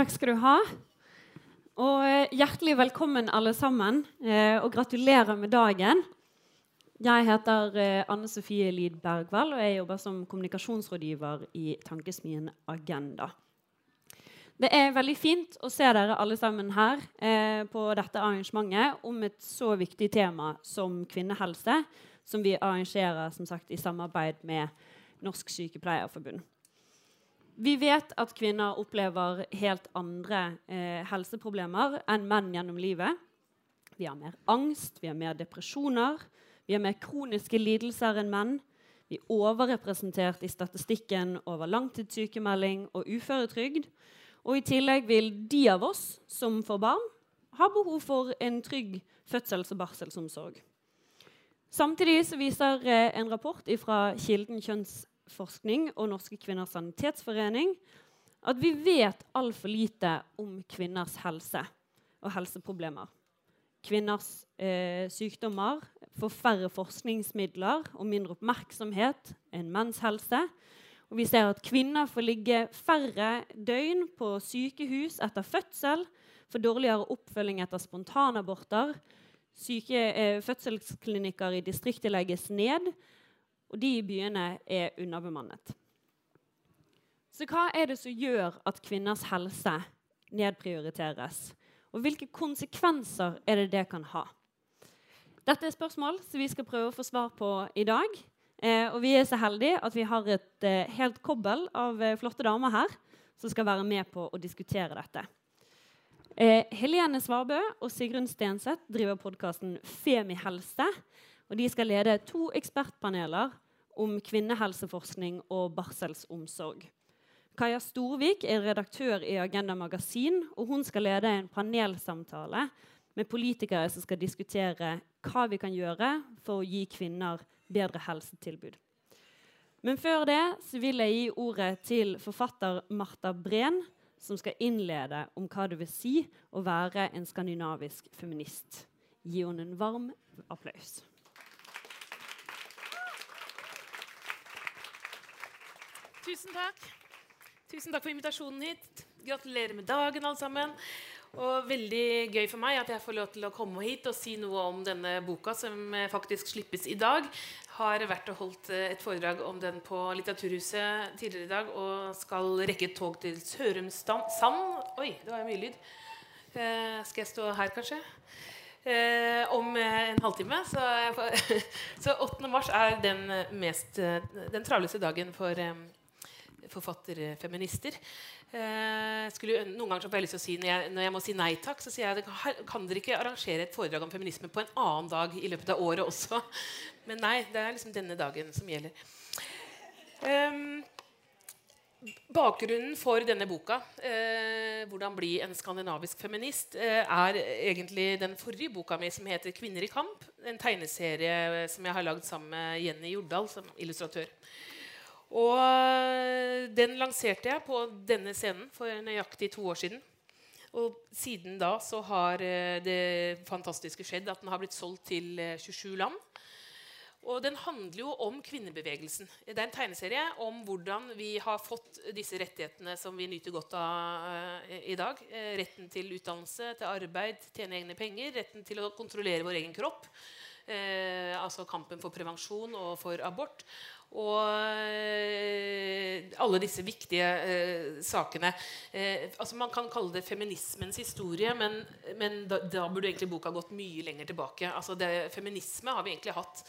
Takk skal du ha. Og eh, hjertelig velkommen, alle sammen. Eh, og gratulerer med dagen. Jeg heter eh, Anne Sofie Lid Bergvall, og jeg jobber som kommunikasjonsrådgiver i Tankesmien Agenda. Det er veldig fint å se dere alle sammen her på dette arrangementet om et så viktig tema som kvinnehelse, som vi arrangerer som sagt, i samarbeid med Norsk Sykepleierforbund. Vi vet at kvinner opplever helt andre eh, helseproblemer enn menn gjennom livet. Vi har mer angst, vi har mer depresjoner, vi har mer kroniske lidelser enn menn. Vi er overrepresentert i statistikken over langtidssykemelding og uføretrygd. Og i tillegg vil de av oss som får barn, ha behov for en trygg fødsels- og barselsomsorg. Samtidig viser eh, en rapport fra Kilden kjønnsforskning og Norske kvinners sanitetsforening at vi vet altfor lite om kvinners helse og helseproblemer. Kvinners eh, sykdommer får færre forskningsmidler og mindre oppmerksomhet enn menns helse. Og vi ser at kvinner får ligge færre døgn på sykehus etter fødsel, får dårligere oppfølging etter spontanaborter. Syke eh, fødselsklinikker i distriktet legges ned, og de i byene er underbemannet. Så hva er det som gjør at kvinners helse nedprioriteres? Og hvilke konsekvenser er det det kan ha? Dette er spørsmål som vi skal prøve å få svar på i dag. Eh, og vi er så heldige at vi har et eh, helt kobbel av eh, flotte damer her som skal være med på å diskutere dette. Eh, Helene Svarbø og Sigrun Stenseth driver podkasten Femihelse. Og de skal lede to ekspertpaneler om kvinnehelseforskning og barselsomsorg. Kaja Storvik er redaktør i Agenda Magasin, og hun skal lede en panelsamtale med politikere som skal diskutere hva vi kan gjøre for å gi kvinner bedre helsetilbud. Men før det vil jeg gi ordet til forfatter Marta Breen, som skal innlede om hva det vil si å være en skandinavisk feminist. Gi henne en varm applaus. Tusen takk. Tusen takk for invitasjonen hit. Gratulerer med dagen, alle sammen. Og veldig gøy for meg at jeg får lov til å komme hit og si noe om denne boka som eh, faktisk slippes i dag. Har vært og holdt eh, et foredrag om den på Litteraturhuset tidligere i dag og skal rekke et tog til Sørumsand Oi, det var mye lyd. Eh, skal jeg stå her, kanskje? Eh, om en halvtime. Så, så, 8. mars er den, mest, den travleste dagen for eh, forfatterfeminister. Eh, noen ganger så jeg lyst til å si når jeg, når jeg, må si nei takk, så sier jeg kan dere ikke arrangere et foredrag om feminisme på en annen dag i løpet av året også. Men nei, det er liksom denne dagen som gjelder. Um, Bakgrunnen for denne boka, eh, 'Hvordan bli en skandinavisk feminist', eh, er egentlig den forrige boka mi, som heter 'Kvinner i kamp'. En tegneserie som jeg har lagd sammen med Jenny Jordal som illustratør. Og eh, den lanserte jeg på denne scenen for nøyaktig to år siden. Og siden da så har eh, det fantastiske skjedd at den har blitt solgt til 27 eh, land. Og den handler jo om kvinnebevegelsen. Det er en tegneserie om hvordan vi har fått disse rettighetene som vi nyter godt av i dag. Retten til utdannelse, til arbeid, tjene egne penger, retten til å kontrollere vår egen kropp. Eh, altså kampen for prevensjon og for abort. Og eh, alle disse viktige eh, sakene. Eh, altså Man kan kalle det feminismens historie, men, men da, da, burde egentlig boka gått mye lenger tilbake. Altså det, Feminisme har vi egentlig hatt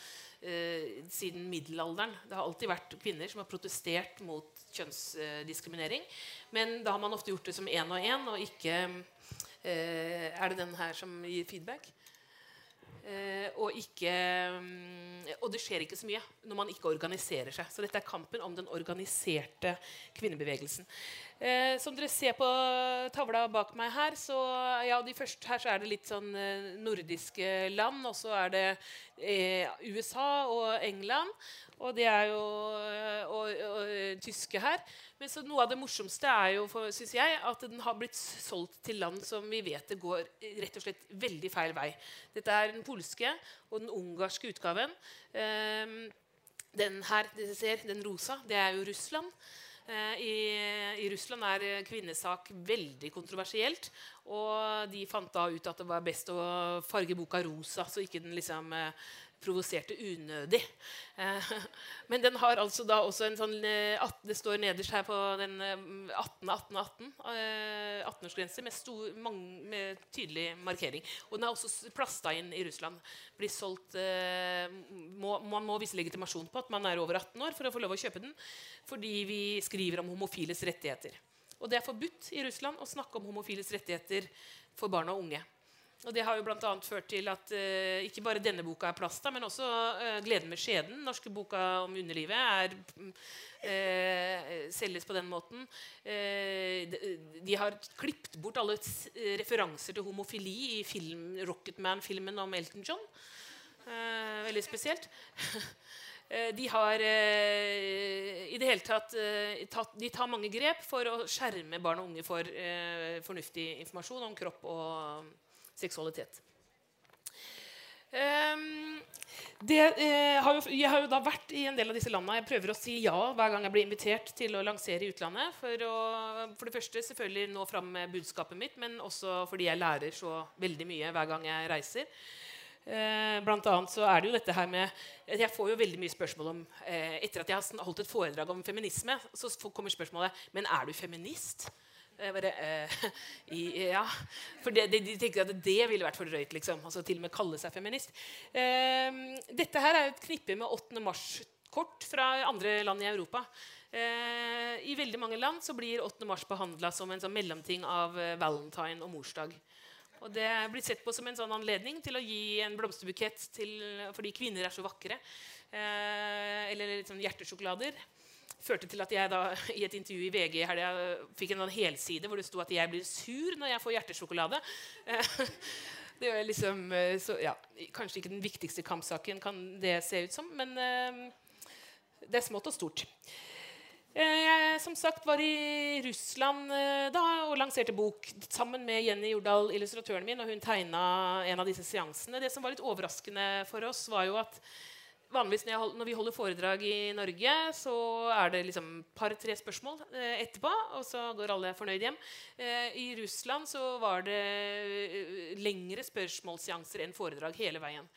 eh, siden middelalderen. Det har alltid vært kvinner som har protestert mot kjønnsdiskriminering. Men da har man ofte gjort det som én og én, og ikke eh, Er det den her som gir feedback? Eh, og, ikke, mm, og, det skjer ikke så mye når man ikke organiserer seg. Så dette er kampen om den organiserte kvinnebevegelsen. Eh, som dere ser på tavla bak meg her, så ja, de første her så er det litt sånn eh, nordiske land. Og så er det eh, USA og England. Og det er jo eh, og, og, og tyske her. Men så noe av det morsomste er jo, synes jeg, at den har blitt solgt til land som vi vet det går rett og slett veldig feil vei. Dette er den polske og den ungarske utgaven. Eh, den her, dere ser, den rosa, det er jo Russland. Eh, I, I, Russland er kvinnesak veldig kontroversielt. Og de fant da ut at det var best å farge boka rosa, så ikke den liksom eh, provoserte unødig. Eh, men den har altså da også en sånn eh, Det står nederst her på den 18. 18 18 18-årsgrense med, med, tydelig markering. Og den er også plasta inn i Russland. Blir solgt eh, må, Man må vise legitimasjon på at man er over 18 år for å få lov å kjøpe den. Fordi vi skriver om homofiles rettigheter. Og det er forbudt i Russland å snakke om homofiles rettigheter for barn og unge. Og Det har jo annet ført til at uh, ikke bare denne boka er plasta, men også uh, 'Gleden med skjeden', norske boka om underlivet, er, uh, selges på den måten. De, de, har klippet bort alle referanser til homofili i film, Rocketman-filmen om Elton John. veldig spesielt. De har i det hele tatt, tatt, De tar mange grep for å skjerme barn og unge for fornuftig informasjon om kropp og seksualitet. Um, det, eh, har jo, jeg har jo da vært i en del av disse landene. Jeg prøver å si ja hver gang jeg blir invitert til å lansere i utlandet. For, å, for det første selvfølgelig nå fram med budskapet mitt, men også fordi jeg lærer så veldig mye hver gang jeg reiser. Eh, blant annet så er det jo dette her med Jeg får jo veldig mye spørsmål om eh, Etter at jeg har holdt et foredrag om feminisme, så kommer spørsmålet Men er du feminist? Jeg bare, eh, ja. For det, de, de, tenker at det ville vært for drøyt. Liksom. Altså, til og med kalle seg feminist. Eh, dette her er et knippe med 8. mars-kort fra andre land i Europa. Eh, I veldig mange land så blir 8. mars behandla som en sånn mellomting av eh, valentine og morsdag. Og Det blir sett på som en sånn anledning til å gi en blomsterbukett til, fordi kvinner er så vakre. Eh, eller litt sånn hjertesjokolader førte til at jeg da i et intervju i VG her, fikk en helside hvor det sto at jeg blir sur når jeg får hjertesjokolade. Det er liksom, eh, så, ja, Kanskje ikke den viktigste kampsaken, kan det se ut som, men eh, det er smått og stort. Eh, jeg som sagt var i Russland da og lanserte bok sammen med Jenny Jordal, illustratøren min, og hun tegna en av disse seansene. Det som var litt overraskende for oss, var jo at vanligvis når, hold, når, vi holder foredrag i Norge, så er det liksom par-tre spørsmål eh, etterpå, og så går alle fornøyd hjem. Eh, I Russland så var det eh, lengre spørsmålsseanser enn foredrag hele veien.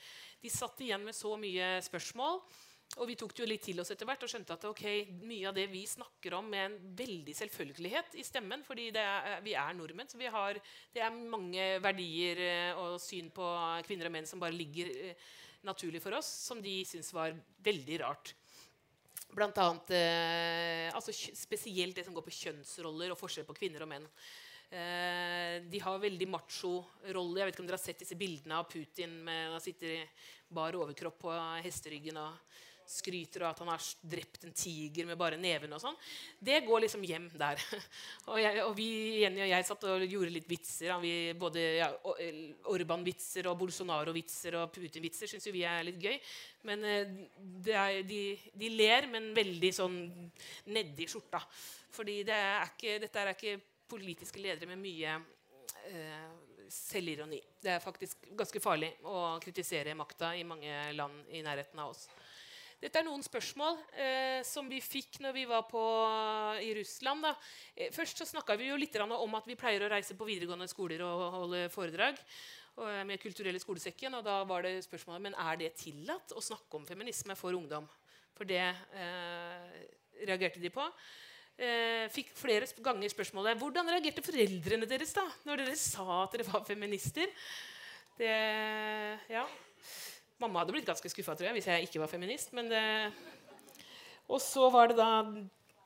De satt igjen med så mye spørsmål. Og vi tok det jo litt til oss etter hvert og skjønte at okay, mye av det vi snakker om med en veldig selvfølgelighet i stemmen, fordi er, vi er nordmenn, så har, det er mange verdier eh, og syn på kvinner og menn som bare ligger eh, naturlig for oss, som de syntes var veldig rart. Blant annet, eh, altså spesielt det som går på kjønnsroller og forskjell på kvinner og menn. Eh, de har veldig macho-rolle. Jeg vet ikke om dere har sett disse bildene av Putin med han sitter i bar overkropp på hesteryggen og skryter av at han har drept en tiger med bare neven og sånn. Det går liksom hjem der. og, jeg, og, vi, Jenny og jeg satt og gjorde litt vitser. Vi, både ja, Orban-vitser og Bolsonaro-vitser og Putin-vitser syns vi er litt gøy. Men eh, er, de, de, ler, men veldig sånn nedi skjorta. Fordi det er ikke, dette er ikke politiske ledere med mye eh, selvironi. Det er faktisk ganske farlig å kritisere makta i mange land i nærheten av oss. Dette er noen spørsmål eh, som vi fikk når vi var på, i Russland. Da. først så snakka vi jo litt om at vi pleier å reise på videregående skoler og holde foredrag eh, med Kulturelle skolesekken. Og da var det spørsmålet men er det tillatt å snakke om feminisme for ungdom. For det eh, reagerte de på. Eh, fikk flere ganger spørsmålet hvordan reagerte foreldrene deres da når dere sa at dere var feminister. Det, ja, Mamma hadde blitt ganske skuffa hvis jeg ikke var feminist. Men det... Og så var det da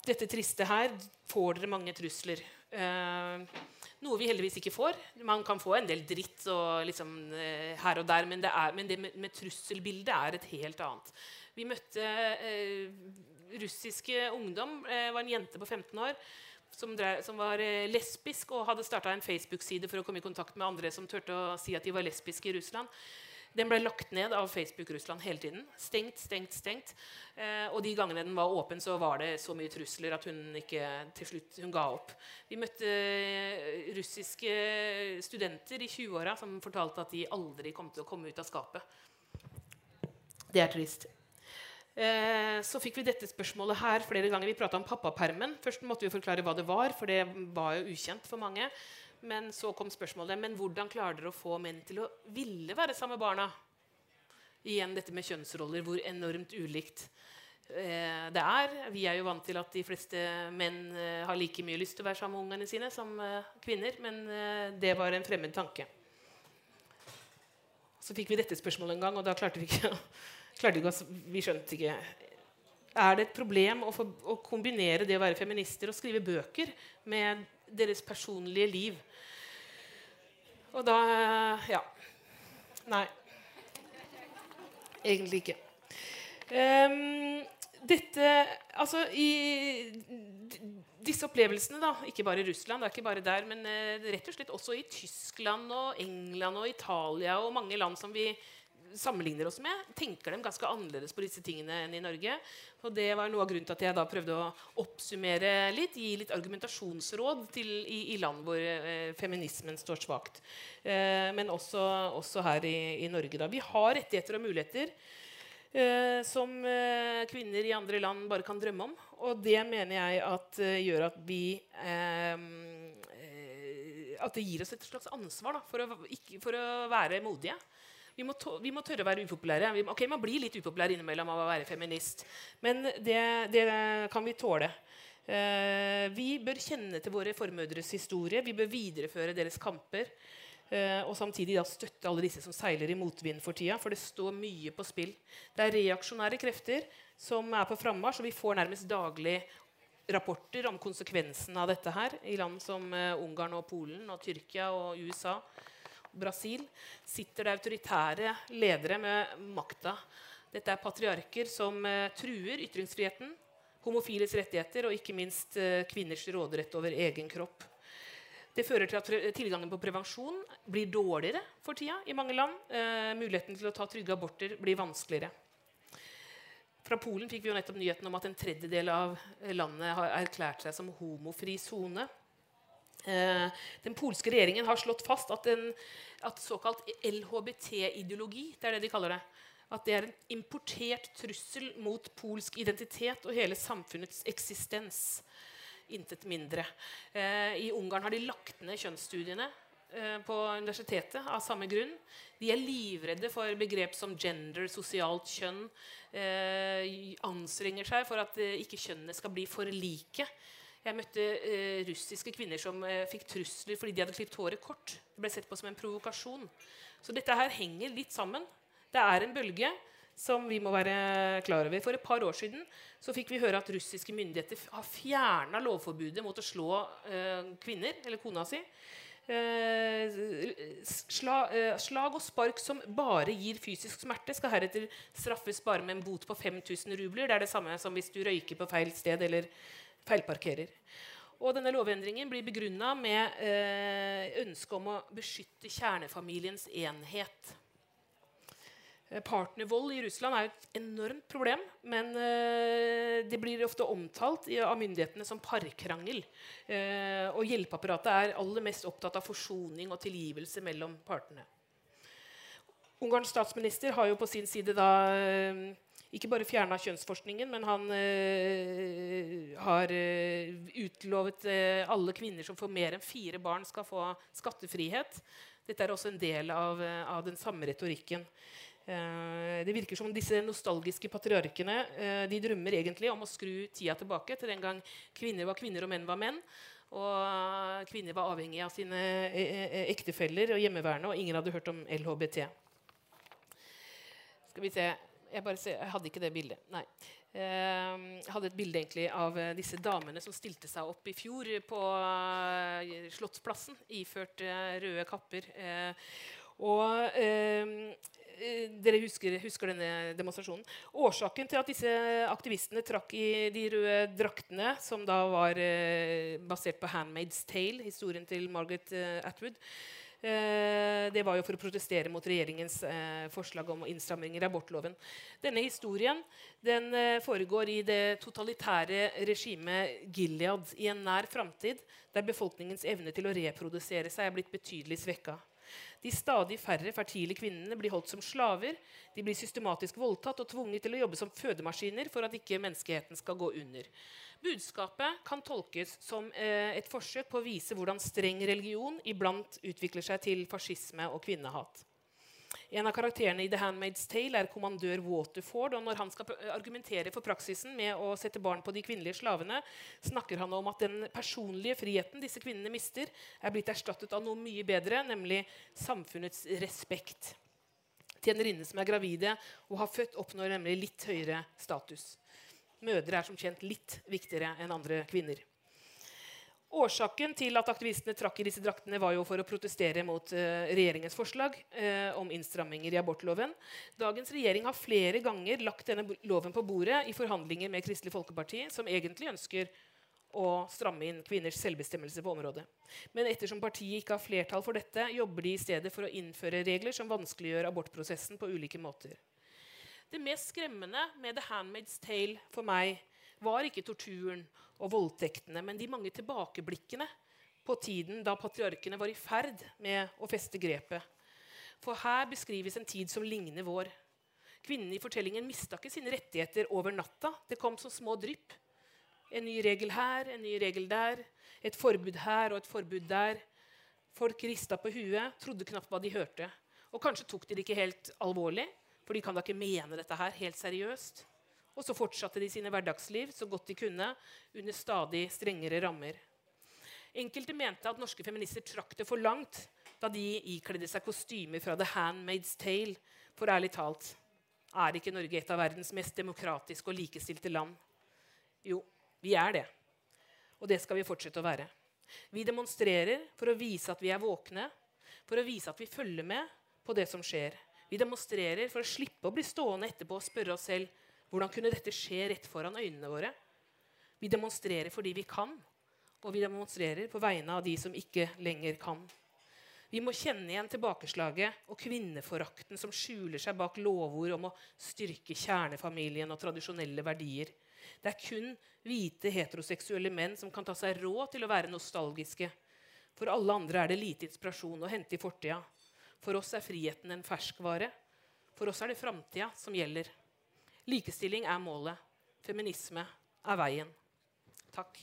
dette triste her. Får dere mange trusler? Eh, noe vi heldigvis ikke får. Man kan få en del dritt og liksom, eh, her og der, men det, er, men det med, med, trusselbildet er et helt annet. Vi møtte eh, russiske ungdom. Det eh, var en jente på 15 år som, drev, som var eh, lesbisk og hadde starta en Facebook-side for å komme i kontakt med andre som turte å si at de var lesbiske i Russland. Den ble lagt ned av Facebook Russland hele tiden. Stengt, stengt, stengt. Eh, og de gangene den var åpen, så var det så mye trusler at hun ikke til slutt hun ga opp. Vi møtte eh, russiske studenter i 20-åra som fortalte at de aldri kom til å komme ut av skapet. Det er trist. Eh, så fikk vi dette spørsmålet her flere ganger. Vi prata om pappapermen. Først måtte vi forklare hva det var, for det var jo ukjent for mange. Men så kom spørsmålet men hvordan klarer dere å få menn til å ville være sammen med barna. Igjen dette med kjønnsroller, hvor enormt ulikt eh, det er. Vi er jo vant til at de fleste menn eh, har like mye lyst til å være sammen med ungene sine som eh, kvinner, men eh, det var en fremmed tanke. Så fikk vi dette spørsmålet en gang, og da klarte vi ikke klarte ikke Vi skjønte ikke Er det et problem å, få, å, kombinere det å være feminister og skrive bøker med deres personlige liv? Og da Ja. Nei. Egentlig ikke. Um, dette Altså, i disse opplevelsene, da, ikke bare i Russland, det er ikke bare der, men uh, rett og slett også i Tyskland og England og Italia og mange land som vi sammenligner oss med, tenker dem ganske annerledes på disse tingene enn i Norge. Og det var noe av grunnen til at jeg da prøvde å oppsummere litt, gi litt argumentasjonsråd til, i, i, land hvor eh, feminismen står svakt. Eh, men også, også, her i, i, Norge. Da. Vi har rettigheter og muligheter eh, som eh, kvinner i andre land bare kan drømme om. Og det mener jeg at eh, gjør at vi eh, at det gir oss et slags ansvar da, for, å, ikke, for å være modige. Vi må, vi må, tørre å være upopulære. Vi ok, man blir litt upopulær innimellom av å være feminist. Men det, det kan vi tåle. Uh, vi bør kjenne til våre formødres historie. Vi bør videreføre deres kamper. Uh, og samtidig da støtte alle disse som seiler i motvind for tida. For det står mye på spill. Det er reaksjonære krefter som er på frammarsj, og vi får nærmest daglig rapporter om konsekvensen av dette her i land som uh, Ungarn og Polen og Tyrkia og USA. Brasil sitter det autoritære ledere med makta. Dette er patriarker som uh, truer ytringsfriheten, homofiles rettigheter og ikke minst uh, kvinners råderett over egen kropp. Det fører til at tilgangen på prevensjon blir dårligere for tida i mange land. Eh, muligheten til å ta trygge aborter blir vanskeligere. Fra Polen fikk vi jo nettopp nyheten om at en tredjedel av landet har erklært seg som homofri sone. Eh, den polske regjeringen har slått fast at, en, at såkalt LHBT-ideologi det er det de kaller det, at det er en importert trussel mot polsk identitet og hele samfunnets eksistens. Intet mindre. Eh, I Ungarn har de lagt ned kjønnsstudiene eh, på universitetet av samme grunn. De er livredde for begrep som gender, sosialt kjønn. Eh, anstrenger seg for at eh, ikke kjønnene skal bli for like. Jeg møtte eh, russiske kvinner som eh, fikk trusler fordi de hadde klippet håret kort. Det ble sett på som en provokasjon. Så dette her henger litt sammen. Det er en bølge som vi må være klar over. For et par år siden så fikk vi høre at russiske myndigheter har fjerna lovforbudet mot å slå eh, kvinner eller kona si. Eh, sla, eh, slag og spark som bare gir fysisk smerte, skal heretter straffes bare med en bot på 5000 rubler. Det er det samme som hvis du røyker på feil sted eller feilparkerer. Og denne Lovendringen blir begrunna med eh, ønsket om å beskytte kjernefamiliens enhet. Eh, partnervold i Russland er et enormt problem, men eh, det blir ofte omtalt av myndighetene som parkrangel. Eh, og hjelpeapparatet er aller mest opptatt av forsoning og tilgivelse mellom partene. Ungarns statsminister har jo på sin side da eh, ikke bare fjerna kjønnsforskningen, men han øh, har øh, utlovet øh, alle kvinner som får mer enn fire barn, skal få skattefrihet. Dette er også en del av, av den samme retorikken. det virker som disse nostalgiske patriarkene de drømmer egentlig om å skru tida tilbake til den gang kvinner var kvinner og menn var menn. Og kvinner var avhengige av sine ektefeller og hjemmeværende, og ingen hadde hørt om LHBT. Skal vi se jeg, ser, jeg hadde ikke det bildet. Nei. Ehm, jeg hadde et bilde egentlig av eh, disse damene som stilte seg opp i fjor på uh, Slottsplassen iført uh, røde kapper. Og ehm, dere husker, husker, denne demonstrasjonen. Årsaken til at disse aktivistene trakk i de røde draktene, som da var basert på 'Handmaid's Tale', historien til Margaret Atwood, Eh, det var jo for å protestere mot regjeringens eh, forslag om innstramminger i abortloven. Denne historien den eh, foregår i det totalitære regimet Gilead i en nær framtid, der befolkningens evne til å reprodusere seg er blitt betydelig svekka. De stadig færre fertile kvinnene blir holdt som slaver. De blir systematisk voldtatt og tvunget til å jobbe som fødemaskiner for at ikke menneskeheten skal gå under. Budskapet kan tolkes som eh, et forsøk på å vise hvordan streng religion iblant utvikler seg til fascisme og kvinnehat. En av karakterene i The Handmaid's Tale er kommandør Waterford. og Når han skal argumentere for praksisen med å sette barn på de kvinnelige slavene, snakker han om at den personlige friheten disse kvinnene mister, er blitt erstattet av noe mye bedre, nemlig samfunnets respekt. Tjenerinnene som er gravide og har født, oppnår nemlig litt høyere status. Mødre er som kjent litt viktigere enn andre kvinner. Årsaken til at aktivistene trakk i disse draktene, var jo for å protestere mot uh, regjeringens forslag uh, om innstramminger i abortloven. Dagens regjering har flere ganger lagt denne loven på bordet i forhandlinger med Kristelig Folkeparti, som egentlig ønsker å stramme inn kvinners selvbestemmelse på området. Men ettersom partiet ikke har flertall for dette, jobber de i stedet for å innføre regler som vanskeliggjør abortprosessen på ulike måter. Det mest skremmende med The Handmaid's Tale for meg var ikke torturen og voldtektene, men de mange tilbakeblikkene på tiden da patriarkene var i ferd med å feste grepet. For her beskrives en tid som ligner vår. Kvinnene i fortellingen mista ikke sine rettigheter over natta. Det kom som små drypp. En ny regel her, en ny regel der. Et forbud her og et forbud der. Folk rista på huet, trodde knapt hva de hørte. Og kanskje tok de det ikke helt alvorlig, for de kan da ikke mene dette her helt seriøst. Og så fortsatte de sine hverdagsliv så godt de kunne, under stadig strengere rammer. Enkelte mente at norske feminister trakk det for langt da de ikledde seg kostymer fra The Handmaid's Tale. For ærlig talt, er ikke Norge et av verdens mest demokratiske og likestilte land? Jo, vi er det. Og det skal vi fortsette å være. Vi demonstrerer for å vise at vi er våkne, for å vise at vi følger med på det som skjer. Vi demonstrerer for å slippe å bli stående etterpå og spørre oss selv hvordan kunne dette skje rett foran øynene våre? Vi demonstrerer fordi vi kan, og vi demonstrerer på vegne av de som ikke lenger kan. Vi må kjenne igjen tilbakeslaget og kvinneforakten som skjuler seg bak lovord om å styrke kjernefamilien og tradisjonelle verdier. Det er kun hvite, heteroseksuelle menn som kan ta seg råd til å være nostalgiske. For alle andre er det lite inspirasjon å hente i fortida. For oss er friheten en ferskvare. For oss er det framtida som gjelder. Likestilling er målet. Feminisme er veien. Takk.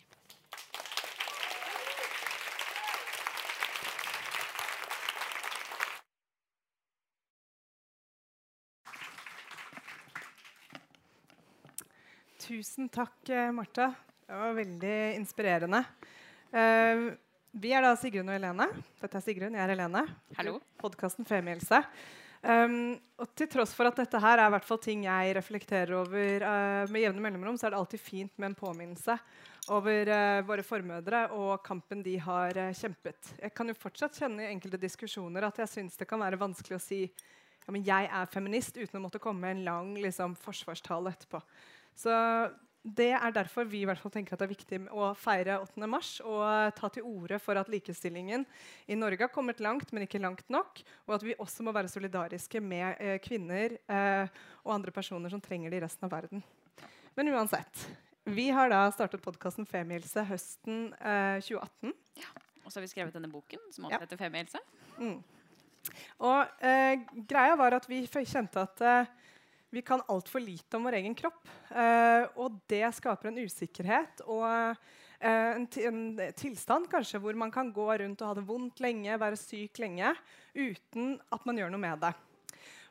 Tusen takk, eh, Marta. Det var veldig inspirerende. Uh, vi er da Sigrun og Helene. Dette er Sigrun, jeg er Helene. Hallo. Podkasten Femihelse. Um, og til tross for at dette her er hvert fall ting jeg reflekterer over uh, med jevne mellomrom, så er det alltid fint med en påminnelse over uh, våre formødre og kampen de har uh, kjempet. Jeg kan jo fortsatt kjenne i enkelte diskusjoner at jeg syns det kan være vanskelig å si ja, men jeg er feminist uten å måtte komme med en lang liksom, forsvarstale etterpå. Så det er derfor vi i hvert fall tenker at det er viktig å feire 8. mars og ta til orde for at likestillingen i Norge har kommet langt, men ikke langt nok. Og at vi også må være solidariske med eh, kvinner eh, og andre personer som trenger det i resten av verden. Men uansett. Vi har da startet podkasten Femihelse høsten eh, 2018. Ja, Og så har vi skrevet denne boken som også ja. heter Femihelse. Mm. Og eh, greia var at vi kjente at eh, vi kan altfor lite om vår egen kropp. Uh, og det skaper en usikkerhet og uh, en, en, tilstand kanskje hvor man kan gå rundt og ha det vondt lenge, være syk lenge, uten at man gjør noe med det.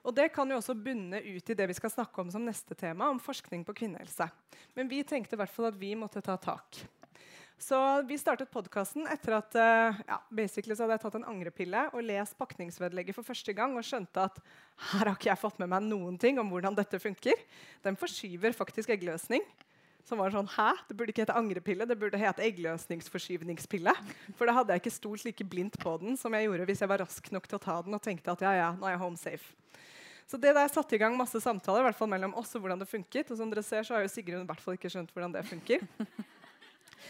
Og Det kan jo også bunne ut i det vi skal snakke om som neste tema, om forskning på kvinnehelse. Men vi tenkte i hvert fall at vi måtte ta tak. Så vi startet podkasten etter at uh, ja, basically så hadde jeg tatt en angrepille og lest pakningsvedlegget for første gang og skjønte at her har ikke jeg fått med meg noen ting om hvordan dette funker. Den forskyver faktisk eggløsning. Som var sånn, Hæ? Det burde ikke hete angrepille, det burde hete eggløsningsforskyvningspille. For da hadde jeg ikke stolt like blindt på den som jeg gjorde hvis jeg var rask nok til å ta den og tenkte at ja, ja, nå er jeg home safe. Så det der satte i gang masse samtaler i hvert fall mellom oss og hvordan det funket. Og som dere ser, så har jo Sigrun i hvert fall ikke skjønt hvordan det funker.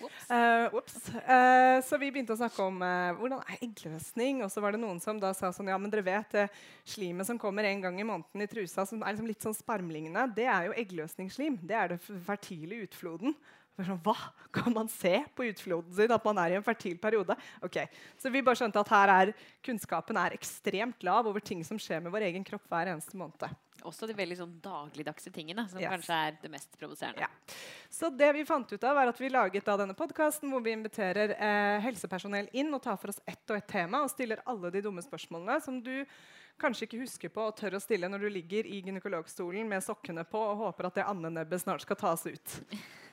Uh, uh, så vi begynte å snakke om uh, hvordan er eggløsning. Og så var det noen som da sa sånn Ja, men dere vet det slimet som kommer en gang i måneden i trusa, som er liksom litt sånn sparmlignende, det er jo eggløsningsslim. Det er det fertile utfloden Sånn, Hva? Kan man se på utfloden sin at man er i en fertil periode? Ok, Så vi bare skjønte at her er kunnskapen er ekstremt lav over ting som skjer med vår egen kropp hver eneste måned. Også de veldig sånn dagligdagse tingene, som Yes. kanskje er det mest provoserende. Ja. Så det vi fant ut av, er at vi laget da denne podkasten hvor vi inviterer eh, helsepersonell inn og tar for oss ett og ett tema og stiller alle de dumme spørsmålene som du kanskje ikke husker på og tør å stille når du ligger i gynekologstolen med sokkene på og håper at det andenebbet snart skal tas ut.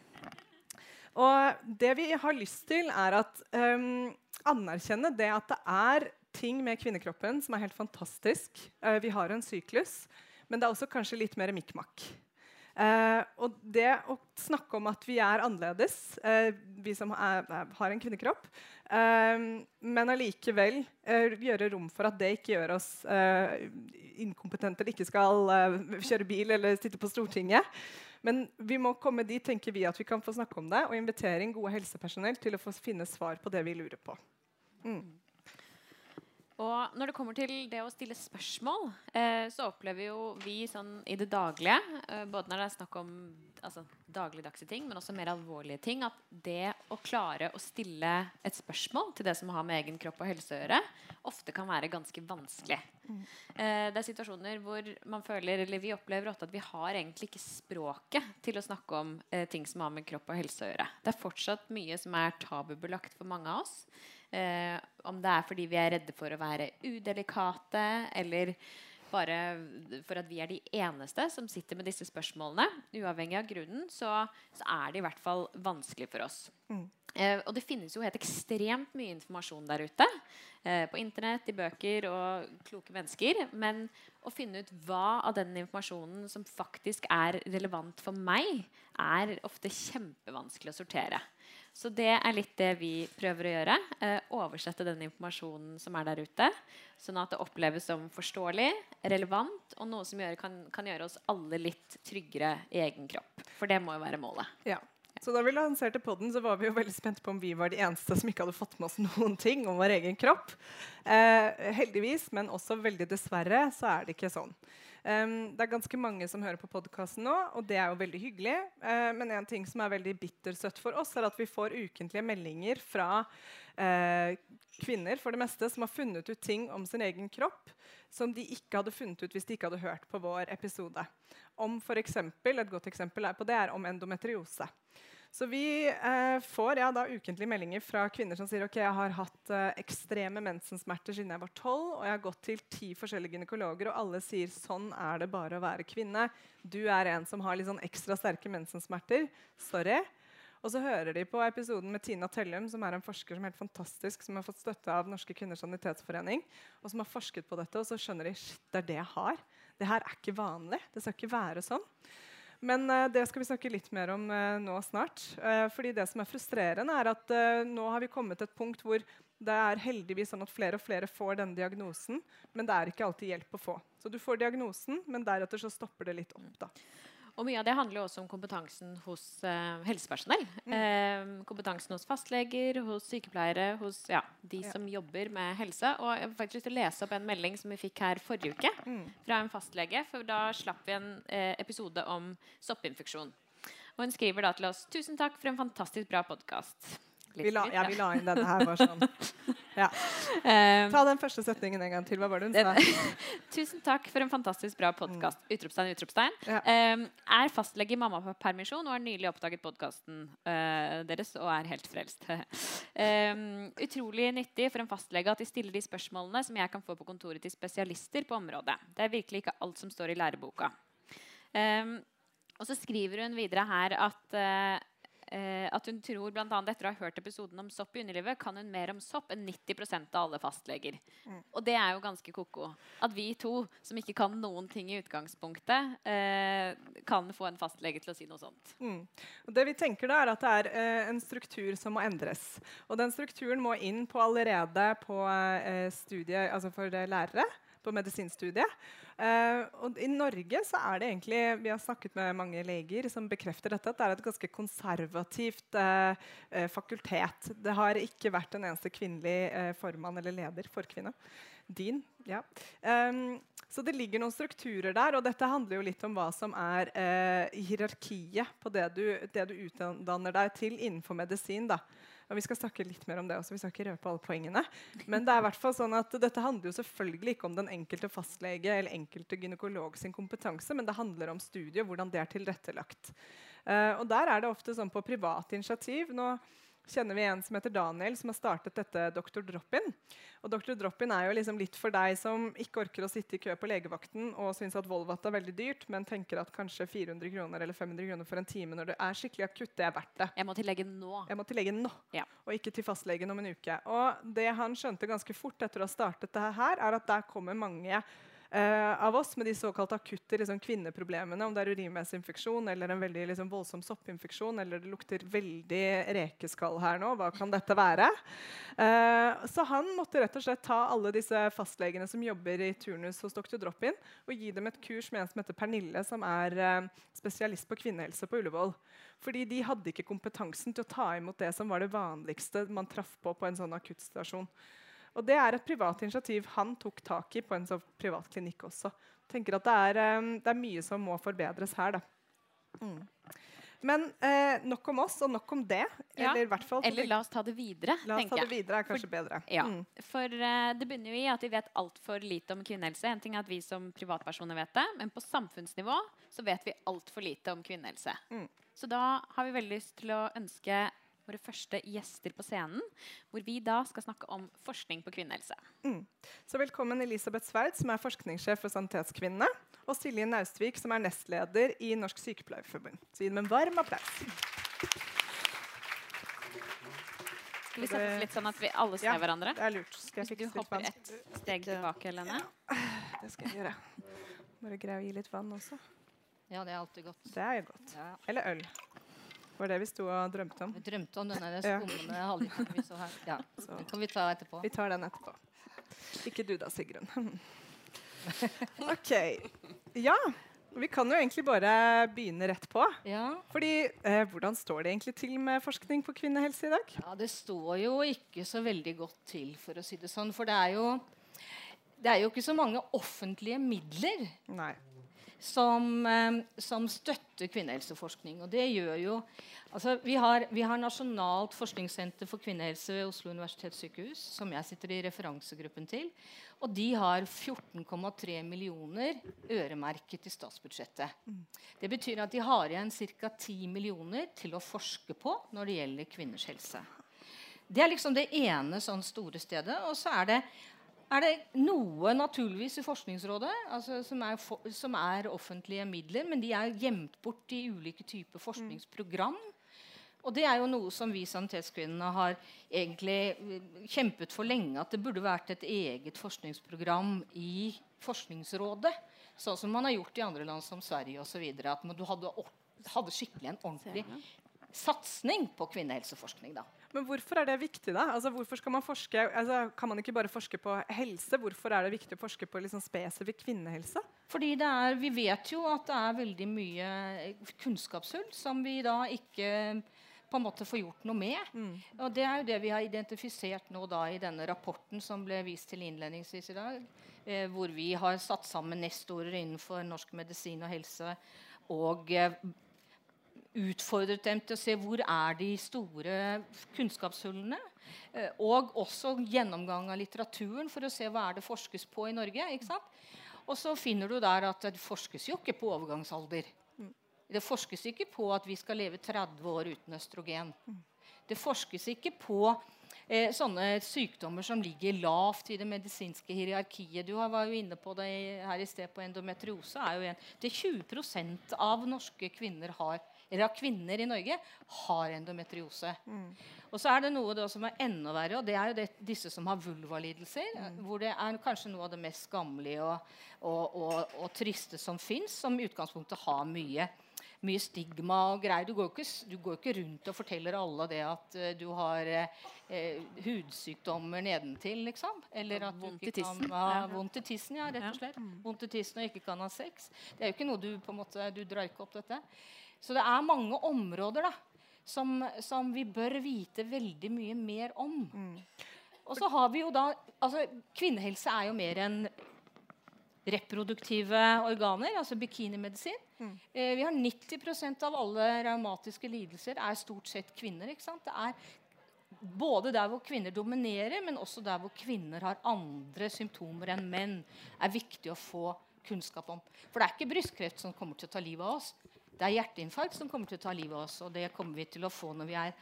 Og det vi har lyst til, er at um, anerkjenne det at det er ting med kvinnekroppen som er helt fantastisk. Uh, vi har en syklus, men det er også kanskje litt mer mikk-makk. Eh, og det å snakke om at vi er annerledes, eh, vi som er, har en kvinnekropp, eh, men allikevel eh, gjøre rom for at det ikke gjør oss eh, inkompetente eller ikke skal eh, kjøre bil eller sitte på Stortinget. Men vi må komme dit, tenker vi, at vi kan få snakke om det og invitere inn gode helsepersonell til å få finne svar på det vi lurer på. Mm. Og når det kommer til det å stille spørsmål, eh, så opplever jo vi sånn i det daglige, eh, både når det er snakk om altså, dagligdagse ting, men også mer alvorlige ting, at det å klare å stille et spørsmål til det som har med egen kropp og helse å gjøre, ofte kan være ganske vanskelig. Eh, det er situasjoner hvor man føler, eller vi opplever ofte at vi har egentlig ikke språket til å snakke om eh, ting som har med kropp og helse å gjøre. Det er fortsatt mye som er tabubelagt for mange av oss. Eh, om det er fordi vi er redde for å være udelikate, eller bare for at vi er de eneste som sitter med disse spørsmålene. Uavhengig av grunnen, så, så er det i hvert fall vanskelig for oss. Mm. Eh, og det finnes jo helt ekstremt mye informasjon der ute. Eh, på internett, i bøker og kloke mennesker. Men å finne ut hva av den informasjonen som faktisk er relevant for meg, er ofte kjempevanskelig å sortere. Så det er litt det vi prøver å gjøre. Eh, oversette den informasjonen som er der ute, sånn at det oppleves som forståelig, relevant, og noe som gjør, kan, kan gjøre oss alle litt tryggere i egen kropp. For det må jo være målet. Ja. Så da vi lanserte podden, så var vi jo veldig spente på om vi var de eneste som ikke hadde fått med oss noen ting om vår egen kropp. Eh, heldigvis, men også veldig dessverre, så er det ikke sånn. Um, det er ganske mange som hører på podkasten nå, og det er jo veldig hyggelig. Uh, men en ting som er veldig bittersøtt for oss, er at vi får ukentlige meldinger fra uh, kvinner for det meste som har funnet ut ting om sin egen kropp som de ikke hadde funnet ut hvis de ikke hadde hørt på vår episode. Om for eksempel, Et godt eksempel er på det er om endometriose. Så vi eh, får ja, da ukentlige meldinger fra kvinner som sier ok, jeg har hatt eh, ekstreme mensensmerter siden jeg var tolv, og jeg har gått til ti forskjellige gynekologer, og alle sier sånn er det bare å være kvinne. Du er en som har litt sånn ekstra sterke mensensmerter. Sorry. Og så hører de på episoden med Tina Tellum, som er en forsker som er helt fantastisk, som har fått støtte av Norske kvinners sanitetsforening, og som har forsket på dette, og så skjønner de shit, det er det jeg har. Det her er ikke vanlig. Det skal ikke være sånn. Men uh, det skal vi snakke litt mer om uh, nå snart. Uh, fordi det som er frustrerende, er at nå har vi kommet til et punkt hvor det er heldigvis sånn at flere og flere får denne diagnosen, men det er ikke alltid hjelp å få. Så du får diagnosen, men deretter så stopper det litt opp. da. Og mye av det handler jo også om kompetansen hos eh, helsepersonell. Mm. Eh, kompetansen hos fastleger, hos sykepleiere, hos ja, de ja. som jobber med helse. Og jeg har faktisk lyst til å lese opp en melding som vi fikk her forrige uke mm. fra en fastlege. For da slapp vi en eh, episode om soppinfeksjon. Og hun skriver da til oss Tusen takk for en fantastisk bra podkast. Vi la, ja, vi la inn denne her. Var sånn. Ja. Um, Ta den første setningen en gang til. Hva var det hun sa? Tusen takk for en fantastisk bra podkast. Mm. Utropstegn, utropstegn. Ja. Um, er fastlege i mammapermisjon og har nylig oppdaget podkasten uh, deres og er helt frelst. um, utrolig nyttig for en fastlege at de stiller de spørsmålene som jeg kan få på kontoret til spesialister på området. Det er virkelig ikke alt som står i læreboka. og så skriver hun videre her at uh, eh, at hun tror blant annet etter å ha hørt episoden om sopp i underlivet, kan hun mer om sopp enn 90% av alle fastleger. Mm. Og det er jo ganske ko-ko. At vi to, som ikke kan noen ting i utgangspunktet, eh, kan få en fastlege til å si noe sånt. Mm. Og det vi tenker da er at det er eh, en struktur som må endres. Og den strukturen må inn på allerede på eh, studiet altså for lærere på medisinstudiet. Uh, og I Norge så er det egentlig Vi har snakket med mange leger som bekrefter dette, at det er et ganske konservativt uh, uh, fakultet. Det har ikke vært en eneste kvinnelig formann eller leder for kvinne. Din, ja. Um, så det ligger noen strukturer der, og dette handler jo litt om hva som er hierarkiet på det du, det du utdanner deg til innenfor medisin. da. Og vi skal snakke litt mer om det også. vi skal ikke røpe alle poengene. Men det er hvert fall sånn at dette handler jo selvfølgelig ikke om den enkelte fastlege eller enkelte gynekolog sin kompetanse, men det handler om studiet og hvordan det er tilrettelagt. Uh, og der er det ofte sånn på privat initiativ. Nå kjenner vi en som heter Daniel, som har startet dette Dr. Drop-In. Og Dr. Drop-In er jo liksom litt for deg som ikke orker å sitte i kø på legevakten og syns at Volvat er veldig dyrt, men tenker at kanskje 400 kroner eller 500 kroner for en time når det er skikkelig akutt, det er verdt det. Jeg må til legen nå. Jeg må til legen nå, ja. og ikke til fastlegen om en uke. Og det han skjønte ganske fort etter å ha startet det her, er at der kommer mange av oss med de såkalt akutte liksom, kvinneproblemene, om det er urinveisinfeksjon eller en veldig liksom, voldsom soppinfeksjon eller det lukter veldig rekeskall her nå, hva kan dette være? Eh, så han måtte rett og slett ta alle disse fastlegene som jobber i turnus hos Dr. Drop-In, og gi dem et kurs med en som heter Pernille, som er eh, spesialist på kvinnehelse på Ullevål. Fordi de hadde ikke kompetansen til å ta imot det som var det vanligste man traff på på en sånn akuttstasjon. Og det er et privat initiativ han tok tak i på en sånn privat klinikk også. tenker at det er, um, det er, mye som må forbedres her. Mm. Men eh, nok om oss og nok om det. Ja. Eller, eller, la oss ta det videre. La oss ta det videre er kanskje for, bedre. Ja, mm. For uh, det begynner jo i at vi vet altfor lite om kvinnehelse. En ting er at vi som privatpersoner vet det, men på samfunnsnivå så vet vi altfor lite om kvinnehelse. Mm. Så da har vi veldig lyst til å ønske våre første gjester på scenen, hvor vi da skal snakke om forskning på kvinnehelse. Mm. Så velkommen Elisabeth Sverd, som er forskningssjef for Sanitetskvinnene, og Silje Naustvik, som er nestleder i Norsk Sykepleierforbund. Så gi dem en varm applaus. Skal vi sette oss litt sånn at vi alle ser ja, hverandre? det er lurt. Skal jeg du hopper et steg tilbake, Helene. Ja, det skal jeg gjøre. Bare greie å gi litt vann også. Ja, det er alltid godt. Det er godt. Ja. Eller øl var det vi sto og drømte om. Vi drømte om denne skummende ja. halvliteren vi så her. Ja, så. Den kan vi ta etterpå. Vi tar den etterpå. Ikke du da, Sigrun. OK. Ja. Vi kan jo egentlig bare begynne rett på. Ja. Fordi, eh, Hvordan står det egentlig til med forskning på kvinnehelse i dag? Ja, Det står jo ikke så veldig godt til, for å si det sånn. For det er jo, det er jo ikke så mange offentlige midler Nei som, eh, som, støtter kvinnehelseforskning. Og det gjør jo altså vi, har, vi har Nasjonalt forskningssenter for kvinnehelse ved Oslo universitetssykehus, som jeg sitter i referansegruppen til. Og de har 14,3 millioner øremerket i statsbudsjettet. Det betyr at de har igjen ca. 10 millioner til å forske på når det gjelder kvinners helse. Det er liksom det ene sånn store stedet. Og så er det er det noe naturligvis i Forskningsrådet altså, som, er for, som, er offentlige midler, men de er gjemt bort i ulike typer forskningsprogram. Og det er jo noe som vi Sanitetskvinnene har egentlig eh, kjempet for lenge. At det burde vært et eget forskningsprogram i Forskningsrådet. Sånn som man har gjort i andre land som Sverige osv. At du hadde, hadde skikkelig en ordentlig satsing på kvinnehelseforskning. da. Men hvorfor er det viktig, da? Altså, hvorfor skal man forske, altså, Kan man ikke bare forske på helse? Hvorfor er det viktig å forske på liksom, spesifikk kvinnehelse? Fordi er, Vi vet jo at det er veldig mye kunnskapshull som vi da ikke på en måte får gjort noe med. Mm. Og Det er jo det vi har identifisert nå da i denne rapporten som ble vist til innledningsvis i dag. Eh, hvor vi har satt sammen nestorer innenfor norsk medisin og helse. Og eh, utfordret dem til å se hvor er de store kunnskapshullene. Eh, og også gjennomgang av litteraturen for å se hva er det forskes på i Norge. Og så finner du der at det forskes jo ikke på overgangsalder. Det forskes ikke på at vi skal leve 30 år uten østrogen. Det forskes ikke på eh, sånne sykdommer som ligger lavt i det medisinske hierarkiet. Du var jo inne på det her i sted på endometriose. er jo en, Det 20% av norske kvinner har eller av kvinner i Norge, har endometriose. Mm. Og så er det noe da, som er enda verre, og det er jo det, disse som har vulvalidelser. Mm. Hvor det er kanskje noe av det mest skammelige og, og, og, og triste som fins, som i utgangspunktet har mye mye stigma og greier. Du går jo ikke, du går ikke rundt og forteller alle det at uh, du har eh, eh, hudsykdommer nedentil, liksom. Eller at du ikke kan ha Ja. vondt i tissen, ja, rett og slett. Vondt i tissen og ikke kan ha sex. Det er jo ikke noe du på en måte, du drar ikke opp dette. Så det er mange områder da, som, som vi bør vite veldig mye mer om. Og så har vi jo da altså Kvinnehelse er jo mer enn reproduktive organer, altså bikinimedisin. Eh, vi har 90% av alle raumatiske lidelser er stort sett kvinner. ikke sant? Det er både der hvor kvinner dominerer, men også der hvor kvinner har andre symptomer enn menn, er viktig å få kunnskap om. For det er ikke brystkreft som kommer til å ta livet av oss. Det er hjerteinfarkt som kommer til å ta livet av oss, og det kommer vi til å få når vi er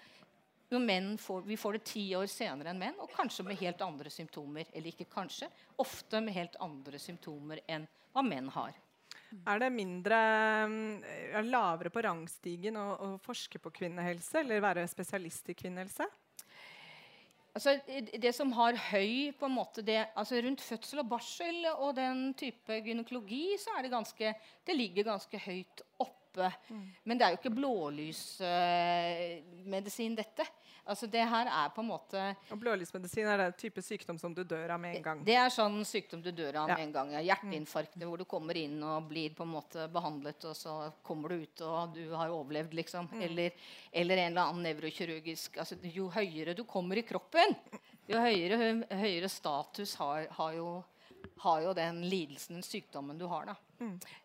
når får, Vi får det ti år senere enn menn, og kanskje med helt andre symptomer. Eller ikke kanskje, ofte med helt andre symptomer enn hva menn har. Er det mindre mm, er lavere på rangstigen å, å forske på kvinnehelse eller være spesialist i kvinnehelse? Altså, det som har høy på en måte det, altså Rundt fødsel og barsel og den type gynekologi så er det ganske Det ligger ganske høyt oppe. Men det er jo ikke blålysmedisin, dette. Altså Det her er på en måte Og blålysmedisin er det type sykdom som du dør av med en gang. Det er sånn sykdom du dør av Ja. med en gang. Ja. Hjerteinfarkt hvor du kommer inn og blir på en måte behandlet, og så kommer du ut og du har overlevd, liksom. Eller, eller en eller annen nevrokirurgisk altså, Jo høyere du kommer i kroppen, jo høyere, høyere status har, har, jo, har jo den lidelsen, den sykdommen du har. da.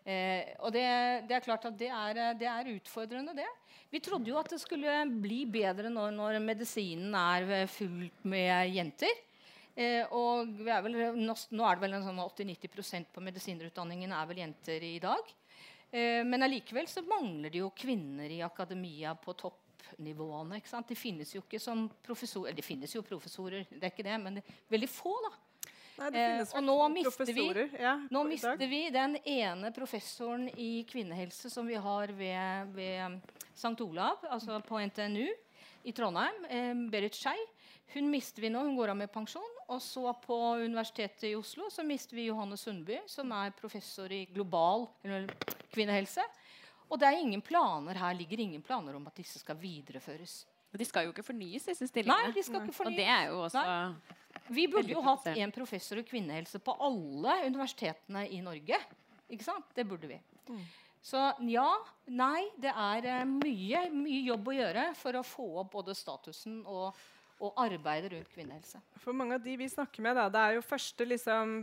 Eh, og det, det er klart at det er, det er utfordrende, det. Vi trodde jo at det skulle bli bedre når, når medisinen er fullt med jenter. Eh, og vi er vel, nå, nå er det vel en sånn 80-90% på medisinerutdanningen er vel jenter i dag. Eh, men allikevel så mangler det jo kvinner i akademia på toppnivåene. ikke sant? De finnes jo ikke som professorer. Det finnes jo professorer, det er ikke det, men det er veldig få. da. Nei, Eh, og nå mister vi- ja, Nå mister vi den ene professoren i kvinnehelse som vi har ved, ved St. Olav, altså på NTNU i Trondheim, eh, Berit Skei. Hun mister vi nå, hun går av med pensjon. Og så på Universitetet i Oslo så mister vi Johanne Sundby, som er professor i global eller, kvinnehelse. Og det er ingen planer her ligger ingen planer om at disse skal videreføres. Og de skal jo ikke fornyes, disse stillingene. Nei, de skal ikke fornyes. Og det er jo også Vi burde jo hatt en professor i kvinnehelse på alle universitetene i Norge. Ikke sant? Det burde vi. Så ja, nei, det er eh, mye, mye jobb å gjøre for å få opp både statusen og, og arbeidet rundt kvinnehelse. For mange av de vi snakker med, da, det er jo første liksom,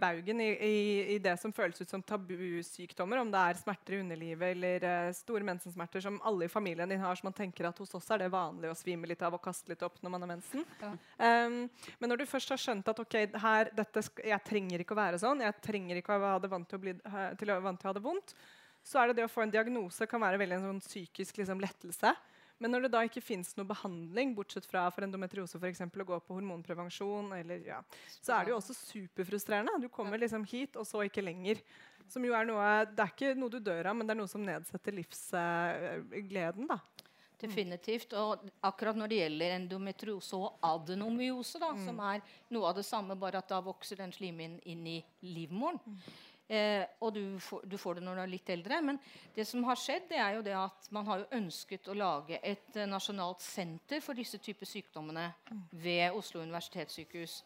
baugen i, i, i det som føles ut som tabusykdommer, om det er smerter i underlivet eller uh, store mensensmerter som alle i familien din har, som man tenker at hos oss er det vanlig å svime litt av og kaste litt opp når man har mensen. Ja. Um, men når du først har skjønt at ok, her, dette jeg trenger ikke å være sånn, jeg trenger ikke å ha det vant til å, bli, til å, vant til å ha det vondt, så er det det å få en diagnose kan være veldig en sånn psykisk liksom, lettelse. Men når det da ikke fins noe behandling, bortsett fra for endometriose for eksempel, å gå på hormonprevensjon, eller, ja, så er det jo også superfrustrerende. Du kommer liksom hit, og så ikke lenger. Som jo er noe, det er ikke noe du dør av, men det er noe som nedsetter livsgleden. da. Definitivt. Og akkurat når det gjelder endometriose og adenomyose, da, som er noe av det samme, bare at da vokser den slimhinnen inn i livmoren. Eh, og du får, du får det når du er litt eldre. Men det som har skjedd, det er jo det at man har jo ønsket å lage et eh, nasjonalt senter for disse typer sykdommene ved Oslo universitetssykehus.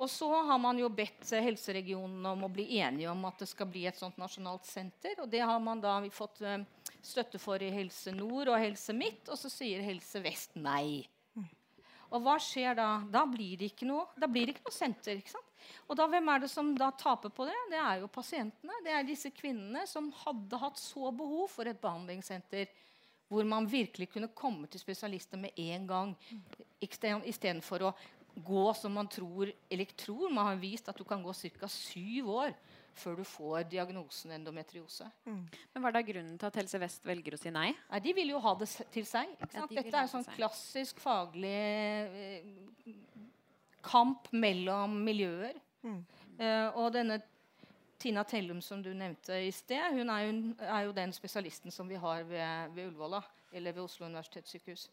Og så har man jo bedt eh, helseregionene om å bli enige om at det skal bli et sånt nasjonalt senter. Og det har man da fått eh, støtte for i Helse Nord og Helse Midt, og så sier Helse Vest nei. Og hva skjer da? Da blir det ikke noe, da blir det ikke noe senter. ikke sant? Og da, hvem er det som da taper på det? Det er jo pasientene. Det er disse kvinnene som hadde hatt så behov for et behandlingssenter hvor man virkelig kunne komme til spesialister med en gang, istedenfor å gå som man tror Eller ikke tror, man har vist at du kan gå ca. syv år før du får diagnosen endometriose. Men Hva er da grunnen til at Helse Vest velger å si nei? Nei, De vil jo ha det til seg. Ikke Ja, de Dette er sånn klassisk faglig eh, kamp mellom miljøer. Eh, og denne Tina Tellum som du nevnte i sted, hun er jo, er jo den spesialisten som vi har ved, ved Ullevål, eller ved Oslo universitetssykehus.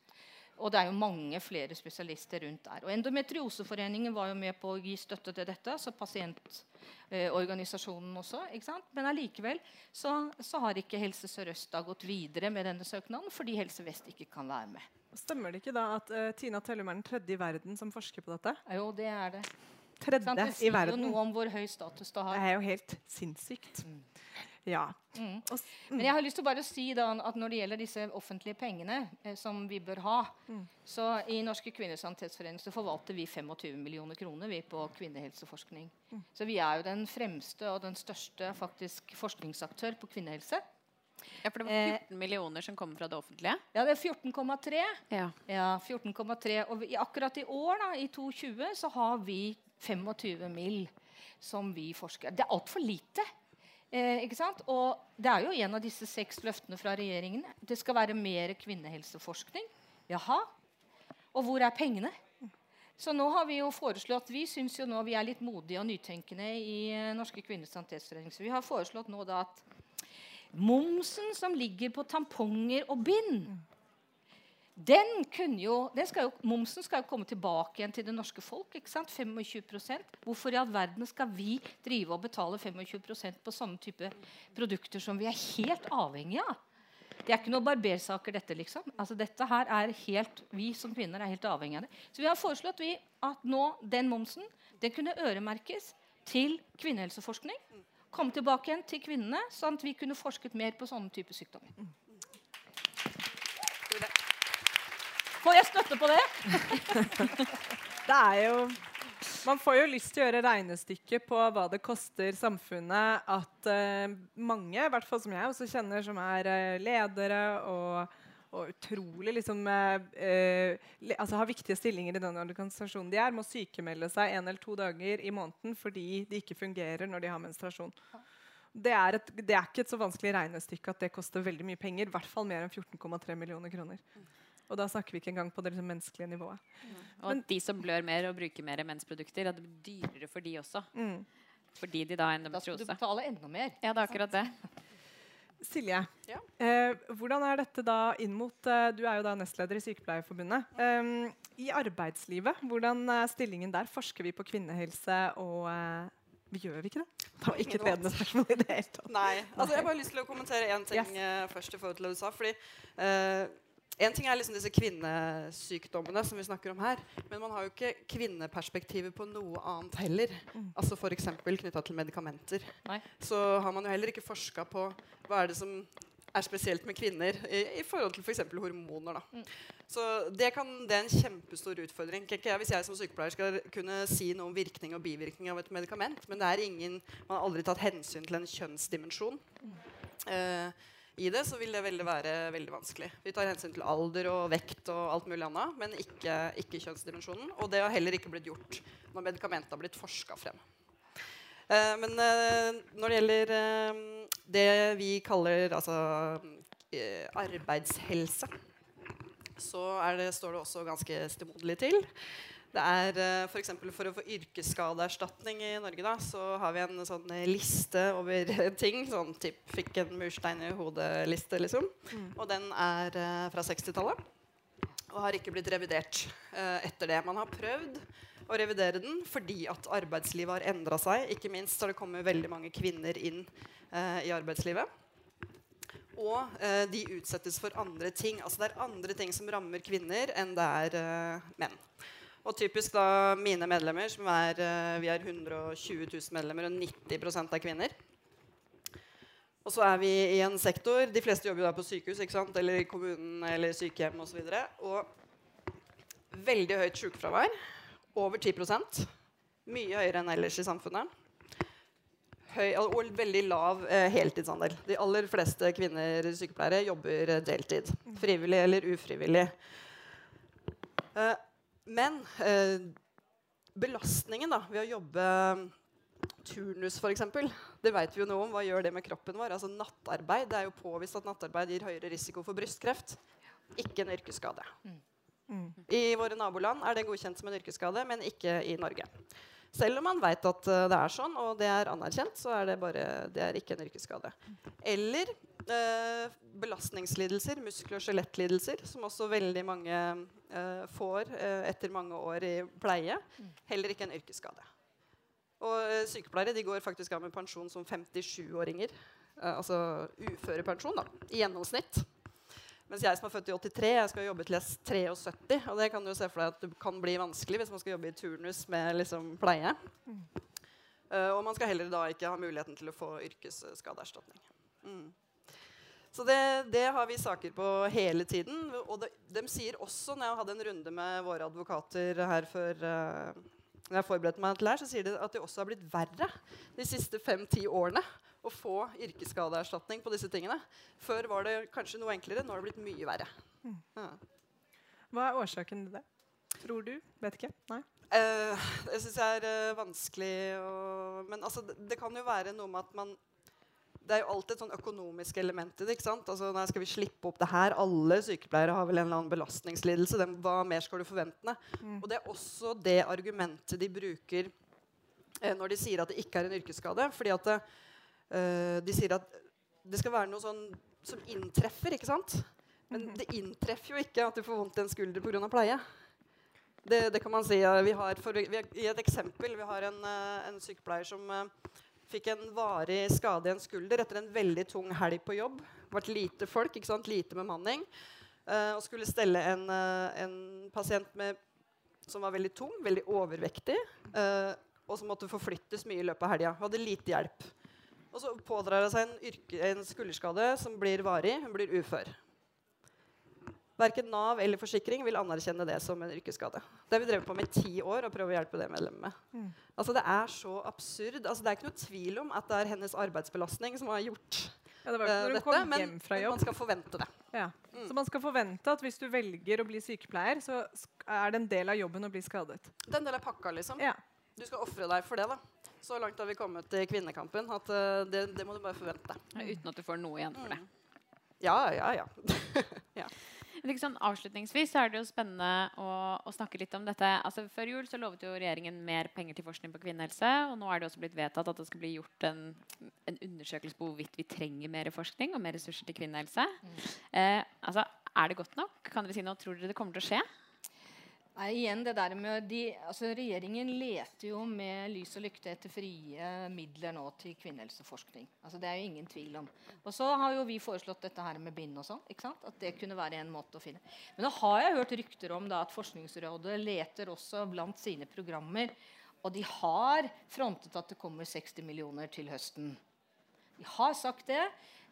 Og det er jo mange flere spesialister rundt der. Og Endometrioseforeningen var jo med på å gi støtte til dette. så pasientorganisasjonen eh, også. ikke sant? Men allikevel så, så, har ikke Helse Sør-Øst gått videre med denne søknaden fordi Helse Vest ikke kan være med. Stemmer det ikke da at uh, Tina Tellum er den tredje i verden som forsker på dette? Jo, det er det. Tredje i verden. Det sier jo noe om hvor høy status det har. Det er jo helt sinnssykt. Mm. Ja. Mm. Men jeg har lyst til å bare si da, at når det gjelder disse offentlige pengene eh, som vi bør ha, mm. så i Norske kvinners sanitetsforening så forvalter vi 25 millioner kroner vi på kvinnehelseforskning. Mm. Så vi er jo den fremste og den største faktisk forskningsaktør på kvinnehelse. Ja, For det var 14 eh, millioner som kommer fra det offentlige? Ja, det er 14,3. Ja. ja 14,3. Og vi, akkurat i år, da, i 2020, så har vi 25 mill. som vi forsker. Det er altfor lite. Eh, ikke sant? Og Det er jo en av disse seks løftene fra regjeringen. Det skal være mer kvinnehelseforskning. Jaha. Og hvor er pengene? Så nå har Vi jo foreslått, vi syns jo nå vi er litt modige og nytenkende i uh, Norske kvinners sanitetsforening. Så vi har foreslått nå da at momsen som ligger på tamponger og bind den jo, den skal jo, Momsen skal jo komme tilbake igjen til det norske folk. ikke sant? 25% Hvorfor i all verden skal vi drive og betale 25% på sånne type produkter som vi er helt avhengige av? Det er ikke noe barbersaker, dette. liksom. Altså dette her er helt, Vi som kvinner er helt avhengige av det. Så vi har foreslått vi, at nå den momsen den kunne øremerkes til kvinnehelseforskning. Komme tilbake igjen til kvinnene, sånn at vi kunne forsket mer på sånne typer sykdommer. Får jeg støtte på det? det er jo Man får jo lyst til å gjøre regnestykket på hva det koster samfunnet at uh, mange, i hvert fall som jeg også kjenner, som er uh, ledere og, og utrolig liksom, uh, altså har viktige stillinger i den organisasjonen de er, må sykemelde seg en eller to dager i måneden fordi de ikke fungerer når de har menstruasjon. Det er, et, det er ikke et så vanskelig regnestykke at det koster veldig mye penger. I hvert fall mer enn 14,3 millioner kroner. Og da snakker vi ikke engang på det liksom, menneskelige nivået. Mm. Og Men, de som blør mer og bruker mer mensprodukter, at det blir dyrere for de også. Mm. Fordi de da har endometriose. Da skal du betale enda mer. Ja, det er akkurat det. Silje, ja. eh, hvordan er dette da inn mot eh, Du er jo da nestleder i Sykepleierforbundet. Eh, I arbeidslivet, hvordan er stillingen der? Forsker vi på kvinnehelse og eh, vi gjør vi ikke det? Det var ikke et ledende spørsmål i det hele tatt. Nei. Altså, jeg har bare lyst til å kommentere én ting yes. uh, først i forhold til det du sa. fordi uh, en ting er liksom disse kvinnesykdommene som vi snakker om her. Men man har jo ikke kvinneperspektivet på noe annet heller. Mm. Altså F.eks. knytta til medikamenter. Nei. Så har man jo heller ikke forska på hva er det som er spesielt med kvinner i, i forhold til f.eks. For hormoner. Da. Mm. Så det, kan, det, er en kjempestor utfordring. Ikke jeg, hvis jeg som sykepleier skal kunne si noe om virkning og bivirkning av et medikament, men det er ingen, man har aldri tatt hensyn til en kjønnsdimensjon. Mm. Uh, i det, så vil det veldig være veldig vanskelig. Vi tar hensyn til alder og vekt og alt mulig annet, men ikke, ikke kjønnsdimensjonen. Og det har heller ikke blitt gjort når medikamentet har blitt forska frem. Eh, men eh, når det gjelder eh, det vi kaller altså, eh, arbeidshelse, så det, står det også ganske stemoderlig til. Det er uh, For, for å få yrkesskadeerstatning i Norge da, så har vi en sånn eh, liste over ting. Sånn typ 'fikk en murstein i hodet'-liste. liksom. Mm. Og den er uh, fra 60-tallet. Og har ikke blitt revidert eh, etter det. Man har prøvd å revidere den fordi at arbeidslivet har endra seg. Ikke minst har det kommet veldig mange kvinner inn i arbeidslivet. Og de utsettes for andre ting. Altså det er andre ting som rammer kvinner enn det er menn. Og typisk da mine medlemmer, som er, uh, vi er 120 000 medlemmer, og 90% er kvinner. Og så er vi i en sektor De fleste jobber jo da på sykehus ikke sant? eller i kommunen eller sykehjem osv. Og, så og veldig høyt sykefravær. Over 10 Mye høyere enn ellers i samfunnet. Høy, og veldig lav eh, heltidsandel. De aller fleste kvinner sykepleiere jobber deltid. Frivillig eller ufrivillig. Eh, men eh, belastningen da, ved å jobbe turnus, f.eks., det vet vi jo noe om. Hva gjør det med kroppen vår? Altså Nattarbeid det er jo påvist at nattarbeid gir høyere risiko for brystkreft. Ikke en yrkesskade. Mm. Mm. I våre naboland er det godkjent som en yrkesskade, men ikke i Norge. Selv om man vet at uh, det er sånn, og det er anerkjent, så er det, bare, det er ikke en yrkesskade. Eller uh, belastningslidelser, muskel- og skjelettlidelser, som også veldig mange eh, får eh, etter mange år i pleie heller ikke en yrkesskade. Og eh, sykepleiere de går faktisk av med pensjon som 57-åringer. Eh, altså uførepensjon, da, i gjennomsnitt. Mens jeg som er født i 83, jeg skal jobbe til jeg er 73. Og det kan du se for deg at det kan bli vanskelig hvis man skal jobbe i turnus med liksom, pleie. Uh, og man skal heller da ikke ha muligheten til å få yrkesskadeerstatning. Mm. Så det, det, har vi saker på hele tiden. Og de, de, sier også, når jeg hadde en runde med våre advokater her før uh, når jeg forberedte meg til her, så sier de at det også har blitt verre de siste fem-ti årene å få yrkesskadeerstatning på disse tingene. Før var det kanskje noe enklere. Nå har det blitt mye verre. Mm. Ja. Hva er årsaken til det? Tror du? Vet ikke. Nei? Uh, det syns jeg er uh, vanskelig å Men altså, det, det, kan jo være noe med at man Det er jo alltid et sånn økonomisk element i det. ikke sant? Altså, nei, Skal vi slippe opp det her? Alle sykepleiere har vel en eller annen belastningslidelse. Den, hva mer skal du forvente? Mm. Og det er også det argumentet de bruker eh, når de sier at det ikke er en yrkesskade. fordi at det, eh, de sier at det skal være noe sånn som inntreffer, ikke sant? Men mm -hmm. det inntreffer jo ikke at du får vondt i en skulder pga. pleie. Det, det, kan man si. Vi har, for, vi har, I et eksempel vi har en, uh, en sykepleier som uh, fikk en varig skade i en skulder etter en veldig tung helg på jobb. Ble lite folk, ikke sant? lite bemanning. og skulle stelle en, en pasient med, som var veldig tung, veldig overvektig, og som måtte forflyttes mye i løpet av helga. Hadde lite hjelp. Og så pådrar hun seg en, yrke, en, skulderskade som blir varig. Hun blir ufør. Verken Nav eller forsikring vil anerkjenne det som en yrkesskade. Det har vi drevet på med i ti år og prøver å hjelpe det medlemmet med. Mm. Altså, det er så absurd. Altså, det er ikke noe tvil om at det er hennes arbeidsbelastning som har gjort ja, det uh, dette, men, men, man skal forvente det. Ja. Mm. Så man skal forvente at hvis du velger å bli sykepleier, så er det en del av jobben å bli skadet. Det er en del av pakka, liksom. Ja. Du skal ofre deg for det, da. Så langt har vi kommet i kvinnekampen at uh, det, det, må du bare forvente. uten at du får noe igjen for det. Mm. Ja, ja, ja. ja. Sånn, avslutningsvis er det jo spennende å, å, snakke litt om dette. Altså, før jul så lovet jo regjeringen mer penger til forskning på kvinnehelse. Og nå er det også blitt vedtatt at det skal bli gjort en, en undersøkelse på hvorvidt vi trenger mer forskning og mer ressurser til kvinnehelse. Mm. Eh, altså, er det godt nok? Kan dere si noe? Tror dere det kommer til å skje? Nei, igjen det der med de, altså Regjeringen leter jo med lys og lykte etter frie midler nå til kvinnehelseforskning. Altså det er jo ingen tvil om. Og så har jo vi foreslått dette her med bind og sånn. ikke sant? At det kunne være en måte å finne. Men nå har jeg hørt rykter om da, at Forskningsrådet leter også blant sine programmer. Og de har frontet at det kommer 60 millioner til høsten. De har sagt det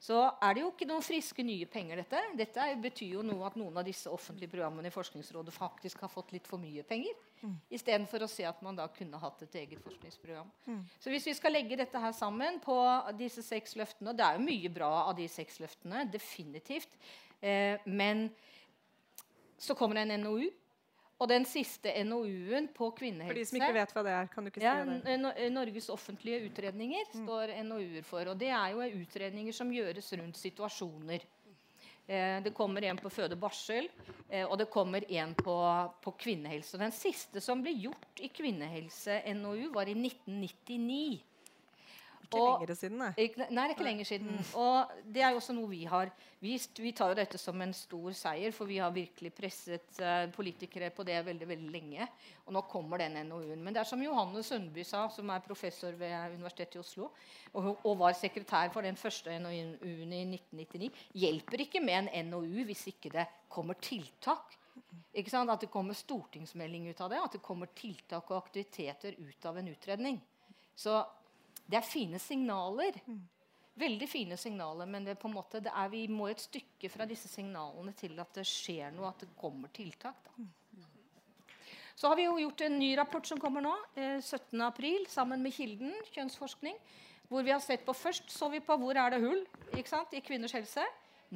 så er det jo ikke noen friske, nye penger. Dette Dette betyr jo noe at noen av disse offentlige programmene i Forskningsrådet faktisk har fått litt for mye penger. Mm. Istedenfor å se at man da kunne hatt et eget forskningsprogram. Mm. Så hvis vi skal legge dette her sammen på disse seks løftene Og det er jo mye bra av de seks løftene, definitivt. Eh, men så kommer det en NOU og den siste NOU-en på kvinnehelse For de som ikke vet hva det er, kan du ikke si ja, det? Norges offentlige utredninger mm. står NOU-er for. Og det er jo utredninger som gjøres rundt situasjoner. Eh, det kommer en på føde barsel, eh, og det kommer en på, på kvinnehelse. Og den siste som ble gjort i kvinnehelse-NOU, var i 1999. Ikke og, lenger siden, nei. Ikke, nei, det er ikke lenger siden. Mm. Og det er jo også noe vi har vist. Vi tar jo dette som en stor seier, for vi har virkelig presset uh, politikere på det veldig veldig lenge. Og nå kommer den NOU-en. Men det er som Johanne Sundby sa, som er professor ved Universitetet i Oslo, og, og var sekretær for den første NOU-en i 1999, hjelper ikke med en NOU hvis ikke det kommer tiltak. Ikke sant? At det kommer stortingsmelding ut av det. At det kommer tiltak og aktiviteter ut av en utredning. Så det er fine signaler. Mm. Veldig fine signaler, men det, måte, det er, vi må et stykke fra disse signalene til at det skjer noe, at det kommer tiltak. Da. Så har vi jo gjort en ny rapport som kommer nå, eh, 17.4, sammen med Kilden kjønnsforskning. Hvor vi har sett på Først så vi på hvor er det hull i kvinners helse.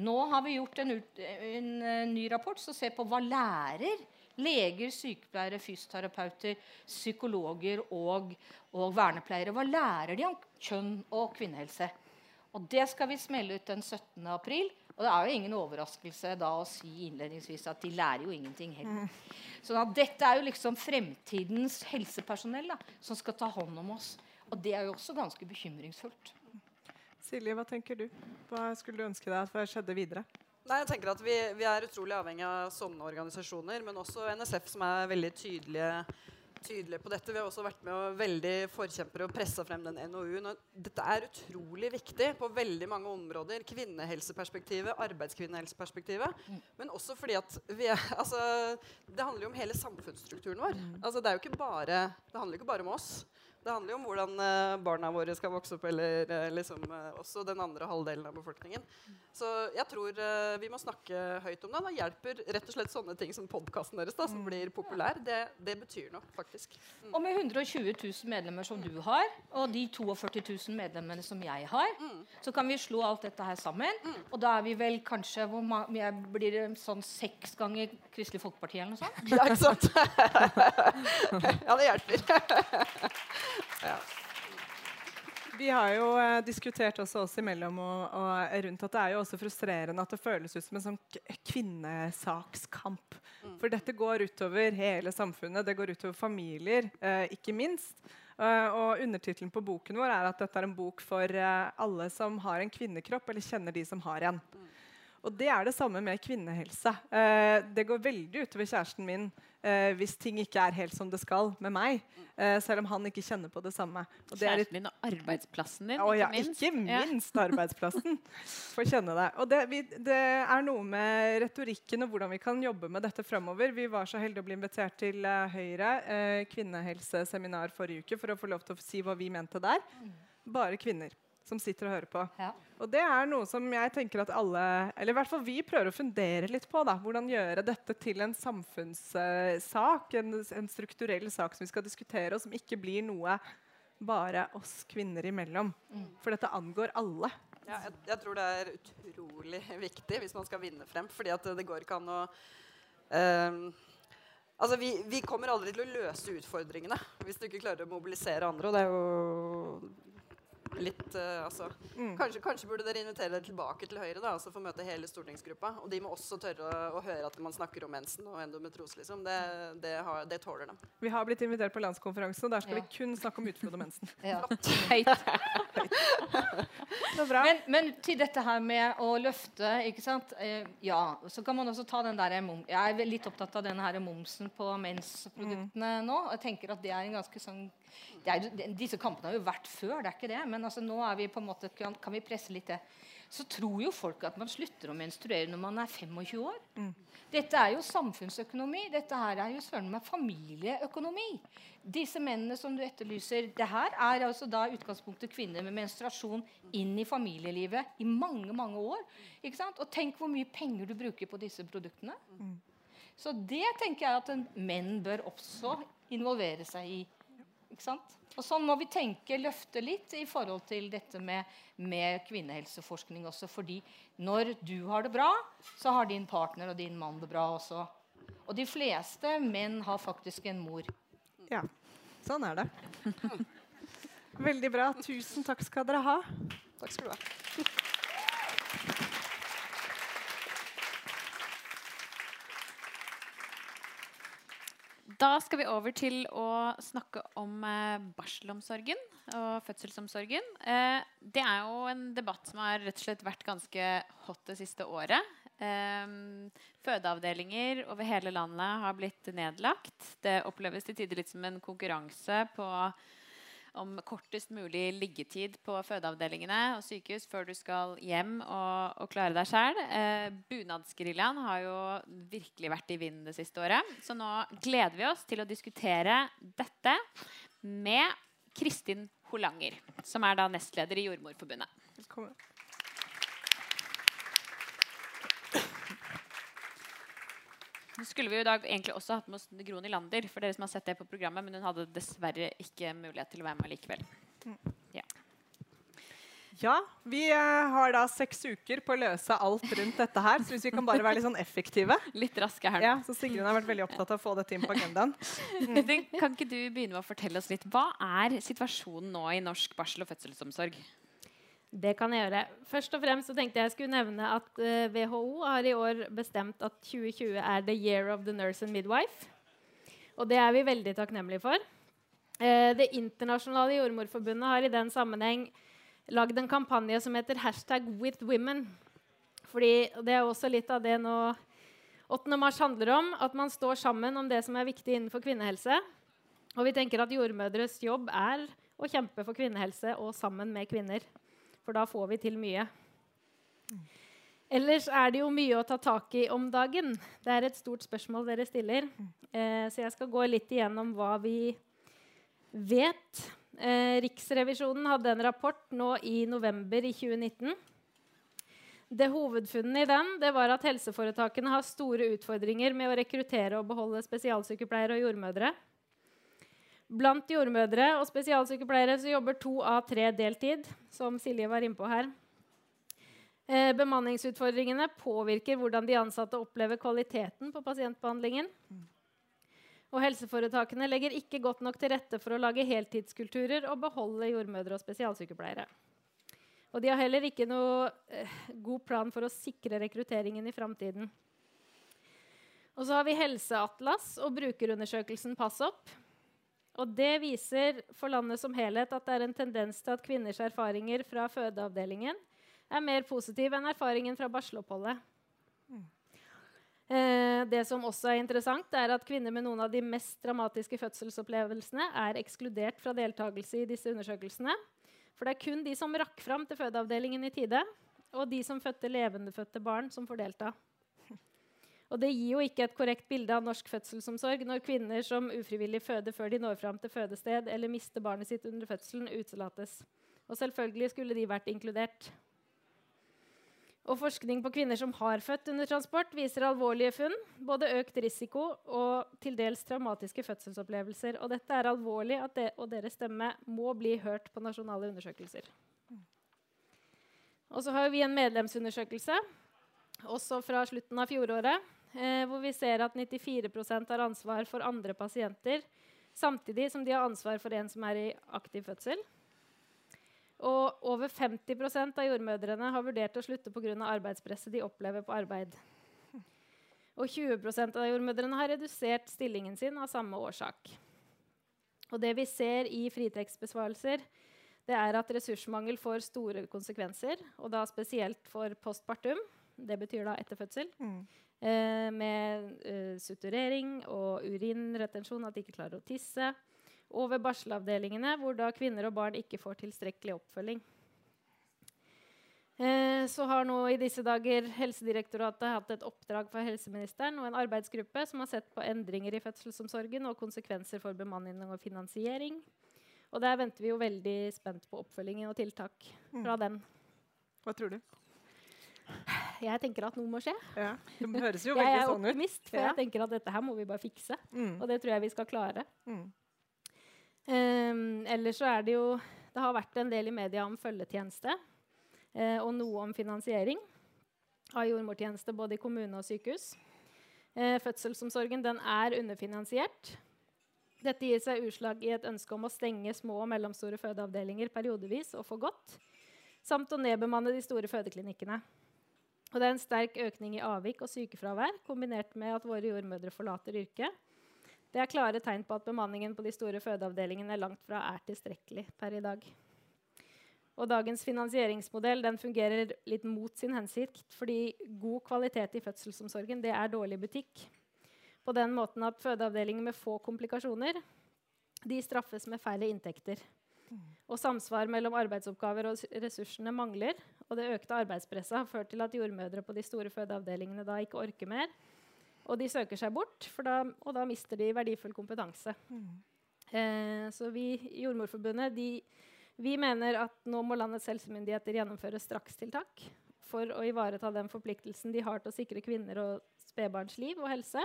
Nå har vi gjort en, en, en, en ny rapport som ser på hva lærer leger, sykepleiere, fysioterapeuter, psykologer og, og vernepleiere. Hva lærer de om kjønn og kvinnehelse? Og Det skal vi smelle ut den 17. april. Og det er jo ingen overraskelse da å si innledningsvis at de lærer jo ingenting heller. Mm. Så da, dette er jo liksom fremtidens helsepersonell da, som skal ta hånd om oss. Og det er jo også ganske bekymringsfullt. Silje, hva tenker du? Hva skulle du ønske deg at skjedde videre? Nei, jeg tenker at vi, vi, er utrolig avhengig av sånne organisasjoner, men også NSF, som er veldig tydelige, tydelige på dette. Vi har også vært med og veldig forkjempere og pressa frem den NOU-en. Dette er utrolig viktig på veldig mange områder. Kvinnehelseperspektivet, arbeidskvinnehelseperspektivet. Mm. Men også fordi at vi er, altså, det handler jo om hele samfunnsstrukturen vår. Mm. Altså, det, er jo ikke bare, det handler ikke bare om oss. Det handler jo om hvordan uh, barna våre skal vokse opp, eller uh, liksom, uh, også den andre halvdelen av befolkningen. Så jeg tror vi må snakke høyt om det. Da hjelper rett og slett sånne ting som podkasten deres, da, som blir populær. Det, det betyr noe, faktisk. Mm. Og med 120 000 medlemmer som du har, og de 42 000 medlemmene som jeg har, mm. så kan vi slå alt dette her sammen. Mm. Og da er vi vel kanskje hvor Blir det sånn seks ganger Kristelig Folkeparti eller noe sånt? Ja, ikke sant? ja, det hjelper. Ja. Vi har jo eh, diskutert også oss imellom og, og rundt at det er jo også frustrerende at det føles ut som en sånn kvinnesakskamp. Mm. For dette går utover hele samfunnet. Det går utover familier, eh, ikke minst. Uh, og Undertittelen på boken vår er at dette er en bok for uh, alle som har en kvinnekropp, eller kjenner de som har en. Mm. Og det er det samme med kvinnehelse. Uh, det går veldig utover kjæresten min uh, hvis ting ikke er helt som det skal med meg. Eh, selv om han ikke kjenner på det samme. Og det kjæresten din og arbeidsplassen din, oh, ja, ikke minst. Ikke minst arbeidsplassen. Får kjenne det. Og det, vi, det, er noe med retorikken og hvordan vi kan jobbe med dette fremover. Vi var så heldige å bli invitert til Høyre kvinnehelseseminar forrige uke for å få lov til å si hva vi mente der. Mm. Bare kvinner som sitter og hører på. Ja. Og det er noe som jeg tenker at alle, eller i hvert fall vi, prøver å fundere litt på. da. Hvordan gjøre dette til en samfunnssak, en, en, strukturell sak som vi skal diskutere, og som ikke blir noe bare oss kvinner imellom. Mm. For dette angår alle. Ja, jeg, jeg, tror det er utrolig viktig hvis man skal vinne frem. fordi at det går ikke an å um, Altså, vi, vi, kommer aldri til å løse utfordringene hvis du ikke klarer å mobilisere andre. Og det er jo litt uh, altså, mm. kanskje, kanskje, burde dere invitere dere tilbake til Høyre da, altså for å møte hele stortingsgruppa. Og de må også tørre å, å høre at man snakker om mensen og endometrose. Liksom. Det, det, har, det, tåler dem. Vi har blitt invitert på landskonferansen, og der skal ja. vi kun snakke om utflod og mensen. Ja. Høyt. men, men, til dette her med å løfte, ikke sant. Eh, ja, så kan man også ta den der Jeg er litt opptatt av denne her momsen på mensproduktene mm. nå. Jeg tenker at det er en ganske sånn er, disse kampene har jo vært før, det er ikke det. Men altså, nå er vi på en måte, kan, kan vi presse litt det. Så tror jo folk at man slutter å menstruere når man er 25 år. Mm. Dette er jo samfunnsøkonomi. Dette her er jo søren meg familieøkonomi. Disse mennene som du etterlyser, det her er altså da utgangspunktet kvinner med menstruasjon inn i familielivet i mange mange år. Ikke sant? Og tenk hvor mye penger du bruker på disse produktene. Mm. Så det tenker jeg at menn bør også involvere seg i. Ikke sant? Og Sånn må vi tenke, løfte litt i forhold til dette med, med, kvinnehelseforskning også. fordi når du har det bra, så har din partner og din mann det bra også. Og de fleste menn har faktisk en mor. Ja, sånn er det. Veldig bra. Tusen takk skal dere ha. Takk skal du ha. Da skal vi over til å snakke om eh, barselomsorgen og fødselsomsorgen. Eh, det er jo en debatt som har rett og slett vært ganske hot det siste året. Eh, fødeavdelinger over hele landet har blitt nedlagt. Det oppleves til tider litt som en konkurranse på om kortest mulig liggetid på fødeavdelingene og sykehus før du skal hjem og, og klare deg sjæl. Eh, Bunadsgeriljaen har jo virkelig vært i vinden det siste året. Så nå gleder vi oss til å diskutere dette med Kristin Holanger, som er da nestleder i Jordmorforbundet. Velkommen. Så skulle vi jo i dag egentlig også hatt med oss Gro Nylander, for dere som har sett det på programmet, men hun hadde dessverre ikke mulighet til å være med likevel. Ja. ja vi uh, har da seks uker på å løse alt rundt dette her. Så hvis vi kan bare være litt sånn effektive Litt raske her Ja, så Sigrun har vært veldig opptatt av å få dette inn på agendaen. Mm. Kan ikke du begynne med å fortelle oss litt Hva er situasjonen nå i norsk barsel- og fødselsomsorg? Det kan jeg gjøre. Først og fremst så tenkte jeg skulle nevne at uh, eh, WHO har i år bestemt at 2020 er the year of the nurse and midwife. Og det er vi veldig takknemlige for. Uh, det internasjonale jordmorforbundet har i den sammenheng lagd en kampanje som heter hashtag with women. Fordi det er også litt av det nå 8. mars handler om. At man står sammen om det som er viktig innenfor kvinnehelse. Og vi tenker at jordmødres jobb er å kjempe for kvinnehelse og sammen med kvinner. For da får vi til mye. Ellers er det jo mye å ta tak i om dagen. Det er et stort spørsmål dere stiller. Eh, så jeg skal gå litt igjennom hva vi vet. Eh, Riksrevisjonen hadde en rapport nå i november i 2019. Det Hovedfunnet i den var at helseforetakene har store utfordringer med å rekruttere og beholde spesialsykepleiere og jordmødre. Blant jordmødre og spesialsykepleiere så jobber to av tre deltid, som Silje var innpå her. Eh, bemanningsutfordringene påvirker hvordan de ansatte opplever kvaliteten på pasientbehandlingen. Og helseforetakene legger ikke godt nok til rette for å lage heltidskulturer og beholde jordmødre og spesialsykepleiere. Og de har heller ikke noe eh, god plan for å sikre rekrutteringen i framtiden. Og så har vi Helseatlas og brukerundersøkelsen PassOpp. Og det viser for landet som helhet at det er en tendens til at kvinners erfaringer fra fødeavdelingen er mer positiv enn erfaringen fra barseloppholdet. Eh, det som også er interessant, er at kvinner med noen av de mest dramatiske fødselsopplevelsene er ekskludert fra deltakelse i disse undersøkelsene. For det er kun de som rakk fram til fødeavdelingen i tide, og de som fødte levendefødte barn, som får delta. Og det gir jo ikke et korrekt bilde av norsk fødselsomsorg når kvinner som ufrivillig føder før de når fram til fødested eller mister barnet sitt under fødselen, utelates. Og selvfølgelig skulle de vært inkludert. Og forskning på kvinner som har født under transport, viser alvorlige funn. Både økt risiko og til dels traumatiske fødselsopplevelser. Og dette er alvorlig, det, og deres stemme må bli hørt på nasjonale undersøkelser. Og så har vi en medlemsundersøkelse, også fra slutten av fjoråret, eh, hvor vi ser at 94% har ansvar for andre pasienter, samtidig som de har ansvar for en som er i aktiv fødsel. Og over 50% av jordmødrene har vurdert å slutte pga. arbeidspresset de opplever på arbeid. Og 20% av jordmødrene har redusert stillingen sin av samme årsak. Og det vi ser i fritekstbesvarelser, det er at ressursmangel får store konsekvenser. Og da spesielt for postpartum. Det betyr da etter fødsel. Mm. Eh, med eh, suturering og urinretensjon, at de ikke klarer å tisse og ved barselavdelingene, hvor da kvinner og barn ikke får tilstrekkelig oppfølging. Eh, så har nå i disse dager Helsedirektoratet hatt et oppdrag for helseministeren og en arbeidsgruppe som har sett på endringer i fødselsomsorgen og konsekvenser for bemanning og finansiering. Og der venter vi jo veldig spent på oppfølgingen og tiltak fra den. Hva tror du? Jeg tenker at noe må skje. Ja, det høres jo veldig sånn ut. Jeg er optimist, for ja. jeg tenker at dette her må vi bare fikse. Mm. Og det tror jeg vi skal klare. Mm. Um, ellers så er det jo Det har vært en del i media om følgetjeneste uh, og noe om finansiering av jordmortjeneste både i kommune og sykehus. Uh, fødselsomsorgen den er underfinansiert. Dette gir seg utslag i et ønske om å stenge små og mellomstore fødeavdelinger periodevis og for godt, samt å nedbemanne de store fødeklinikkene. Og det er en sterk økning i avvik og sykefravær kombinert med at våre jordmødre forlater yrket det er klare tegn på at bemanningen på de store fødeavdelingene langt fra er tilstrekkelig per i dag. Og dagens finansieringsmodell fungerer litt mot sin hensikt, fordi god kvalitet i fødselsomsorgen er dårlig butikk. På den måten at fødeavdelinger med få komplikasjoner straffes med færre inntekter. Og samsvar mellom arbeidsoppgaver og ressursene mangler. Og det økte arbeidspresset har ført til at jordmødre på de store fødeavdelingene da ikke orker mer og de søker seg bort, da, og da mister de verdifull kompetanse. Mm. Eh, så vi i Jordmorforbundet de, vi mener at nå må landets helsemyndigheter gjennomføre strakstiltak for å ivareta den forpliktelsen de har til å sikre kvinner og spedbarns liv og helse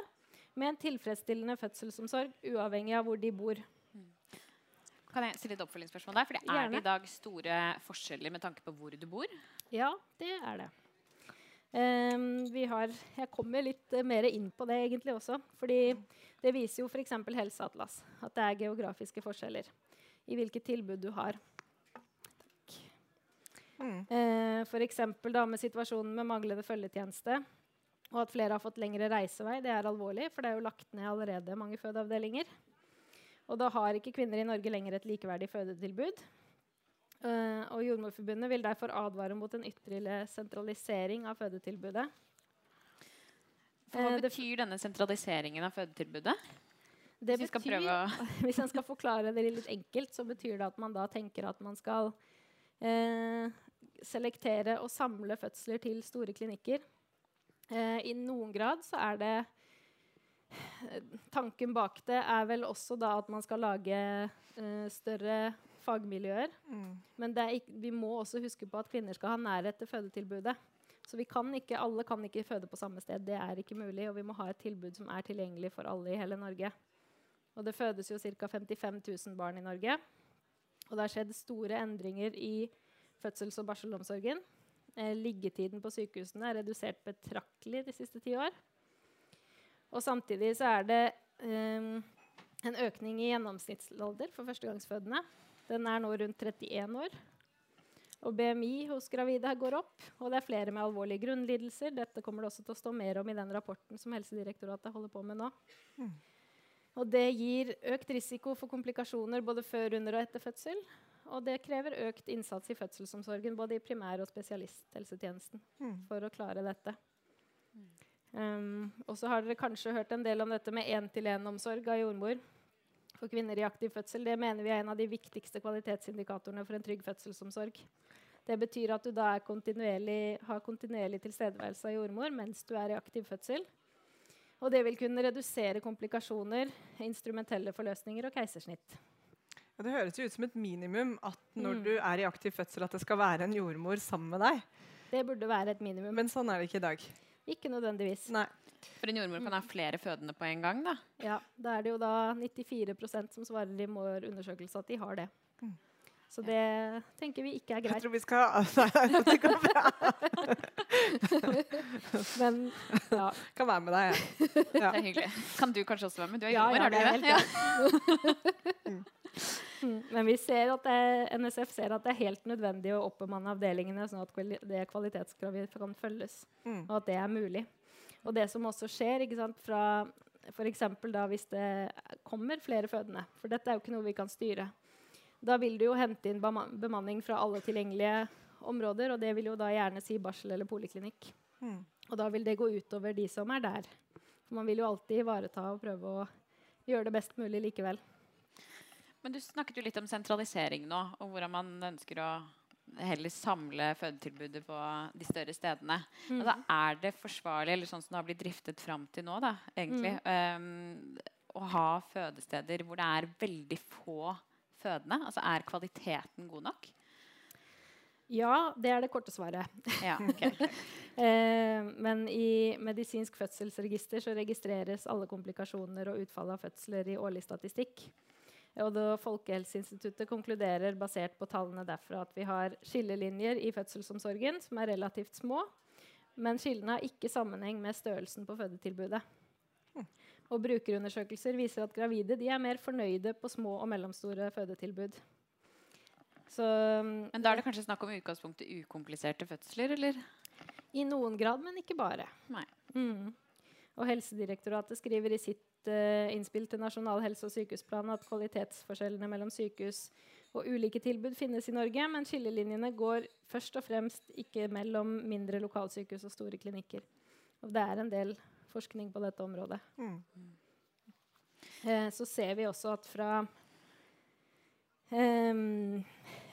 med en tilfredsstillende fødselsomsorg uavhengig av hvor de bor. Kan jeg stille et oppfølgingsspørsmål der? For det er det i dag store forskjeller med tanke på hvor du bor? Ja, det er det. Um, har, jeg kommer litt uh, mer inn på det egentlig også. fordi det viser jo f.eks. Helseatlas at det er geografiske forskjeller i hvilket tilbud du har. Mm. Uh, F.eks. med situasjonen med manglende følgetjeneste og at flere har fått lengre reisevei. Det er alvorlig, for det er jo lagt ned allerede mange fødeavdelinger. Og da har ikke kvinner i Norge lenger et likeverdig fødetilbud. Uh, og Jordmorforbundet vil derfor advare mot en ytterligere sentralisering av fødetilbudet. For hva betyr denne sentraliseringen av fødetilbudet? Det hvis, betyr, hvis en skal forklare det litt enkelt, så betyr det at man da tenker at man skal uh, selektere og samle fødsler til store klinikker. I noen grad så er det Tanken bak det er vel også da at man skal lage uh, større fagmiljøer. Mm. Men ikke, vi må også huske på at kvinner skal ha nærhet til fødetilbudet. Så vi kan ikke, alle kan ikke føde på samme sted. Det er ikke mulig. Og vi må ha et tilbud som er tilgjengelig for alle i hele Norge. Og det fødes jo ca. 55 000 barn i Norge. Og det har skjedd store endringer i fødsels- og barselomsorgen. Eh, liggetiden på sykehusene er redusert betraktelig de siste ti år. Og samtidig så er det um, en økning i gjennomsnittsalder for førstegangsfødende. Den er nå rundt 31 år. Og BMI hos gravide går opp, og det er flere med alvorlige grunnlidelser. Dette kommer det også til å stå mer om i den rapporten som Helsedirektoratet holder på med nå. Mm. Og det gir økt risiko for komplikasjoner både før, under og etter fødsel. Og det krever økt innsats i fødselsomsorgen, både i primær- og spesialisthelsetjenesten, mm. for å klare dette. Um, og så har dere kanskje hørt en del om dette med én-til-én-omsorg av jordmor for kvinner i aktiv fødsel. Det mener vi er en av de viktigste kvalitetsindikatorene for en trygg fødselsomsorg. Det betyr at du da kontinuerlig, har kontinuerlig tilstedeværelse av jordmor mens du er i aktiv fødsel. Og det vil kunne redusere komplikasjoner, instrumentelle forløsninger og keisersnitt. Ja, det høres jo ut som et minimum at når mm. du er i aktiv fødsel, at det skal være en jordmor sammen med deg. Det burde være et minimum. Men sånn er det ikke i dag. Ikke nødvendigvis. Nei. For en jordmor kan ha flere fødende på en gang? da? Ja, da er det jo da 94% som svarer i vår undersøkelse at de har det. Mm. Så det tenker vi ikke er greit. Jeg tror vi skal Det går bra. Men ja. Kan være med deg, jeg. Ja. Det er hyggelig. Kan du kanskje også være med? Du er jordmor, ja, har du det? Ja. Mm. Men vi ser at det, NSF ser at det er helt nødvendig å oppbemanne avdelingene, sånn at det kvalitetskravet kan følges, mm. og at det er mulig. Og det som også skjer ikke sant, fra f.eks. hvis det kommer flere fødende, for dette er jo ikke noe vi kan styre, da vil du jo hente inn bemanning fra alle tilgjengelige områder, og det vil jo da gjerne si barsel eller poliklinikk. Mm. Og da vil det gå utover de som er der. For man vil jo alltid ivareta og prøve å gjøre det best mulig likevel. Men du snakket jo litt om sentralisering nå, og hvordan man ønsker å heller samle fødetilbudet på de større stedene. Mm. Altså, er det forsvarlig, eller sånn som det har blitt driftet fram til nå, da, egentlig, mm. um, å ha fødesteder hvor det er veldig få fødende? Altså er kvaliteten god nok? Ja, det er det korte svaret. Ja, okay. eh, men i medisinsk fødselsregister så registreres alle komplikasjoner og utfall av fødsler i årlig statistikk. Og Folkehelseinstituttet konkluderer basert på tallene derfra at vi har skillelinjer i fødselsomsorgen som er relativt små, men skillene har ikke sammenheng med størrelsen på fødetilbudet. Og Brukerundersøkelser viser at gravide er mer fornøyde på små og mellomstore fødetilbud. Så, men da er det kanskje snakk om utgangspunktet ukompliserte fødsler, eller? I noen grad, men ikke bare. Mm. Og Helsedirektoratet skriver i sitt uh, innspill til Nasjonal helse- og sykehusplan at kvalitetsforskjellene mellom sykehus og ulike tilbud finnes i Norge, men skillelinjene går først og fremst ikke mellom mindre lokalsykehus og store klinikker. Og det er en del forskning på dette området. Mm. Eh, så ser vi også at fra eh,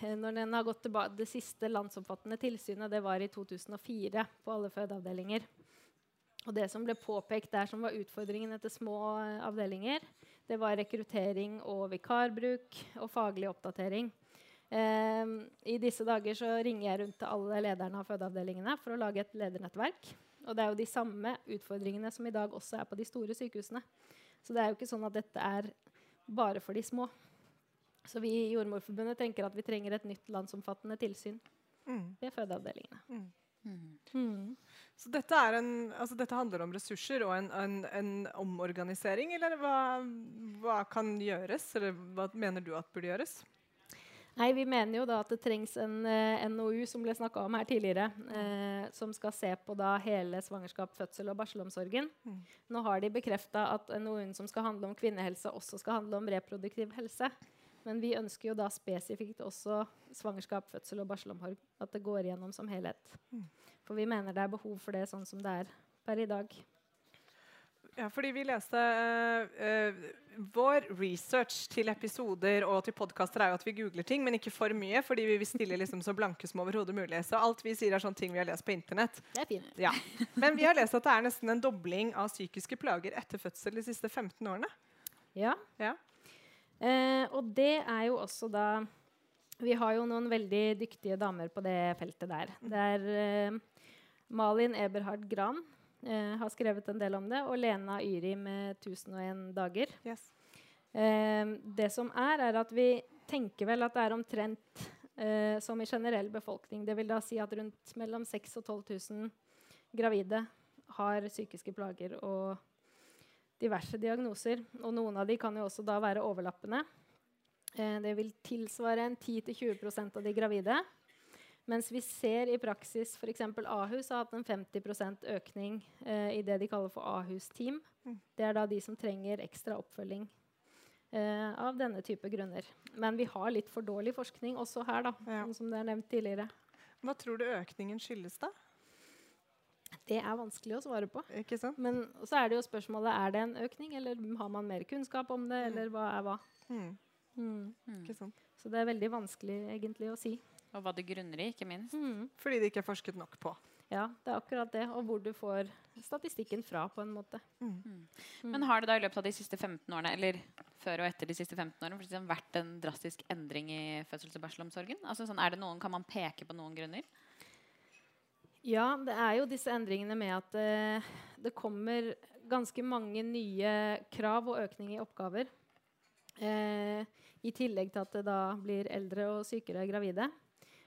når den har gått tilbake, Det siste landsomfattende tilsynet det var i 2004 på alle fødeavdelinger. Og det som ble påpekt der som var utfordringen etter små eh, avdelinger, det var rekruttering og vikarbruk og faglig oppdatering. Eh, I disse dager så ringer jeg rundt til alle lederne av fødeavdelingene for å lage et ledernettverk. Og det er jo de samme utfordringene som i dag også er på de store sykehusene. Så det er jo ikke sånn at dette er bare for de små. Så vi i Jordmorforbundet tenker at vi trenger et nytt landsomfattende tilsyn mm. ved fødeavdelingene. Mm. Mm. mm. Så dette, en, altså dette, handler om ressurser og en, en, en omorganisering, eller hva, hva, kan gjøres? Eller hva mener du at burde gjøres? Nei, Vi mener jo da at det trengs en uh, NOU som ble snakka om her tidligere, uh, som skal se på da hele svangerskap, fødsel og barselomsorgen. Mm. Nå har de bekrefta at NOU-en som skal handle om kvinnehelse, også skal handle om reproduktiv helse. Men vi ønsker jo da spesifikt også svangerskap, fødsel og barselomsorg. At det går igjennom som helhet. Mm. For vi mener det er behov for det sånn som det er per i dag. Ja, fordi vi leste uh, Vår research til episoder og til podkaster er jo at vi googler ting, men ikke for mye, fordi vi vil stille liksom så blanke som overhodet mulig. Så alt vi sier, er sånne ting vi har lest på Internett. Det er fint. Ja. Men vi har lest at det er nesten en dobling av psykiske plager etter fødsel de siste 15 årene. Ja. ja. Uh, og det er jo også da Vi har jo noen veldig dyktige damer på det feltet der. Det er uh, Malin Eberhard Gran eh, har skrevet en del om det, og Lena Yri med 1001 dager. Yes. Eh, det som er, er at vi tenker vel at det er omtrent eh, som i generell befolkning. Det vil da si at rundt mellom 6000 og 12 000 gravide har psykiske plager og diverse diagnoser. Og noen av de kan jo også da være overlappende. Eh, det vil tilsvare en 10-20% av de gravide. Mens vi ser i praksis f.eks. Ahus har hatt en 50 økning eh, i det de kaller for Ahus-team. Mm. Det er da de som trenger ekstra oppfølging eh, av denne type grunner. Men vi har litt for dårlig forskning også her, da, ja. som det er nevnt tidligere. Hva tror du økningen skyldes, da? Det er vanskelig å svare på. Ikke sant? Men så er det jo spørsmålet er det en økning, eller har man mer kunnskap om det, mm. eller hva er hva? Mm. Mm. Ikke sant? Så det er veldig vanskelig egentlig å si. Og hva det grunner i, ikke minst. Mm. Fordi det ikke er forsket nok på. Ja, det er akkurat det. Og hvor du får statistikken fra, på en måte. Mm. Mm. mm. Men har det da i løpet av de siste 15 årene, eller før og etter de siste 15 årene, eksempel, vært en drastisk endring i fødsels- og barselomsorgen? Altså, sånn, er det noen, kan man peke på noen grunner? Ja, det er jo disse endringene med at uh, det kommer ganske mange nye krav og økning i oppgaver. Uh, I tillegg til at det da blir eldre og sykere gravide.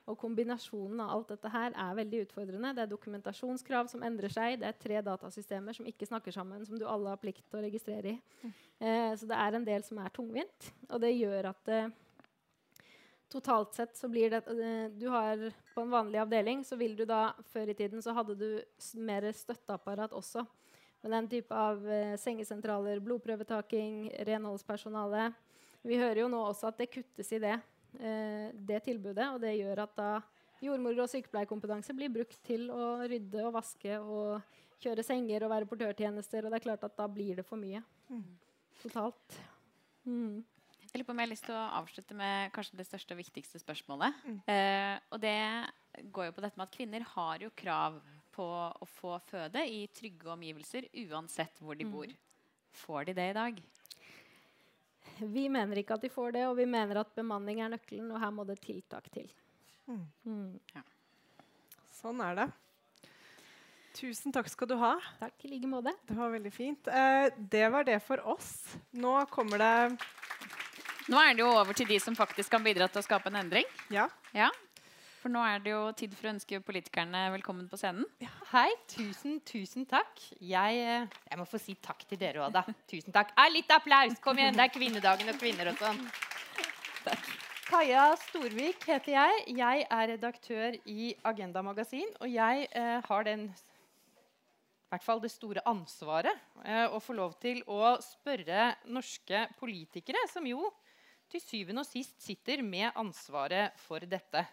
Og kombinasjonen av alt dette her er veldig utfordrende. Det er dokumentasjonskrav som endrer seg. Det er tre datasystemer som ikke snakker sammen, som du alle har plikt til å registrere i. Eh, så det er en del som er tungvint. Og det gjør at eh, totalt sett så blir det eh, Du har på en vanlig avdeling, så vil du da Før i tiden så hadde du mer støtteapparat også. Med den type av eh, sengesentraler, blodprøvetaking, renholdspersonale. Vi hører jo nå også at det kuttes i det det tilbudet. Og det gjør at da jordmor- og sykepleierkompetanse blir brukt til å rydde og vaske og kjøre senger og være portørtjenester. Og det er klart at da blir det for mye mm. totalt. Mm. Jeg lurer på om jeg har lyst til å avslutte med kanskje det største og viktigste spørsmålet. Mm. Eh, og det går jo på dette med at kvinner har jo krav på å få føde i trygge omgivelser uansett hvor de mm. bor. Får de det i dag? Vi mener ikke at de får det, og vi mener at bemanning er nøkkelen, og her må det tiltak til. Mm. Mm. Ja. Sånn er det. Tusen takk skal du ha. Takk i like måte. Det var veldig fint. Eh, det var det for oss. Nå kommer det Nå er det jo over til de som faktisk kan bidra til å skape en endring. Ja. ja. For nå er det jo tid for å ønske politikerne velkommen på scenen. Ja, hei. Tusen, tusen takk. Jeg, eh, jeg, må få si takk til dere òg, da. Tusen takk. Eh, litt applaus! Kom igjen, det er kvinnedagen og kvinner og sånn. Kaja Storvik heter jeg. Jeg er redaktør i Agenda Magasin. Og jeg eh, har den i hvert fall det store ansvaret eh, å få lov til å spørre norske politikere, som jo til syvende og sist sitter med ansvaret for dette.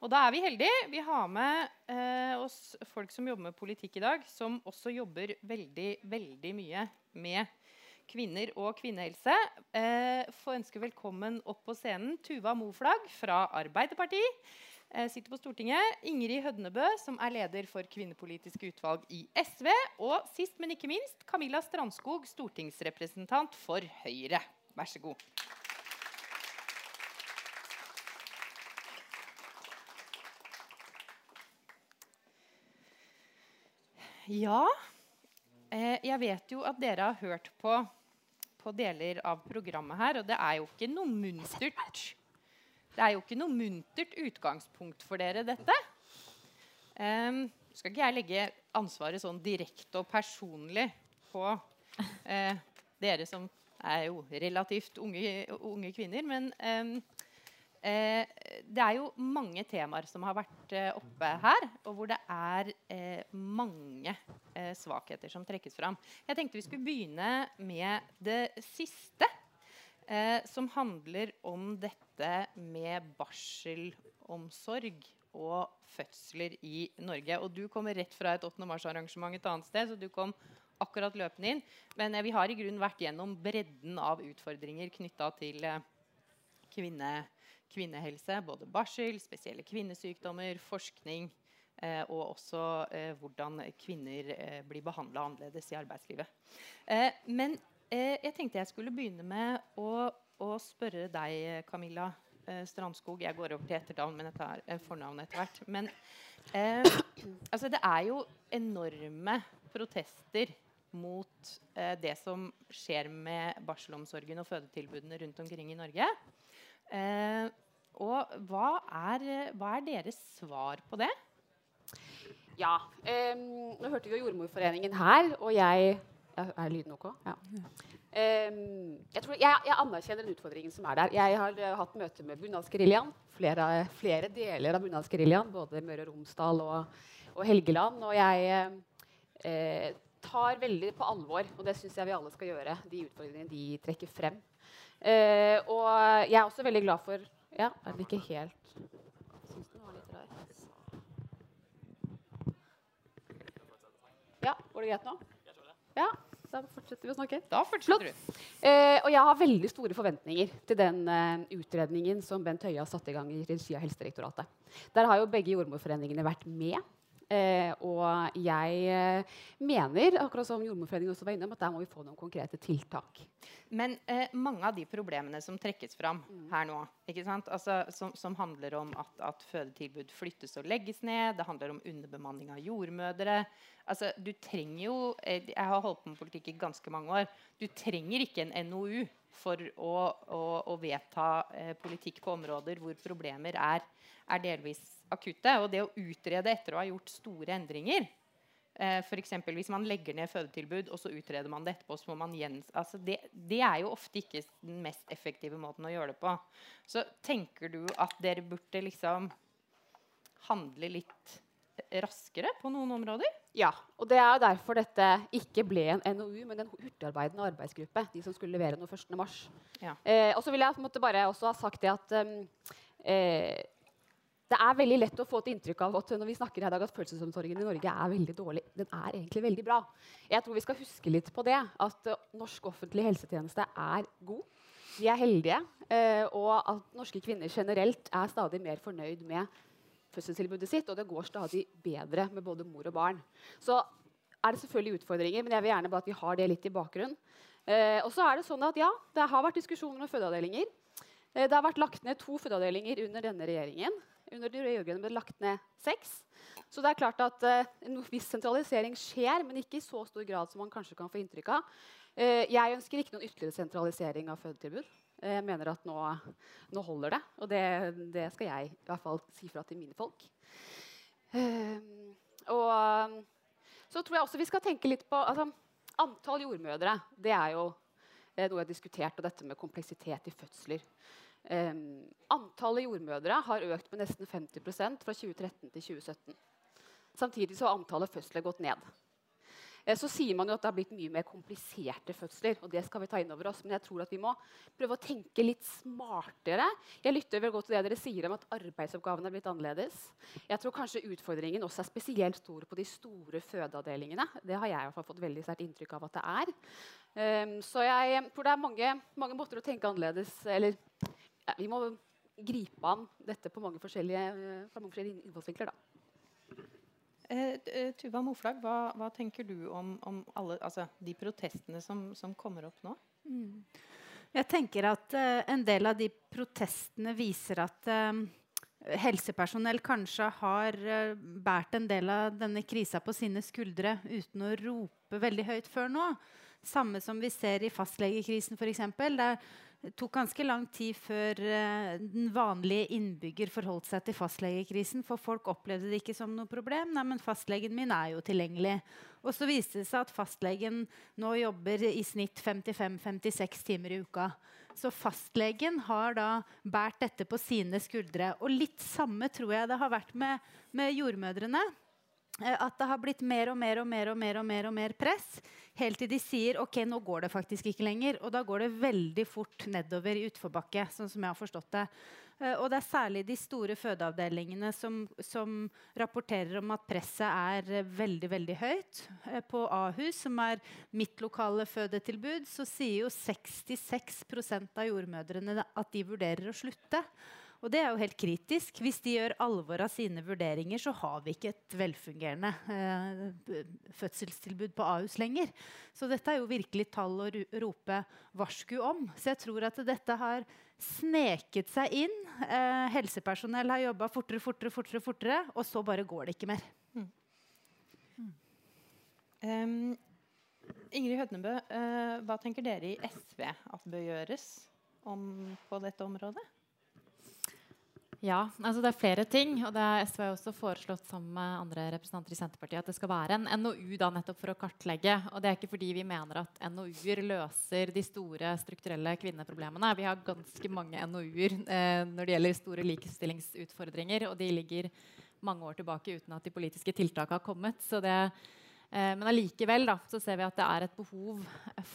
Og da er vi heldige. Vi har med eh, oss folk som jobber med politikk i dag, som også jobber veldig, veldig mye med kvinner og kvinnehelse. Eh, Få ønske velkommen opp på scenen Tuva Moflag fra Arbeiderpartiet. Eh, sitter på Stortinget. Ingrid Hødnebø, som er leder for kvinnepolitisk utvalg i SV. Og sist, men ikke minst, Camilla Strandskog, stortingsrepresentant for Høyre. Vær så god. Ja. Eh, jeg vet jo at dere har hørt på, på, deler av programmet her, og det er jo ikke noe muntert Det er jo ikke noe muntert utgangspunkt for dere, dette. Um, skal ikke jeg legge ansvaret sånn direkte og personlig på uh, dere som er jo relativt unge, unge kvinner, men um, Eh, det er jo mange temaer som har vært eh, oppe her, og hvor det er eh, mange eh, svakheter som trekkes fram. Jeg tenkte vi skulle begynne med det siste. eh, som handler om dette med barselomsorg og fødsler i Norge. Og du kommer rett fra et 8. mars-arrangement et annet sted, så du kom akkurat løpende inn. Men eh, vi har i grunnen vært gjennom bredden av utfordringer knytta til kvinne, kvinnehelse. Både barsel, spesielle kvinnesykdommer, forskning. Eh, og også eh, hvordan kvinner eh, blir behandla annerledes i arbeidslivet. Men jeg tenkte jeg skulle begynne med å, å spørre deg, Camilla Strandskog. Jeg går over til etternavn, men jeg tar fornavnet etter hvert. Men altså, det er jo enorme protester mot det som skjer med barselomsorgen og fødetilbudene rundt omkring i Norge. Eh, og hva er, hva er, deres svar på det? Ja, eh, nå hørte vi jo Jordmorforeningen her, og jeg Er lyden OK? Ja. jeg, tror, jeg, jeg, anerkjenner den utfordringen som er der. Jeg har uh, hatt møte med bunadsgeriljaen. Flere, flere, deler av bunadsgeriljaen, både Møre og Romsdal og, og Helgeland. Og jeg eh, tar veldig på alvor, og det syns jeg vi alle skal gjøre, de utfordringene de trekker frem. Uh, og jeg er også veldig glad for Ja, er det ikke helt Syns den var litt rar. Ja, går det greit nå? Ja, da fortsetter vi å snakke. Da fortsetter du. Eh, og jeg har veldig store forventninger til den eh, utredningen som Bent Høie har satt i gang i regi av Helsedirektoratet. Der har jo begge jordmorforeningene vært med. Eh, og jeg eh, mener, akkurat som Jordmorforeningen også var innom, at der må vi få noen konkrete tiltak. Men eh, mange av de problemene som trekkes fram mm. her nå, altså, som, som, handler om at, at, fødetilbud flyttes og legges ned, det handler om underbemanning av jordmødre altså, Du trenger jo eh, Jeg har holdt på med politikk i ganske mange år. Du trenger ikke en NOU for å, å, å vedta eh, politikk på områder hvor problemer er, er delvis akutte. Og det å utrede etter å ha gjort store endringer eh, F.eks. Hvis man legger ned fødetilbud og så utreder man det etterpå, så må man gjens... Altså det, det, er jo ofte ikke den mest effektive måten å gjøre det på. Så tenker du at dere burde liksom handle litt raskere på noen områder? Ja, og det er jo derfor dette ikke ble en NOU, men en hurtigarbeidende arbeidsgruppe. de som skulle levere noe 1. mars. Ja. Eh, og så vil jeg på en måte bare også ha sagt det at um, eh, det er veldig lett å få et inntrykk av at når vi snakker her i dag at følelsesomsorgen i Norge er veldig dårlig. Den er egentlig veldig bra. Jeg tror vi skal huske litt på det. At uh, norsk offentlig helsetjeneste er god. Vi er heldige. Uh, og at norske kvinner generelt er stadig mer fornøyd med fødselstilbudet sitt. Og det går stadig bedre med både mor og barn. Så er det selvfølgelig utfordringer, men jeg vil gjerne bare at vi har det litt i bakgrunnen. Eh, og så er det sånn at ja, det har vært diskusjoner om fødeavdelinger. Det har vært lagt ned to fødeavdelinger under denne regjeringen. Under de rød-grønne ble det lagt ned seks. Så det er klart at eh, en viss sentralisering skjer, men ikke i så stor grad som man kanskje kan få inntrykk av. Uh, jeg ønsker ikke noen ytterligere sentralisering av fødetilbud. Uh, jeg mener at nå, nå holder det, og det, det, skal jeg i hvert fall si fra til mine folk. og så tror jeg også vi skal tenke litt på altså, Antall jordmødre det er jo noe jeg har diskutert, og dette med kompleksitet i fødsler. Um, antallet jordmødre har økt med nesten 50% fra 2013 til 2017. Samtidig så har antallet fødsler gått ned. Eh, så sier man jo at det har blitt mye mer kompliserte fødsler. og det skal vi ta inn over oss, Men jeg tror at vi må prøve å tenke litt smartere. Jeg lytter vel godt til det dere sier om at arbeidsoppgavene er blitt annerledes. Jeg tror kanskje utfordringen også er spesielt stor på de store fødeavdelingene. Det har jeg i hvert fall fått veldig sterkt inntrykk av at det er. Um, så jeg tror det er mange, mange måter å tenke annerledes eller vi må gripe an dette på mange forskjellige, eh, fra mange forskjellige innfallsvinkler. Eh, eh, Tuva Moflag, hva, hva, tenker du om, om alle, altså, de protestene som, som, kommer opp nå? Mm. Jeg tenker at eh, en del av de protestene viser at eh, helsepersonell kanskje har uh, båret en del av denne krisa på sine skuldre uten å rope veldig høyt før nå. Samme som vi ser i fastlegekrisen, f.eks. Der det tok ganske lang tid før uh, den vanlige innbygger forholdt seg til fastlegekrisen. For folk opplevde det ikke som noe problem. Nei, men fastlegen min er jo tilgjengelig. Og så viste det seg at fastlegen nå jobber i snitt 55-56 timer i uka. Så fastlegen har da båret dette på sine skuldre. Og litt samme tror jeg det har vært med, med jordmødrene. Eh, at det har blitt mer og mer og mer og mer og mer, og mer press. Helt til de sier ok, nå går det faktisk ikke lenger. Og da går det veldig fort nedover i utforbakke. sånn som jeg har forstått det. Uh, og det er særlig de store fødeavdelingene som, som rapporterer om at presset er uh, veldig veldig høyt. På Ahus, som er mitt lokale fødetilbud, så sier jo 66% av jordmødrene at de vurderer å slutte. Og det er jo helt kritisk. Hvis de gjør alvor av sine vurderinger, så har vi ikke et velfungerende eh, fødselstilbud på Ahus lenger. Så dette er jo virkelig tall å rope varsku om. Så jeg tror at dette har sneket seg inn. Eh, helsepersonell har jobba fortere, fortere, fortere, fortere, og så bare går det ikke mer. Mm. Mm. Um, Ingrid Hødnebø, uh, hva tenker dere i SV at bør gjøres om, på dette området? Ja, altså det er flere ting. og det er SV har også foreslått sammen med andre representanter i Senterpartiet at det skal være en NOU da nettopp for å kartlegge. og Det er ikke fordi vi mener at NOU-er løser de store strukturelle kvinneproblemene. Vi har ganske mange NOU-er eh, når det gjelder store likestillingsutfordringer. Og de ligger mange år tilbake uten at de politiske tiltakene har kommet. så det eh, men allikevel ser vi at det er et behov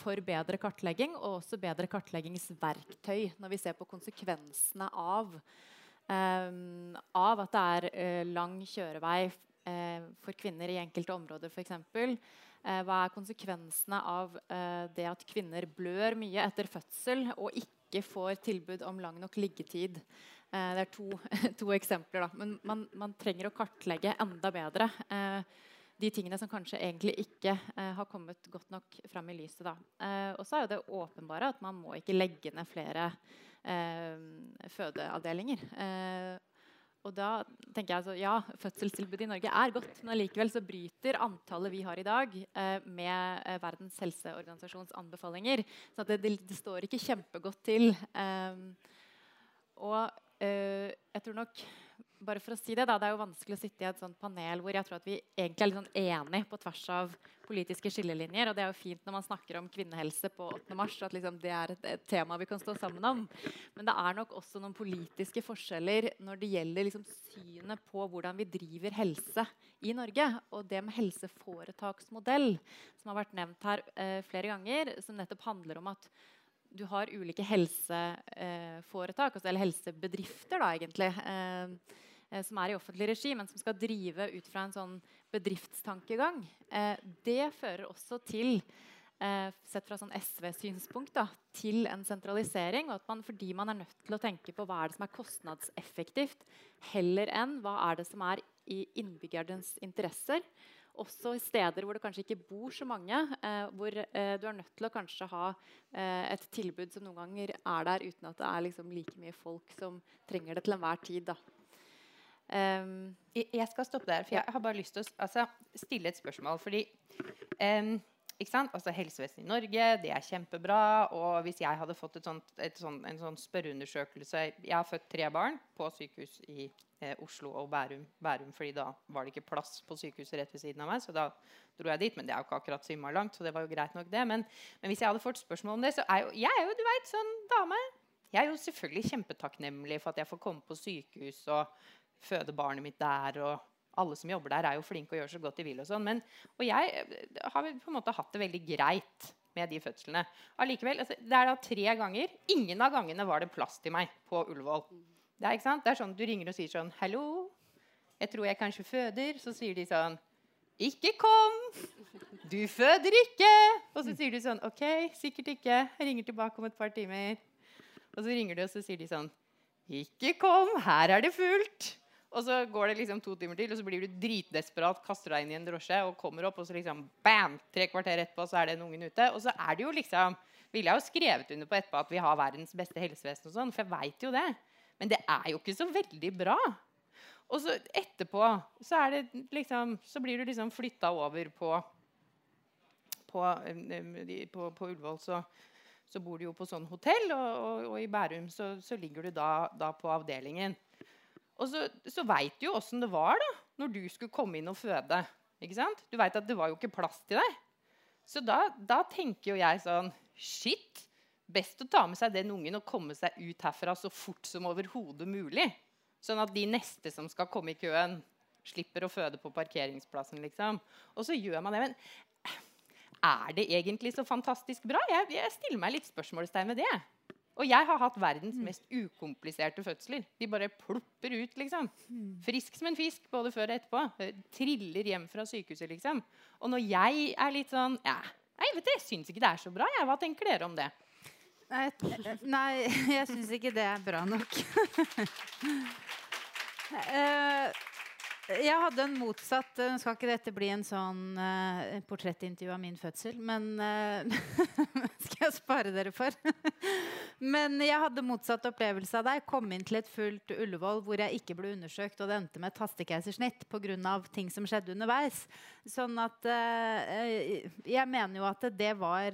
for bedre kartlegging og også bedre kartleggingsverktøy når vi ser på konsekvensene av av at det er uh, lang kjørevei uh, for kvinner i enkelte områder f.eks. Eh, hva er konsekvensene av det at kvinner blør mye etter fødsel og ikke får tilbud om lang nok liggetid? det er to, to eksempler. Da. Men man, man, trenger å kartlegge enda bedre de tingene som kanskje egentlig ikke har kommet godt nok fram i lyset. og så er jo det åpenbare at man må ikke legge ned flere Eh, fødeavdelinger. Eh, og da tenker jeg altså, Ja, fødselstilbudet i Norge er godt, men allikevel så bryter antallet vi har i dag, eh, med eh, Verdens helseorganisasjons anbefalinger. Så det, det, står ikke kjempegodt til. Eh, og eh, jeg tror nok bare for å si Det da, det er jo vanskelig å sitte i et sånt panel hvor jeg tror at vi egentlig er litt sånn enige på tvers av politiske skillelinjer. og Det er jo fint når man snakker om kvinnehelse på 8. mars, at liksom det er et, et, tema vi kan stå sammen om. Men det er nok også noen politiske forskjeller når det gjelder liksom synet på hvordan vi driver helse i Norge. Og det med helseforetaksmodell, som har vært nevnt her eh, flere ganger, som nettopp handler om at du har ulike helseforetak, altså, eller helsebedrifter, da, egentlig, eh, eh, som er i offentlig regi, men som skal drive ut fra en sånn bedriftstankegang. Eh, det fører også til eh, sett fra sånn SV-synspunkt til en sentralisering. og at man, Fordi man er nødt til å tenke på hva er det som er kostnadseffektivt, heller enn hva er det som er i innbyggernes interesser også i steder hvor det kanskje ikke bor så mange, eh, hvor eh, du er nødt til å kanskje ha eh, et tilbud som noen ganger er der uten at det er liksom like mye folk som trenger det til enhver tid. Da. Um, jeg skal stoppe der, for jeg har bare lyst til å altså, stille et spørsmål. fordi um, Altså Helsevesenet i Norge det er kjempebra. og Hvis jeg hadde fått et sånt, et sånt, en sånn spørreundersøkelse Jeg har født tre barn på sykehus i eh, Oslo og Bærum, Bærum, fordi da var det ikke plass på sykehuset rett ved siden av meg. Så da dro jeg dit. Men det er jo ikke akkurat så langt, så det var jo greit nok, det. Men, men, hvis jeg hadde fått spørsmål om det, så er jo jeg er jo, du vet, sånn dame. Jeg er jo selvfølgelig kjempetakknemlig for at jeg får komme på sykehus og føde barnet mitt der. og alle som jobber der, er jo flinke og gjør så godt de vil. Og sånn, men, og jeg eh, har på en måte hatt det veldig greit med de fødslene. Allikevel, altså, Det er da tre ganger. Ingen av gangene var det plass til meg på Ullevål. Det er, ikke sant? det er sånn Du ringer og sier sånn 'Hallo, jeg tror jeg kanskje føder.' Så sier de sånn 'Ikke kom! Du føder ikke!' Og så sier de sånn 'OK, sikkert ikke. Jeg ringer tilbake om et par timer.' Og så ringer de, og så sier de sånn 'Ikke kom, her er det fullt.' Og så går det liksom to timer til, og så blir du dritdesperat, kaster deg inn i en drosje og kommer opp, og så liksom bam! Tre kvarter etterpå så er den ungen ute. Og så er det jo liksom Ville jeg jo skrevet under på etterpå at vi har verdens beste helsevesen, og sånn, for jeg veit jo det. Men det er jo ikke så veldig bra. Og så etterpå så, er det liksom, så blir du liksom flytta over på på, på, på Ullevål så, så, bor du jo på sånn hotell, og, og, og i Bærum så, så ligger du da, da, på avdelingen. Og så, så veit du jo åssen det var da, når du skulle komme inn og føde. Ikke sant? Du veit at det var jo ikke plass til deg. Så da, da, tenker jo jeg sånn Shit! Best å ta med seg den ungen og komme seg ut herfra så fort som overhodet mulig. Sånn at de neste som skal komme i køen, Slipper å føde på parkeringsplassen, liksom. Og så gjør man det. Men er det egentlig så fantastisk bra? Jeg, jeg stiller meg litt spørsmålstegn ved det. Og jeg har hatt verdens mest ukompliserte fødsler. De bare plopper ut, liksom. Frisk som en fisk både før og etterpå. Triller hjem fra sykehuset, liksom. Og når jeg er litt sånn ja, Nei, vet du, jeg syns ikke det er så bra. Jeg. Hva tenker dere om det? Nei, nei jeg syns ikke det er bra nok. uh, jeg hadde en motsatt Nå skal ikke dette bli en sånn uh, portrettintervju av min fødsel, men uh, skal jeg spare dere for. men jeg hadde motsatt opplevelse av deg. Kom inn til et fullt Ullevål hvor jeg ikke ble undersøkt, og det endte med et hastekeisersnitt pga. ting som skjedde underveis. Sånn at uh, Jeg mener jo at det var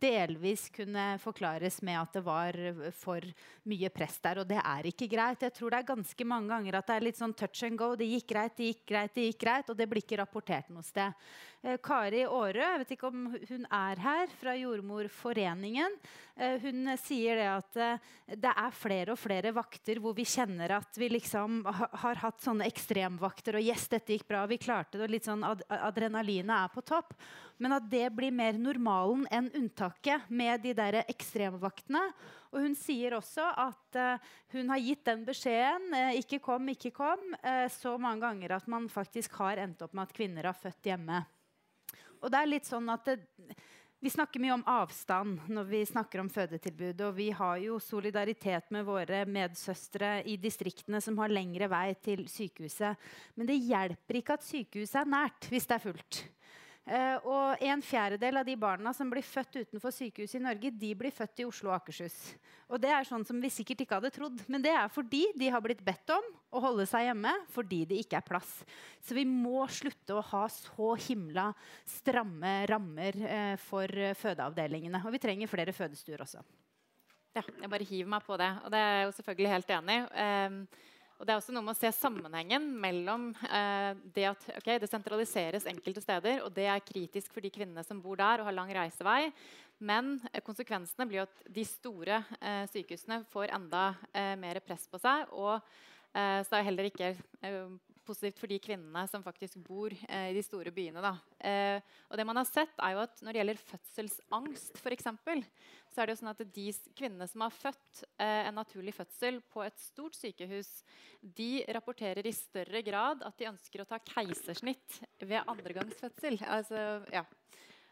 delvis kunne forklares med at det var for mye press der, og det er ikke greit. Jeg tror det er ganske mange ganger at det er litt sånn touch and go. Det gikk greit greit, det gikk greit, det gikk greit, og det blir ikke rapportert noe sted. Eh, Kari Aarø, jeg vet ikke om hun er her, fra Jordmorforeningen, eh, hun sier det at eh, det er flere og flere vakter hvor vi kjenner at vi liksom har hatt sånne ekstremvakter, og yes, dette gikk bra, vi klarte det, og litt sånn ad adrenalinet er på topp. Men at det blir mer normalen enn unntaket med de der ekstremvaktene. Og hun sier også at uh, hun har gitt den beskjeden, uh, ikke kom, ikke kom, uh, så mange ganger at man faktisk har endt opp med at kvinner har født hjemme. Og det er litt sånn at det, vi snakker mye om avstand når vi snakker om fødetilbud. Og vi har jo solidaritet med våre medsøstre i distriktene som har lengre vei til sykehuset. Men det hjelper ikke at sykehuset er nært hvis det er fullt. Uh, og en fjerdedel av de barna som blir født utenfor sykehus i Norge, de blir født i Oslo og Akershus. Og det er sånn som vi sikkert ikke hadde trodd. Men det er fordi de har blitt bedt om å holde seg hjemme fordi det ikke er plass. Så vi må slutte å ha så himla stramme rammer uh, for uh, fødeavdelingene. Og vi trenger flere fødestuer også. Ja, jeg bare hiver meg på det. Og det er jeg jo selvfølgelig helt enig i. Og Det er også noe med å se sammenhengen mellom eh, det at okay, det sentraliseres enkelte steder, og det er kritisk for de kvinnene som bor der og har lang reisevei. Men eh, konsekvensene blir at de store eh, sykehusene får enda eh, mer press på seg. Og eh, så er heller ikke eh, positivt for de kvinnene som faktisk bor i de store byene. og det man har sett er jo at Når det gjelder fødselsangst, for eksempel, så er det jo sånn at de kvinnene som har født eh, en naturlig fødsel på et stort sykehus, de rapporterer i større grad at de ønsker å ta keisersnitt ved andregangsfødsel. Altså, ja.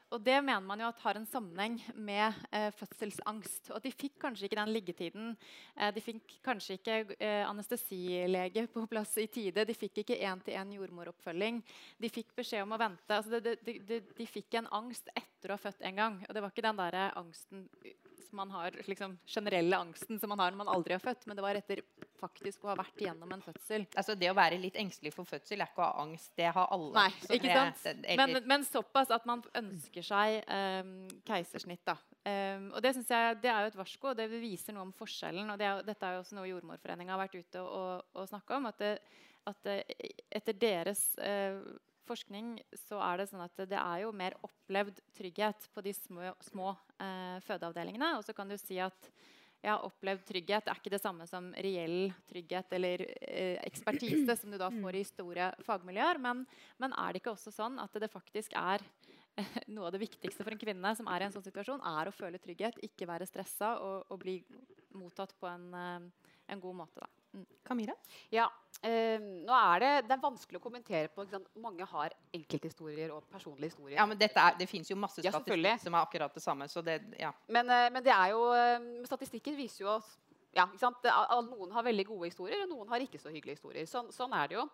Og det mener man jo at har en sammenheng med eh, fødselsangst. Og de fikk kanskje ikke den liggetiden. Eh, de fikk kanskje ikke eh, anestesilege på plass i tide. De fikk ikke én-til-én jordmoroppfølging. De fikk beskjed om å vente. Altså, de, de, de, de, fikk en angst etter å ha født en gang. Og det var ikke den der angsten man har, liksom, generelle angsten som man har når man aldri har født, men det var etter faktisk å ha vært gjennom en fødsel. Altså Det å være litt engstelig for fødsel er ikke å ha angst. Det har alle. Nei, ikke sant? Det, men, men, såpass at man ønsker seg um, keisersnitt. da. Um, og Det synes jeg, det er jo et varsko, og det viser noe om forskjellen. og det er, Dette er jo også noe Jordmorforeninga har vært ute og, og snakka om. At, det, at etter deres uh, forskning så er det sånn at det er jo mer opplevd trygghet på de små, små eh, fødeavdelingene. Og så kan du si at ja, opplevd trygghet er ikke det samme som reell trygghet eller eh, ekspertise, som du da får i store fagmiljøer. Men, men, er det ikke også sånn at det faktisk er eh, noe av det viktigste for en kvinne som er i en sånn situasjon, er å føle trygghet, ikke være stressa og, og bli mottatt på en, eh, en god måte. da. Kamira? Ja, eh, nå er det, det er vanskelig å kommentere på. Mange har enkelthistorier og personlige historier. Ja, men er, Det fins jo masse ja, som er akkurat det samme. Det, ja. men, eh, men, det er jo, eh, statistikken viser jo oss ja, Noen har veldig gode historier, og noen har ikke så hyggelige historier. Sånn, sånn er det jo.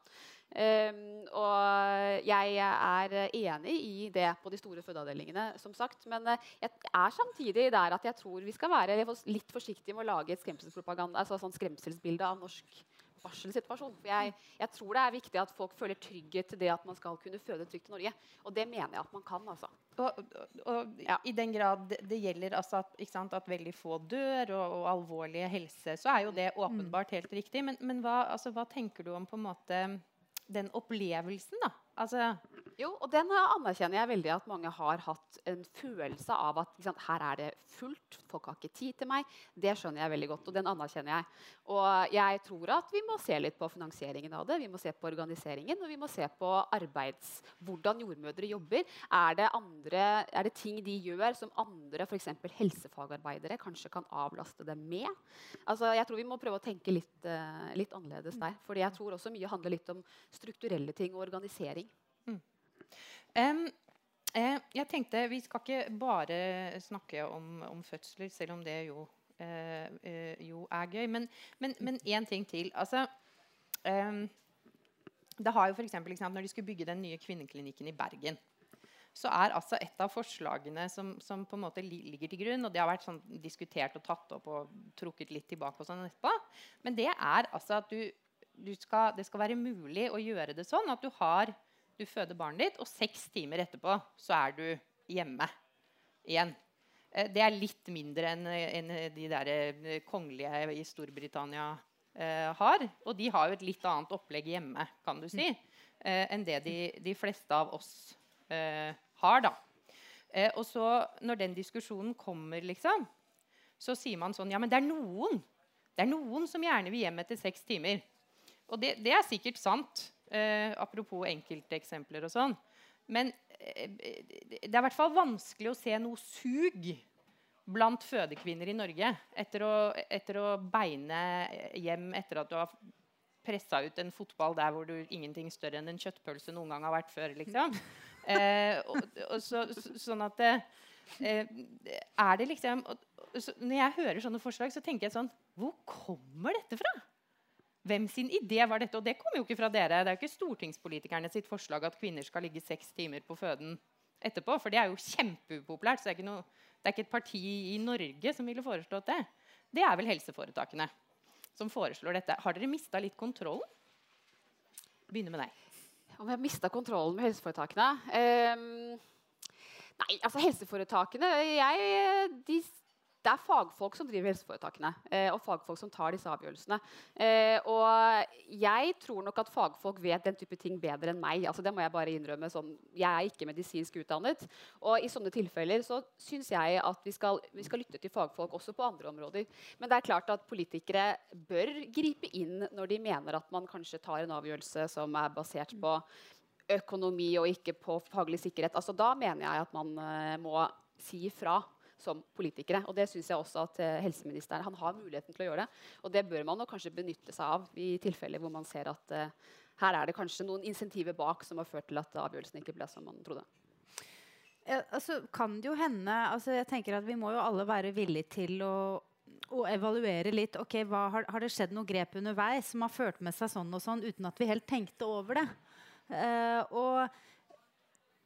Um, og jeg er enig i det på de store fødeavdelingene, som sagt. Men uh, jeg er samtidig der at jeg tror vi skal være litt forsiktige med å lage et skremselspropaganda, altså sånn skremselsbilde av norsk barselsituasjon. For jeg, jeg, tror det er viktig at folk føler trygghet til det at man skal kunne føde trygt i Norge. Og det mener jeg at man kan. altså. Og, og, ja. I den grad det, det gjelder altså at, sant, at, veldig få dør, og, og, alvorlige helse, så er jo det mm. åpenbart helt riktig. Men, men hva, altså, hva, tenker du om på en måte den opplevelsen? da? Altså, Jo, og den anerkjenner jeg veldig at mange har hatt en følelse av at sant, her er det fullt, folk har ikke tid til meg. Det skjønner jeg veldig godt, og den anerkjenner jeg. Og jeg tror at vi må se litt på finansieringen av det, vi må se på organiseringen, og vi må se på arbeids... Hvordan jordmødre jobber. Er det, andre, er det ting de gjør som andre, f.eks. helsefagarbeidere, kanskje kan avlaste dem med? Altså, jeg tror vi må prøve å tenke litt, uh, litt annerledes der. fordi jeg tror også mye handler litt om strukturelle ting og organisering. Um, eh, jeg tenkte Vi skal ikke bare snakke om, om fødsler, selv om det jo, eh, eh jo er gøy. Men én ting til. Altså, um, det har jo for eksempel, Når de skulle bygge den nye kvinneklinikken i Bergen, så er altså et av forslagene som, som, på en måte ligger til grunn, og det har vært sånn diskutert og tatt opp og trukket litt tilbake, og sånn etterpå, men det er altså at du, du skal, det skal være mulig å gjøre det sånn at du har du føder barnet ditt, og seks timer etterpå så er du hjemme igjen. Eh, det er litt mindre enn en de der eh, kongelige i Storbritannia eh, har. Og de har jo et litt annet opplegg hjemme kan du si, enn det de, de, fleste av oss har. da. Og så, når den diskusjonen kommer, liksom, så sier man sånn Ja, men det er noen det er noen som gjerne vil hjem etter seks timer. Og det, det er sikkert sant. Eh, apropos enkelteksempler og sånn. Men eh, det er i hvert fall vanskelig å se noe sug blant fødekvinner i Norge etter å, etter å beine hjem etter at du har pressa ut en fotball der hvor du ingenting større enn en kjøttpølse noen gang har vært før. liksom. Eh, og, og så, så, sånn at eh, Er det liksom og, så, Når jeg hører sånne forslag, så tenker jeg sånn Hvor kommer dette fra? Hvem sin idé var dette? Og det kommer jo ikke fra dere. Det er jo ikke stortingspolitikerne sitt forslag at kvinner skal ligge seks timer på føden etterpå. For det er jo kjempeupopulært. Så det er, ikke noe, det er ikke et parti i Norge som ville foreslått det. Det er vel helseforetakene som foreslår dette. Har dere mista litt kontrollen? Begynner med deg. Om vi har mista kontrollen med helseforetakene? Um, nei, altså helseforetakene jeg, de det er fagfolk som driver helseforetakene, eh, og fagfolk som tar disse avgjørelsene. Eh, og jeg tror nok at fagfolk vet den type ting bedre enn meg. Altså, det må Jeg bare innrømme. Sånn, jeg er ikke medisinsk utdannet. Og i sånne tilfeller så syns jeg at vi skal, vi skal, lytte til fagfolk også på andre områder. Men det er klart at politikere bør gripe inn når de mener at man kanskje tar en avgjørelse som er basert på økonomi og ikke på faglig sikkerhet. Altså, da mener jeg at man uh, må si ifra som politikere. Og det syns jeg også at uh, helseministeren han har muligheten til å gjøre det. Og det bør man kanskje benytte seg av i tilfeller hvor man ser at uh, her er det kanskje noen insentiver bak som har ført til at avgjørelsen ikke ble som man trodde. Ja, altså, kan det jo hende altså, jeg tenker at Vi må jo alle være villige til å, å evaluere litt. ok, hva, har, har, det skjedd noe grep underveis som har ført med seg sånn og sånn uten at vi helt tenkte over det? Uh, og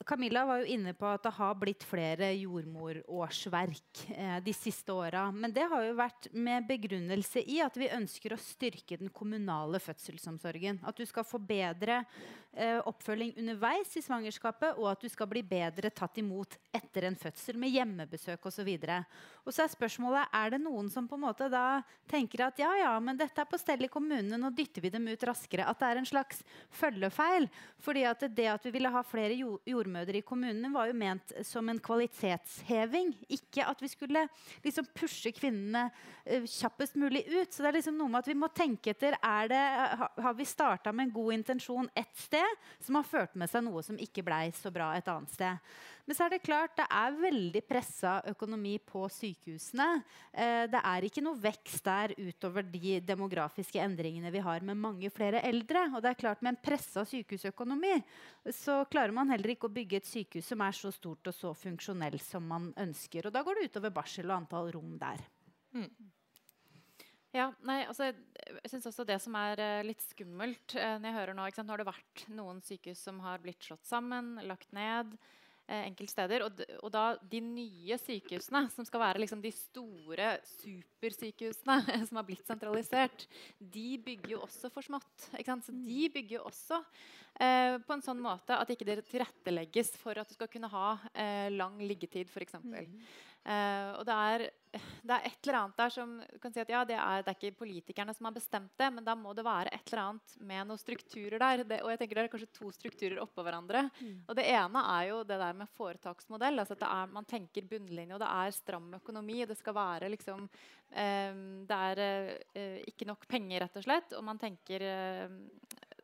Camilla var jo inne på at det har blitt flere jordmorårsverk eh, de siste åra. Men det har jo vært med begrunnelse i at vi ønsker å styrke den kommunale fødselsomsorgen. At du skal få bedre eh, oppfølging underveis i svangerskapet, og at du skal bli bedre tatt imot etter en fødsel med hjemmebesøk osv. Og så er spørsmålet er det noen som på en måte da tenker at ja, ja, men dette er på stell i kommunen, nå dytter vi dem ut raskere. At det er en slags følgefeil. fordi at det at vi ville ha flere jordmødre jordmødre i kommunene var jo ment som en kvalitetsheving. Ikke at vi skulle liksom pushe kvinnene uh, kjappest mulig ut. Så det er liksom noe med at vi må tenke etter det, Har vi starta med en god intensjon ett sted, som har ført med seg noe som ikke blei så bra et annet sted? Men så er det klart det er veldig pressa økonomi på sykehusene. Eh, det er ikke noe vekst der utover de demografiske endringene vi har med mange flere eldre. Og det er klart Med en pressa sykehusøkonomi så klarer man heller ikke å bygge et sykehus som er så stort og så funksjonelt som man ønsker. Og da går det utover barsel og antall rom der. Mm. Ja, nei, altså, jeg synes også Det som er uh, litt skummelt uh, når jeg hører nå, Nå har det vært noen sykehus som har blitt slått sammen, lagt ned eh, enkeltsteder. Og, og, da de nye sykehusene, som skal være liksom de store supersykehusene som har blitt sentralisert, de bygger jo også for smått. Så de mm. bygger jo også eh, på en sånn måte at ikke det tilrettelegges for at du skal kunne ha eh, lang liggetid, f.eks. Mm. Uh, og det er det er et eller annet der som kan si at ja, det er, det er, ikke politikerne som har bestemt det, men da må det være et eller annet med noen strukturer der. Det, og jeg tenker det er kanskje to strukturer oppå hverandre. Mm. Og Det ene er jo det der med foretaksmodell. altså at er, Man tenker bunnlinje, og det er stram økonomi. og Det skal være liksom eh, Det er eh, ikke nok penger, rett og slett. Og man tenker, eh,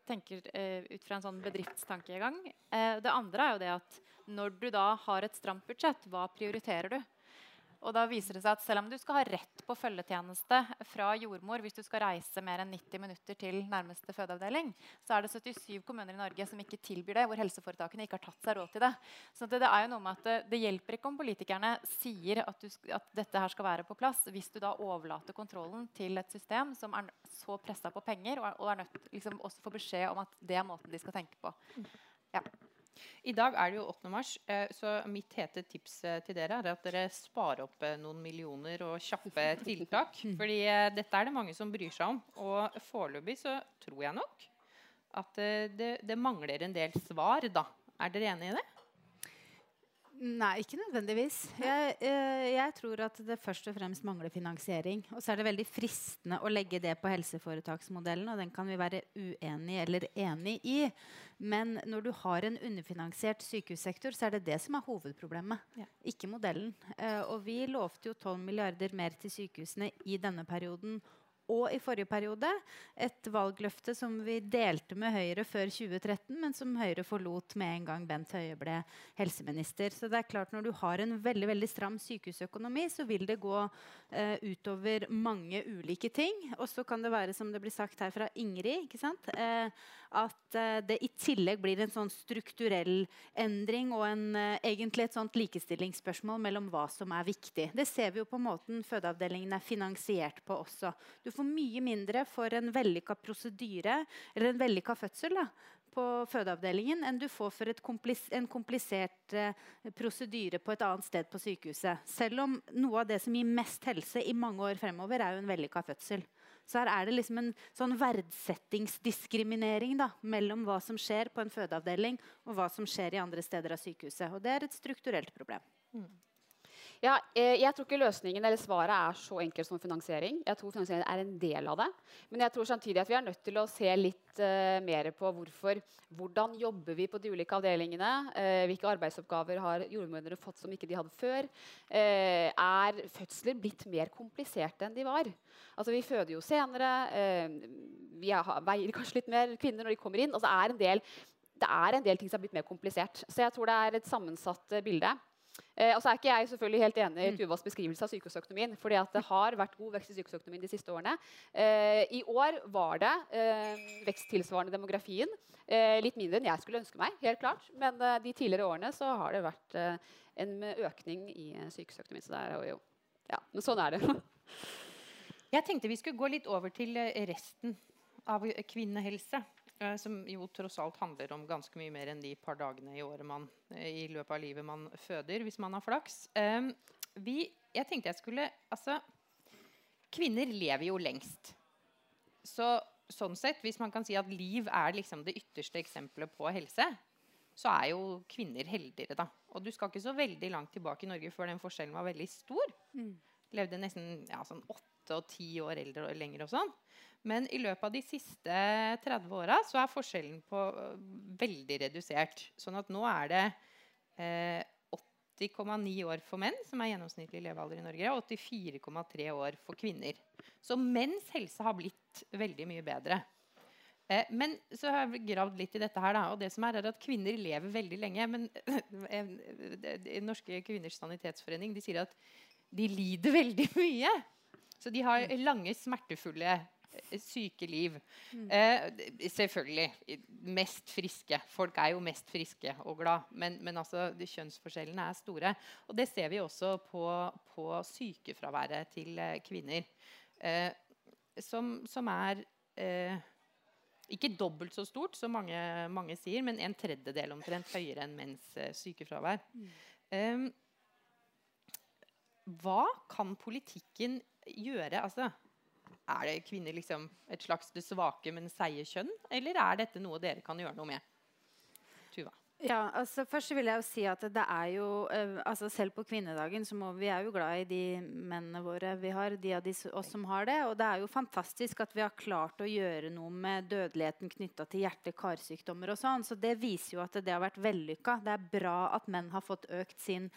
tenker eh, ut fra en sånn bedriftstankegang. Eh, det andre er jo det at når du da har et stramt budsjett, hva prioriterer du? Og da viser det seg at Selv om du skal ha rett på følgetjeneste fra jordmor hvis du skal reise mer enn 90 minutter til nærmeste fødeavdeling, så er det 77 kommuner i Norge som ikke tilbyr det, hvor helseforetakene ikke har tatt seg råd til det. Så det, det er jo noe med at det, det, hjelper ikke om politikerne sier at, du, at, dette her skal være på plass, hvis du da overlater kontrollen til et system som er så pressa på penger, og er, og er nødt liksom, også får beskjed om at det er måten de skal tenke på. Ja. I dag er det jo 8. mars, eh, så mitt hete tips eh, til dere er at dere sparer opp eh, noen millioner og kjappe tiltak. Fordi dette er det mange som bryr seg om. Og foreløpig så tror jeg nok at det, det mangler en del svar, da. Er dere enig i det? Nei, ikke nødvendigvis. Jeg, eh, jeg, tror at det først og fremst mangler finansiering. Og så er det veldig fristende å legge det på helseforetaksmodellen, og den kan vi være uenig eller enig i. Men når du har en underfinansiert sykehussektor, så er det det som er hovedproblemet, ja. ikke modellen. Eh, og vi lovte jo 12 milliarder mer til sykehusene i denne perioden og i forrige periode. Et valgløfte som vi delte med Høyre før 2013, men som Høyre forlot med en gang Bent Høie ble helseminister. Så det er klart Når du har en veldig veldig stram sykehusøkonomi, så vil det gå eh, utover mange ulike ting. Og så kan det være, som det blir sagt her fra Ingrid, eh, at eh, det i tillegg blir en sånn strukturell endring og en, eh, egentlig et sånt likestillingsspørsmål mellom hva som er viktig. Det ser vi jo på måten fødeavdelingen er finansiert på også. Du får mye mindre for en vellykka prosedyre eller en vellykka fødsel da, på fødeavdelingen enn du får for komplis en komplisert eh, prosedyre på et annet sted på sykehuset. Selv om noe av det som gir mest helse i mange år fremover, er jo en vellykka fødsel. Så her er det liksom en sånn verdsettingsdiskriminering da, mellom hva som skjer på en fødeavdeling, og hva som skjer i andre steder av sykehuset. Og det er et strukturelt problem. Mm. Ja, eh, jeg tror ikke løsningen eller svaret er så enkelt som finansiering. Jeg tror finansiering er en del av det. Men jeg tror samtidig at vi er nødt til å se litt uh, mer på hvorfor. Hvordan jobber vi på de ulike avdelingene? Uh, hvilke arbeidsoppgaver har jordmødrene fått som ikke de hadde før? Uh, er fødsler blitt mer kompliserte enn de var? Altså, vi føder jo senere. vi er, veier kanskje litt mer kvinner når de kommer inn. Altså, er del, det er en del ting som er blitt mer komplisert. Så jeg tror det er et sammensatt bilde. Eh, og så er ikke jeg selvfølgelig helt enig i mm. Tuvas beskrivelse av sykehusøkonomien. fordi det har vært god vekst i sykehusøkonomien de siste årene. Eh, I år var det eh, vekst tilsvarende demografien. Eh, litt mindre enn jeg skulle ønske meg, helt klart. Men eh, de tidligere årene så har det vært eh, en økning i sykehusøkonomien. Så det er jo, ja, men sånn er det. jeg tenkte vi skulle gå litt over til resten av kvinnehelse. Eh, som jo tross alt handler om ganske mye mer enn de par dagene i året man, eh, i løpet av livet man føder, hvis man har flaks. Vi, jeg tenkte jeg skulle Altså, kvinner lever jo lengst. Så sånn sett, hvis man kan si at liv er liksom det ytterste eksempelet på helse, så er jo kvinner heldigere, da. Og du skal ikke så veldig langt tilbake i Norge før den forskjellen var veldig stor. Mm. Levde nesten ja, sånn åtte og ti år eldre og lenger og sånn. Men i løpet av de siste 30 åra så er forskjellen på øh, veldig redusert. Sånn at nå er det eh, 80,9 år for menn, som er gjennomsnittlig levealder i Norge, og 84,3 år for kvinner. Så menns helse har blitt veldig mye bedre. Eh, men så har jeg gravd litt i dette her, da, og det som er, er at kvinner lever veldig lenge. Men Norske kvinners sanitetsforening de sier at de lider veldig mye. Så de har lange, smertefulle syke liv. Mm. Eh, selvfølgelig. Mest friske. Folk er jo mest friske og glad. Men, men altså, kjønnsforskjellene er store. Og det ser vi også på, på sykefraværet til eh, kvinner. Eh, som, som, er eh, ikke dobbelt så stort, som mange, mange, sier, men en tredjedel omtrent høyere enn menns eh, sykefravær. Mm. hva kan politikken gjøre? Altså, er det kvinner liksom et slags det svake, men seige kjønn? Eller er dette noe dere kan gjøre noe med? Ja, altså Først vil jeg jo si at det er jo uh, altså Selv på kvinnedagen så må vi er jo glad i de mennene våre vi har. De av de, oss som har det. Og det er jo fantastisk at vi har klart å gjøre noe med dødeligheten knytta til hjerte-karsykdommer og sånn. Så det viser jo at det har vært vellykka. Det er bra at menn har fått økt sin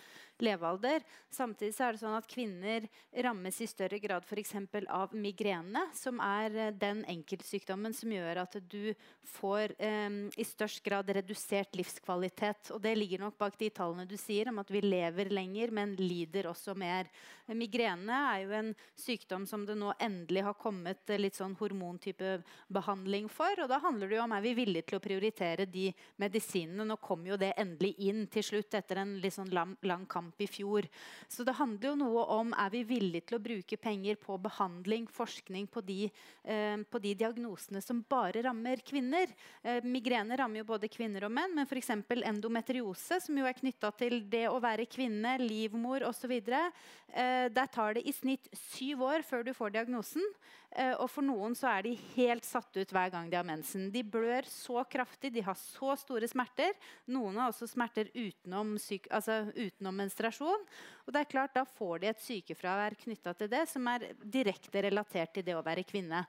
levealder. Samtidig så er det sånn at kvinner rammes i større grad f.eks. av migrene, som er uh, den enkeltsykdommen som gjør at du får eh, i størst grad redusert livskvalitet. Og det ligger nok bak de tallene du sier om at vi lever lenger, men lider også mer. Migrene er jo en sykdom som det nå endelig har kommet litt sånn hormontype behandling for. Og da handler det jo om er vi villige til å prioritere de medisinene. Nå kom jo det endelig inn til slutt etter en litt sånn lang, lang kamp i fjor. Så det handler jo noe om er vi villige til å bruke penger på behandling, forskning på de, eh, på de diagnosene som bare rammer kvinner. Eh, migrene rammer jo både kvinner og menn, men f.eks. endometriose, som jo er knytta til det å være kvinne, livmor osv. Eh, der tar det i snitt syv år før du får diagnosen. Eh, og for noen så er de helt satt ut hver gang de har mensen. De blør så kraftig, de har så store smerter. Noen har også smerter utenom, syk, altså utenom menstruasjon. Og det er klart, Da får de et sykefravær knytta til det, som er direkte relatert til det å være kvinne.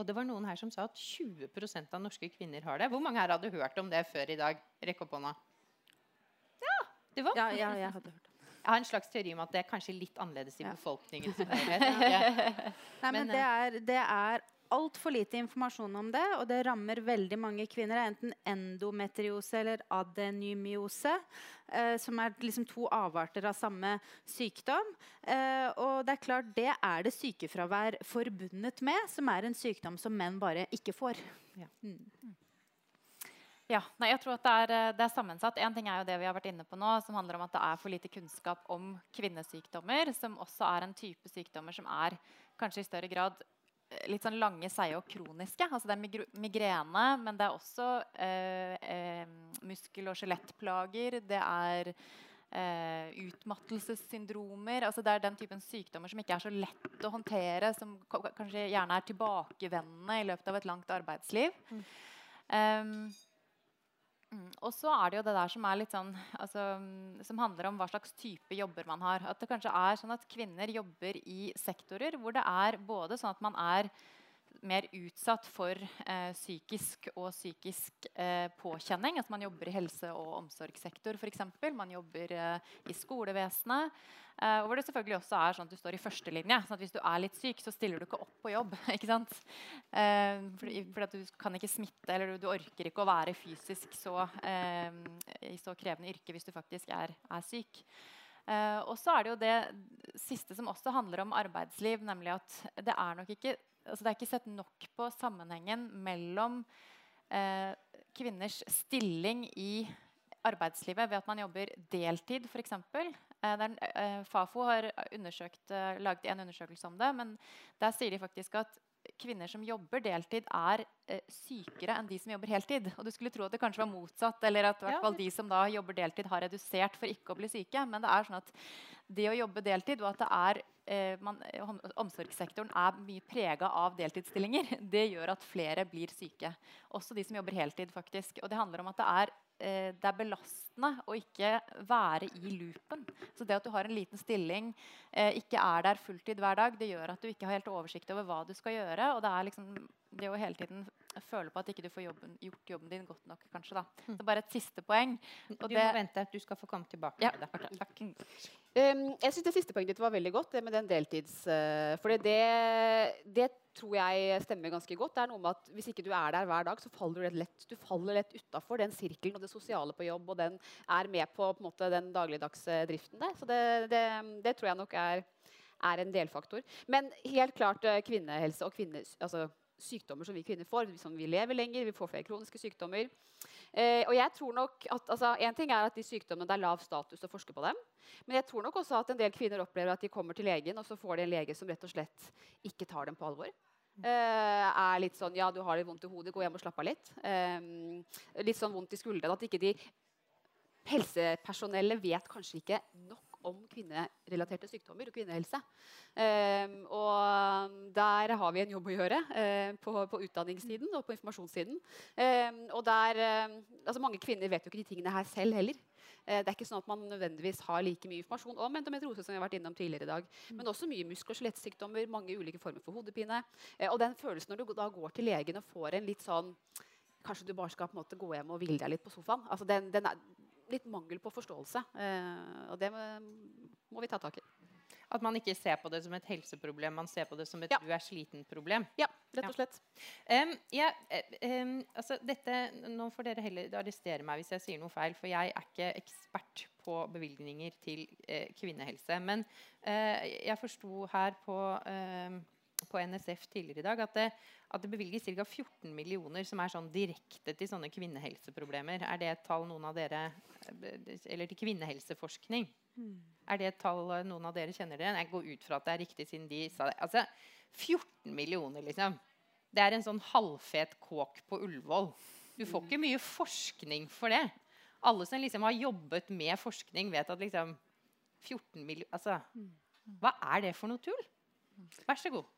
Og det var noen her som sa at 20% av norske kvinner har det. Hvor mange her hadde hørt om det før i dag? Rekk opp hånda. Ja, det var ja, ja, jeg hadde hørt om jeg har en slags teori om at det er kanskje litt annerledes i befolkningen. Nei, men det er, det er altfor lite informasjon om det, og det rammer veldig mange kvinner. Enten endometriose eller adenymiose, eh, som er liksom to avarter av samme sykdom. Eh, og det er klart, det er det sykefravær forbundet med, som er en sykdom som menn bare ikke får. Ja. Mm. Ja, nei, jeg tror at det er, eh, det er, sammensatt. En ting er jo det vi har vært inne på nå, som handler om at det er for lite kunnskap om kvinnesykdommer, som også er en type sykdommer som er kanskje i større grad litt sånn lange, seige og kroniske. Altså det er migrene, men det er også eh, eh, muskel- og skjelettplager. Det er eh, utmattelsessyndromer. Altså det er den typen sykdommer som ikke er så lett å håndtere, som kanskje gjerne er tilbakevendende i løpet av et langt arbeidsliv. Mm. Um, Mm. Og så er det jo det der som er litt sånn altså, Som handler om hva slags type jobber man har. At det kanskje er sånn at kvinner jobber i sektorer hvor det er både sånn at man er mer utsatt for eh, psykisk og psykisk eh, påkjenning. Altså man jobber i helse- og omsorgssektor f.eks. Man jobber eh, i skolevesenet. Eh, hvor det selvfølgelig også er sånn at du står i førstelinje. sånn at Hvis du er litt syk, så stiller du ikke opp på jobb. ikke sant? Eh, fordi, fordi du kan ikke smitte, eller du, du, orker ikke å være fysisk så, eh, i så krevende yrke hvis du faktisk er, er syk. Uh, og så er det jo det siste som også handler om arbeidsliv, nemlig at det er nok ikke altså Det er ikke sett nok på sammenhengen mellom eh, kvinners stilling i arbeidslivet ved at man jobber deltid, f.eks. Eh, eh, Fafo har eh, laget en undersøkelse om det. Men der sier de faktisk at kvinner som jobber deltid, er eh, sykere enn de som jobber heltid. Og du skulle tro at det kanskje var motsatt, eller at ja. de som da jobber deltid, har redusert for ikke å bli syke. Men det er sånn at det å jobbe deltid, og at det er eh, man, omsorgssektoren er mye prega av deltidsstillinger, det gjør at flere blir syke. Også de som jobber heltid. faktisk. Og det handler om at det er det er belastende å ikke være i loopen. Så det at du har en liten stilling, eh, ikke er der fulltid hver dag, det gjør at du ikke har helt oversikt over hva du skal gjøre. Og det er liksom det å hele tiden føle på at ikke du får jobben, gjort jobben din godt nok. kanskje da. Mm. Så bare et siste poeng. du det, må vente. Du skal få komme tilbake. Ja, takk. Um, jeg syns det siste poenget ditt var veldig godt, det med den deltids... Uh, for det, det, tror jeg stemmer ganske godt. Det er noe med at Hvis ikke du er der hver dag, så faller du lett, du faller lett utafor den sirkelen og det sosiale på jobb, og den er med på, på måte, den dagligdagse driften der. Så det, det, det tror jeg nok er, er en delfaktor. Men helt klart uh, kvinnehelse og kvinnes, altså, sykdommer som vi kvinner får. Som vi lever lenger, vi får flere kroniske sykdommer. Eh, og jeg tror nok at, altså, en ting er at de sykdommene det er lav status å forske på dem. Men jeg tror nok også at en del kvinner opplever at de kommer til legen, og så får de en lege som rett og slett ikke tar dem på alvor. Uh, er litt sånn Ja, du har litt vondt i hodet, gå hjem og slapp av litt. Eh, litt sånn vondt i skuldrene. At ikke de helsepersonellet vet kanskje ikke nok om kvinnerelaterte sykdommer og kvinnehelse. Um, og der har vi en jobb å gjøre uh, på, på, utdanningssiden og på informasjonssiden. Um, og der, uh, altså Mange kvinner vet jo ikke de tingene her selv heller. Uh, det er ikke sånn at man nødvendigvis har like mye informasjon om endometriose som vi har vært innom tidligere i dag. Men også mye muskel- og skjelettsykdommer, mange ulike former for hodepine. og den følelsen når du da går til legen og får en litt sånn Kanskje du bare skal på en måte gå hjem og hvile deg litt på sofaen. Altså den, den er, litt mangel på forståelse. Eh, og det må vi ta tak i. At man ikke ser på det som et helseproblem, man ser på det som et ja. du er sliten-problem. Ja, rett og slett. Ja. Um, ja, um, altså dette, nå får dere heller arrestere meg hvis jeg sier noe feil, for jeg er ikke ekspert på bevilgninger til uh, kvinnehelse. Men uh, jeg forsto her på, uh, på, NSF tidligere i dag at det, at det bevilges ca. 14 millioner som er sånn direkte til sånne kvinnehelseproblemer. Er det et tall noen av dere Eller til kvinnehelseforskning? Mm. Er det et tall noen av dere kjenner det? Jeg går ut fra at det er riktig, siden de sa det. Altså, 14 millioner, liksom. Det er en sånn halvfet kåk på Ullevål. Du får ikke mye forskning for det. Alle som liksom har jobbet med forskning, vet at liksom 14 millioner Altså, hva er det for noe tull? Vær så god.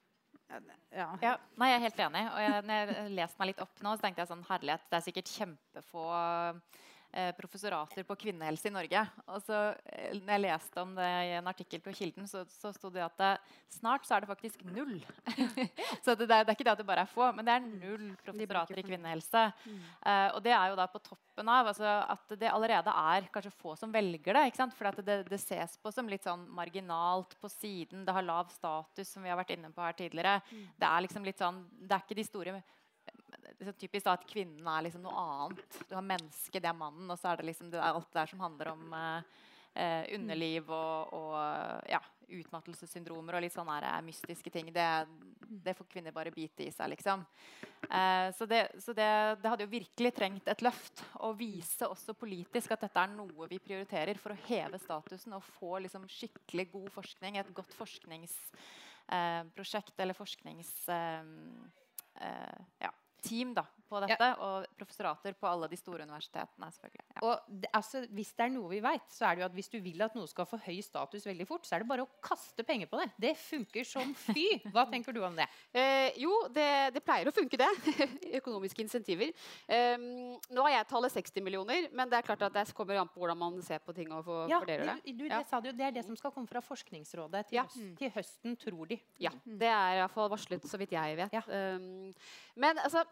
Ja. ja. Nei, jeg er helt enig. Og jeg, når jeg leste meg litt opp nå, så tenkte jeg sånn Herlighet, det er sikkert kjempefå professorater på kvinnehelse i Norge. Og så eh, når jeg leste om det i en artikkel på Kilden, så, så sto det at det, snart så er det faktisk null. så det, det, er ikke det at det bare er få, men det er null professorater i kvinnehelse. Mm. Eh, og det er jo da på toppen av altså, at det allerede er kanskje få som velger det. For det, det, ses på som litt sånn marginalt på siden. Det har lav status, som vi har vært inne på her tidligere. Mm. Det er liksom litt sånn, det er ikke de store liksom typisk da, at kvinnen er liksom noe annet. Du har mennesket, det er mannen, og så er det liksom det er alt det der som handler om eh, eh underliv og, og ja, utmattelsessyndromer og litt sånne her, eh, mystiske ting. Det, det, får kvinner bare bite i seg, liksom. Eh, så, det, så det, det, hadde jo virkelig trengt et løft. Å vise også politisk at dette er noe vi prioriterer for å heve statusen og få liksom, skikkelig god forskning. Et godt forskningsprosjekt eh, eller forsknings... Eh, eh ja team da, på dette, ja. og professorater på alle de store universitetene. selvfølgelig. Ja. Og det, altså, Hvis det er noe vi vet, så er det jo at hvis du vil at noe skal få høy status veldig fort, så er det bare å kaste penger på det. Det funker som fy. Hva tenker du om det? Eh, jo, det, det, pleier å funke, det. Økonomiske insentiver. Um, nå har jeg tallet 60 millioner, men det er klart at det kommer an på hvordan man ser på ting og for, ja, fordeler det. Du, det, sa du, det er det som skal komme fra Forskningsrådet til, ja. høsten, til høsten, tror de. Ja, det er iallfall varslet, så vidt jeg vet. Ja. Um, men altså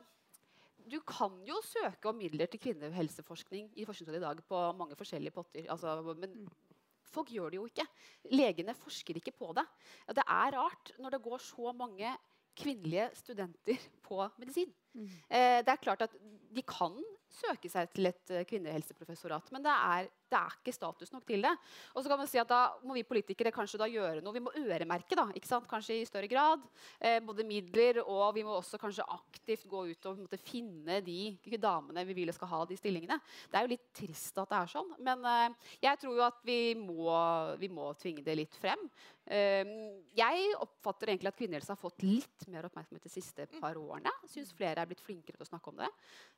du kan jo søke om midler til kvinnehelseforskning i Forskningsrådet i dag på mange forskjellige potter. Altså, men folk gjør det jo ikke. Legene forsker ikke på det. Det er rart når det går så mange kvinnelige studenter på medisin. Mm. Eh, det er klart at de kan søke seg til et uh, kvinnehelseprofessorat. Men det er, det er, ikke status nok til det. Og så kan man si at Da må vi politikere kanskje da gjøre noe. Vi må øremerke da, ikke sant? kanskje i større grad. Eh, både midler og vi må også kanskje aktivt gå ut og måte, finne de damene vi vil skal ha de stillingene. Det er jo litt trist at det er sånn. Men eh, jeg tror jo at vi må, vi må tvinge det litt frem. Eh, jeg oppfatter egentlig at kvinnehelse har fått litt mer oppmerksomhet de siste par årene. Syns flere er blitt flinkere til å snakke om det.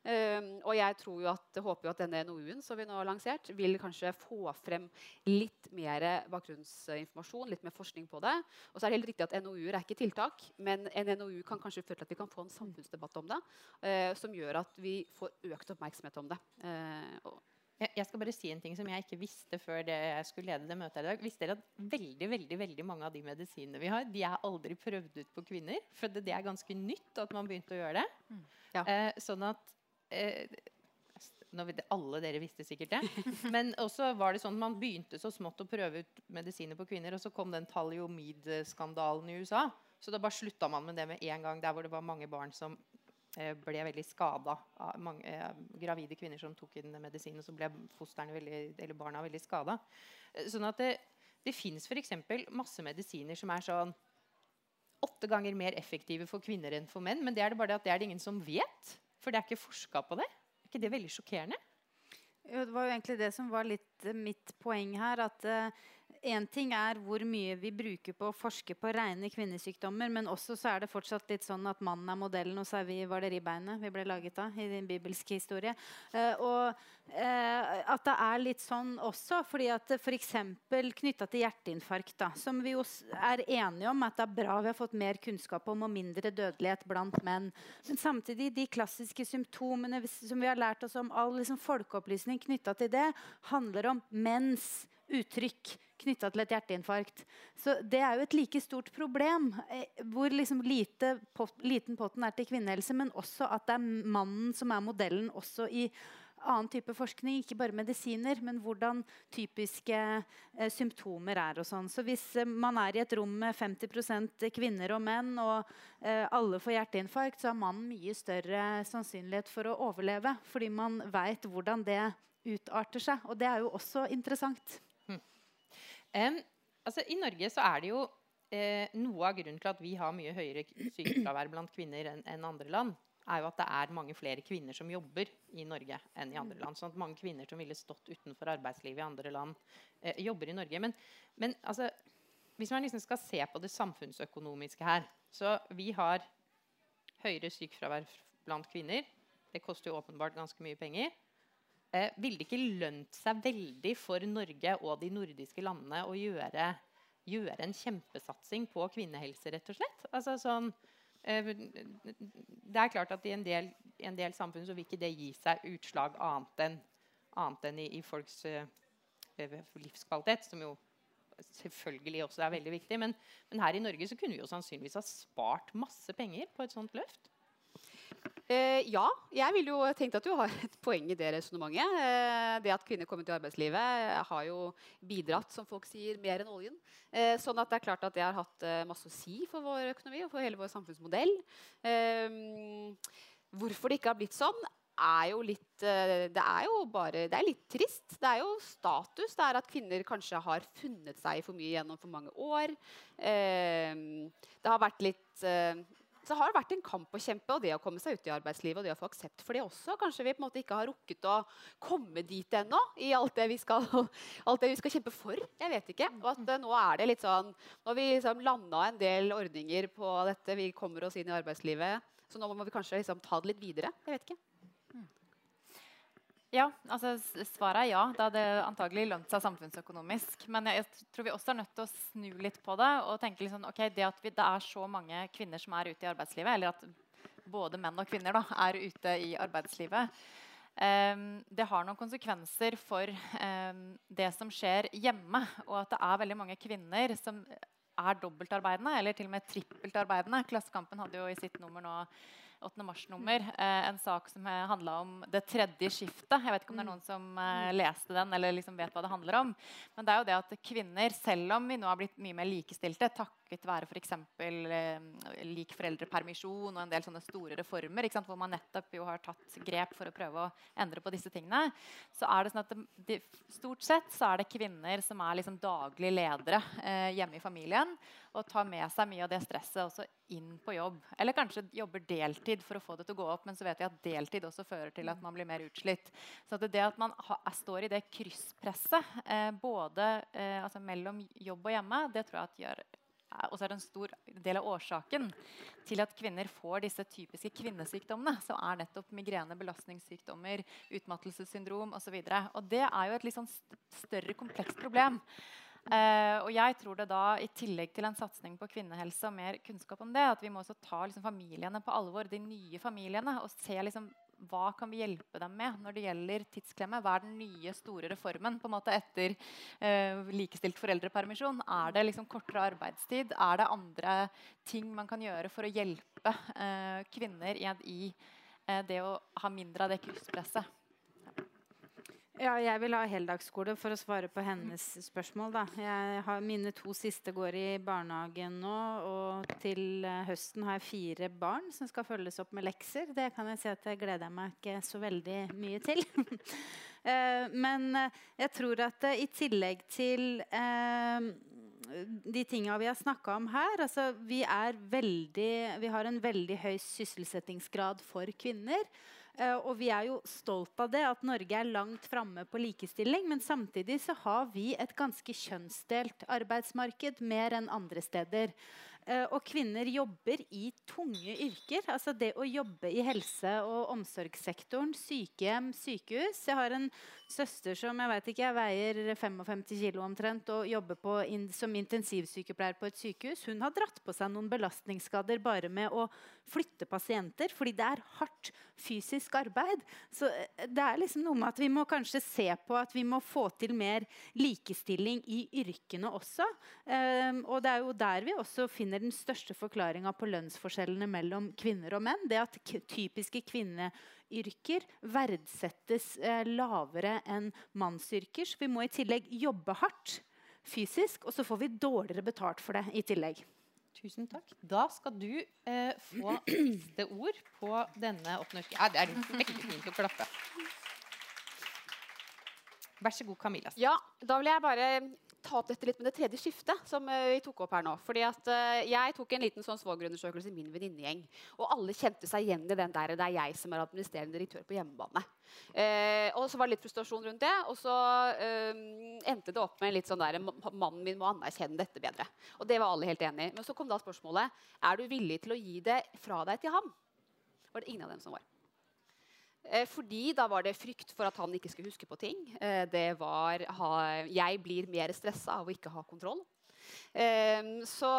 Ehm, og jeg tror jo at, håper jo at denne NOU-en som vi nå har lansert, vil kanskje få frem litt mer bakgrunnsinformasjon, litt mer forskning på det. Og så er det helt riktig at NOU-er er ikke tiltak, men en NOU kan kanskje føre til at vi kan få en samfunnsdebatt om det, eh, som gjør at vi får økt oppmerksomhet om det. Eh, jeg skal bare si en ting som jeg ikke visste før jeg skulle lede det møtet her i dag. Visste dere at veldig veldig, veldig mange av de medisinene vi har, de er aldri prøvd ut på kvinner? For det, det er ganske nytt at man begynte å gjøre det. Mm. Ja. Eh, sånn at eh, vet, Alle dere visste sikkert det. Men også var det sånn man begynte så smått å prøve ut medisiner på kvinner, og så kom den taliomid-skandalen i USA. Så da bare slutta man med det med en gang, der hvor det var mange barn som Eh, ble veldig skada eh, gravide kvinner som tok inn medisin, og så ble veldig, eller barna veldig skada. Eh, sånn at det, det fins f.eks. masse medisiner som er sånn åtte ganger mer effektive for kvinner enn for menn. Men det er det bare det at det er det ingen som vet. For det er ikke forska på det. Ikke det veldig sjokkerende? Jo, det var jo egentlig det som var litt mitt poeng her. At en ting er hvor mye vi bruker på å forske på rene kvinnesykdommer, men også så er det fortsatt litt sånn at mannen er modellen, og så er vi, var det ribbeinet vi ble laget av i din bibelske historie. Uh, og uh, at det er litt sånn også, fordi at f.eks. For knytta til hjerteinfarkt, da, som vi jo er enige om at det er bra vi har fått mer kunnskap om og mindre dødelighet blant menn. Men samtidig, de klassiske symptomene som vi har lært oss om, all liksom folkeopplysning knytta til det, handler om menns uttrykk knytta til et hjerteinfarkt. Så det er jo et like stort problem eh, hvor liksom lite pot, liten potten er til kvinnehelse, men også at det er mannen som er modellen også i annen type forskning, ikke bare medisiner, men hvordan typiske eh, symptomer er. og sånn. Så Hvis eh, man er i et rom med 50 kvinner og menn, og eh, alle får hjerteinfarkt, så har mannen mye større sannsynlighet for å overleve, fordi man veit hvordan det utarter seg. Og det er jo også interessant. Um, altså, I Norge så er det jo eh, noe av grunnen til at vi har mye høyere sykefravær blant kvinner enn en andre land, er jo at det er mange flere kvinner som jobber i Norge enn i andre land. sånn at Mange kvinner som ville stått utenfor arbeidslivet i andre land, eh, jobber i Norge. Men, men altså, hvis man liksom skal se på det samfunnsøkonomiske her så Vi har høyere sykefravær blant kvinner. Det koster jo åpenbart ganske mye penger. Eh, ville det ikke lønt seg veldig for Norge og de nordiske landene å gjøre, gjøre en kjempesatsing på kvinnehelse, rett og slett? Altså, sånn, eh, det er klart at i en del, en del, samfunn så vil ikke det gi seg utslag annet enn, annet enn i, i, folks eh, livskvalitet, som jo selvfølgelig også er veldig viktig. Men, men, her i Norge så kunne vi jo sannsynligvis ha spart masse penger på et sånt løft. Eh, ja, jeg vil jo tenke at du har et poeng i det resonnementet. Eh, det at kvinner kommer til arbeidslivet, har jo bidratt som folk sier, mer enn oljen. Eh, sånn at det er klart at det har hatt eh, masse å si for vår økonomi og for hele vår samfunnsmodell. Eh, hvorfor det ikke har blitt sånn, er jo litt eh, Det er jo bare Det er litt trist. Det er jo status. Det er at kvinner kanskje har funnet seg for mye gjennom for mange år. det har vært litt så har det vært en kamp å kjempe, og det å komme seg ut i arbeidslivet og det å få aksept for det også. Kanskje vi på en måte ikke har rukket å komme dit ennå i alt det vi skal, det vi skal kjempe for. Jeg vet ikke. Og at uh, nå er det litt sånn Nå har vi liksom landa en del ordninger på dette. Vi kommer oss inn i arbeidslivet. Så nå må vi kanskje liksom ta det litt videre. Jeg vet ikke. Ja, altså Svaret er ja. Det hadde antagelig lønt seg samfunnsøkonomisk. Men jeg, jeg, tror vi også er nødt til å snu litt på det og tenke litt sånn, ok, det at vi, det er så mange kvinner som er ute i arbeidslivet, eller at både menn og kvinner da, er ute i arbeidslivet, um, det har noen konsekvenser for um, det som skjer hjemme. Og at det er veldig mange kvinner som er dobbeltarbeidende, eller til og med trippeltarbeidende. Klassekampen hadde jo i sitt nummer nå 8. mars-nummer eh, en sak som handla om det tredje skiftet. Jeg vet ikke om det er noen som eh, leste den eller liksom vet hva det handler om. Men det er jo det at kvinner, selv om vi nå har blitt mye mer likestilte takket være f.eks. Eh, lik foreldrepermisjon og en del sånne store reformer, hvor man nettopp jo har tatt grep for å prøve å endre på disse tingene, så er det sånn at det, de, stort sett så er det kvinner som er liksom daglig ledere eh, hjemme i familien og tar med seg mye av det stresset også inn på jobb. Eller kanskje jobber deltid for å få det til å gå opp, men så vet vi at deltid også fører til at man blir mer utslitt. Så det at man ha, står i det krysspresset eh, både eh, altså mellom jobb og hjemme, det tror jeg at gjør og så er det en stor del av årsaken til at kvinner får disse typiske kvinnesykdommene, som er nettopp migrene, belastningssykdommer, utmattelsessyndrom osv. Det er jo et litt sånn større, komplekst problem. Uh, og jeg tror det da, I tillegg til en satsing på kvinnehelse og mer kunnskap om det, at vi må også ta liksom, familiene på alvor, de nye familiene, og se liksom, hva kan vi hjelpe dem med når det gjelder tidsklemme. Hva er den nye, store reformen på en måte etter uh, likestilt foreldrepermisjon? Er det liksom kortere arbeidstid? Er det andre ting man kan gjøre for å hjelpe uh, kvinner i, i det å ha mindre av det krysspresset? Ja, jeg vil ha heldagsskole for å svare på hennes spørsmål. Da. Har, mine to siste går i barnehagen nå, og til uh, høsten har jeg fire barn som skal følges opp med lekser. Det kan jeg si at jeg gleder meg ikke så veldig mye til. uh, men uh, jeg tror at i tillegg til de tinga vi har snakka om her altså, vi, veldig, vi har en veldig høy sysselsettingsgrad for kvinner. Uh, og vi er jo stolt av det, at Norge er langt framme på likestilling. Men samtidig så har vi et ganske kjønnsdelt arbeidsmarked mer enn andre steder. Uh, og kvinner jobber i tunge yrker. Altså det å jobbe i helse- og omsorgssektoren, sykehjem, sykehus. Jeg har en søster som jeg vet ikke, jeg veier 55 kg omtrent og jobber in, som intensivsykepleier på et sykehus. Hun har dratt på seg noen belastningsskader bare med å flytte pasienter, fordi det er hardt fysisk arbeid. Så eh, det er liksom noe med at vi må kanskje se på at vi må få til mer likestilling i yrkene også. Um, og det er jo der vi også finner den største forklaringa på lønnsforskjellene mellom kvinner og menn. Det at typiske kvinneyrker verdsettes eh, lavere enn mannsyrker. Så vi må i tillegg jobbe hardt fysisk, og så får vi dårligere betalt for det i tillegg. Tusen takk. Da skal du eh, få siste ord på denne oppnorske Ja, det er veldig fint å klappe. Vær så god, Camilla. Ja, da vil jeg bare ta opp dette litt med det tredje skiftet som uh, vi tok opp her nå. Fordi at uh, Jeg tok en liten sånn svogerundersøkelse i min venninnegjeng. Og alle kjente seg igjen i den der det er jeg som er administrerende direktør på hjemmebane. Eh, og så var det litt frustrasjon rundt det. Og så endte det opp med litt sånn der mannen min må anerkjenne dette bedre. Og det var alle helt enig i. Men så kom da spørsmålet er du villig til å gi det fra deg til ham. var det ingen av dem som var. Eh, fordi da var det frykt for at han ikke skulle huske på ting. Eh, det var Jeg blir mer stressa av å ikke ha kontroll. Eh, så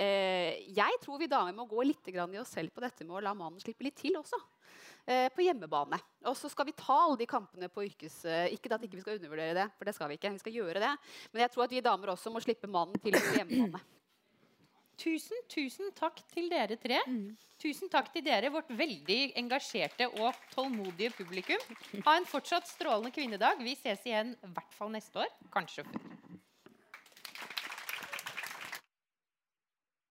jeg tror vi damer må gå litt i oss selv på dette med å la mannen slippe litt til også. På hjemmebane. Og så skal vi ta alle de kampene på yrkes... Ikke at ikke vi skal undervurdere det, for det skal vi ikke. Vi skal gjøre det. Men jeg tror at vi damer også må slippe mannen til på hjemmebane. Tusen, tusen takk til dere tre. Mm. Tusen takk til dere, vårt veldig engasjerte og tålmodige publikum. Ha en fortsatt strålende kvinnedag. Vi ses igjen i hvert fall neste år. Kanskje før.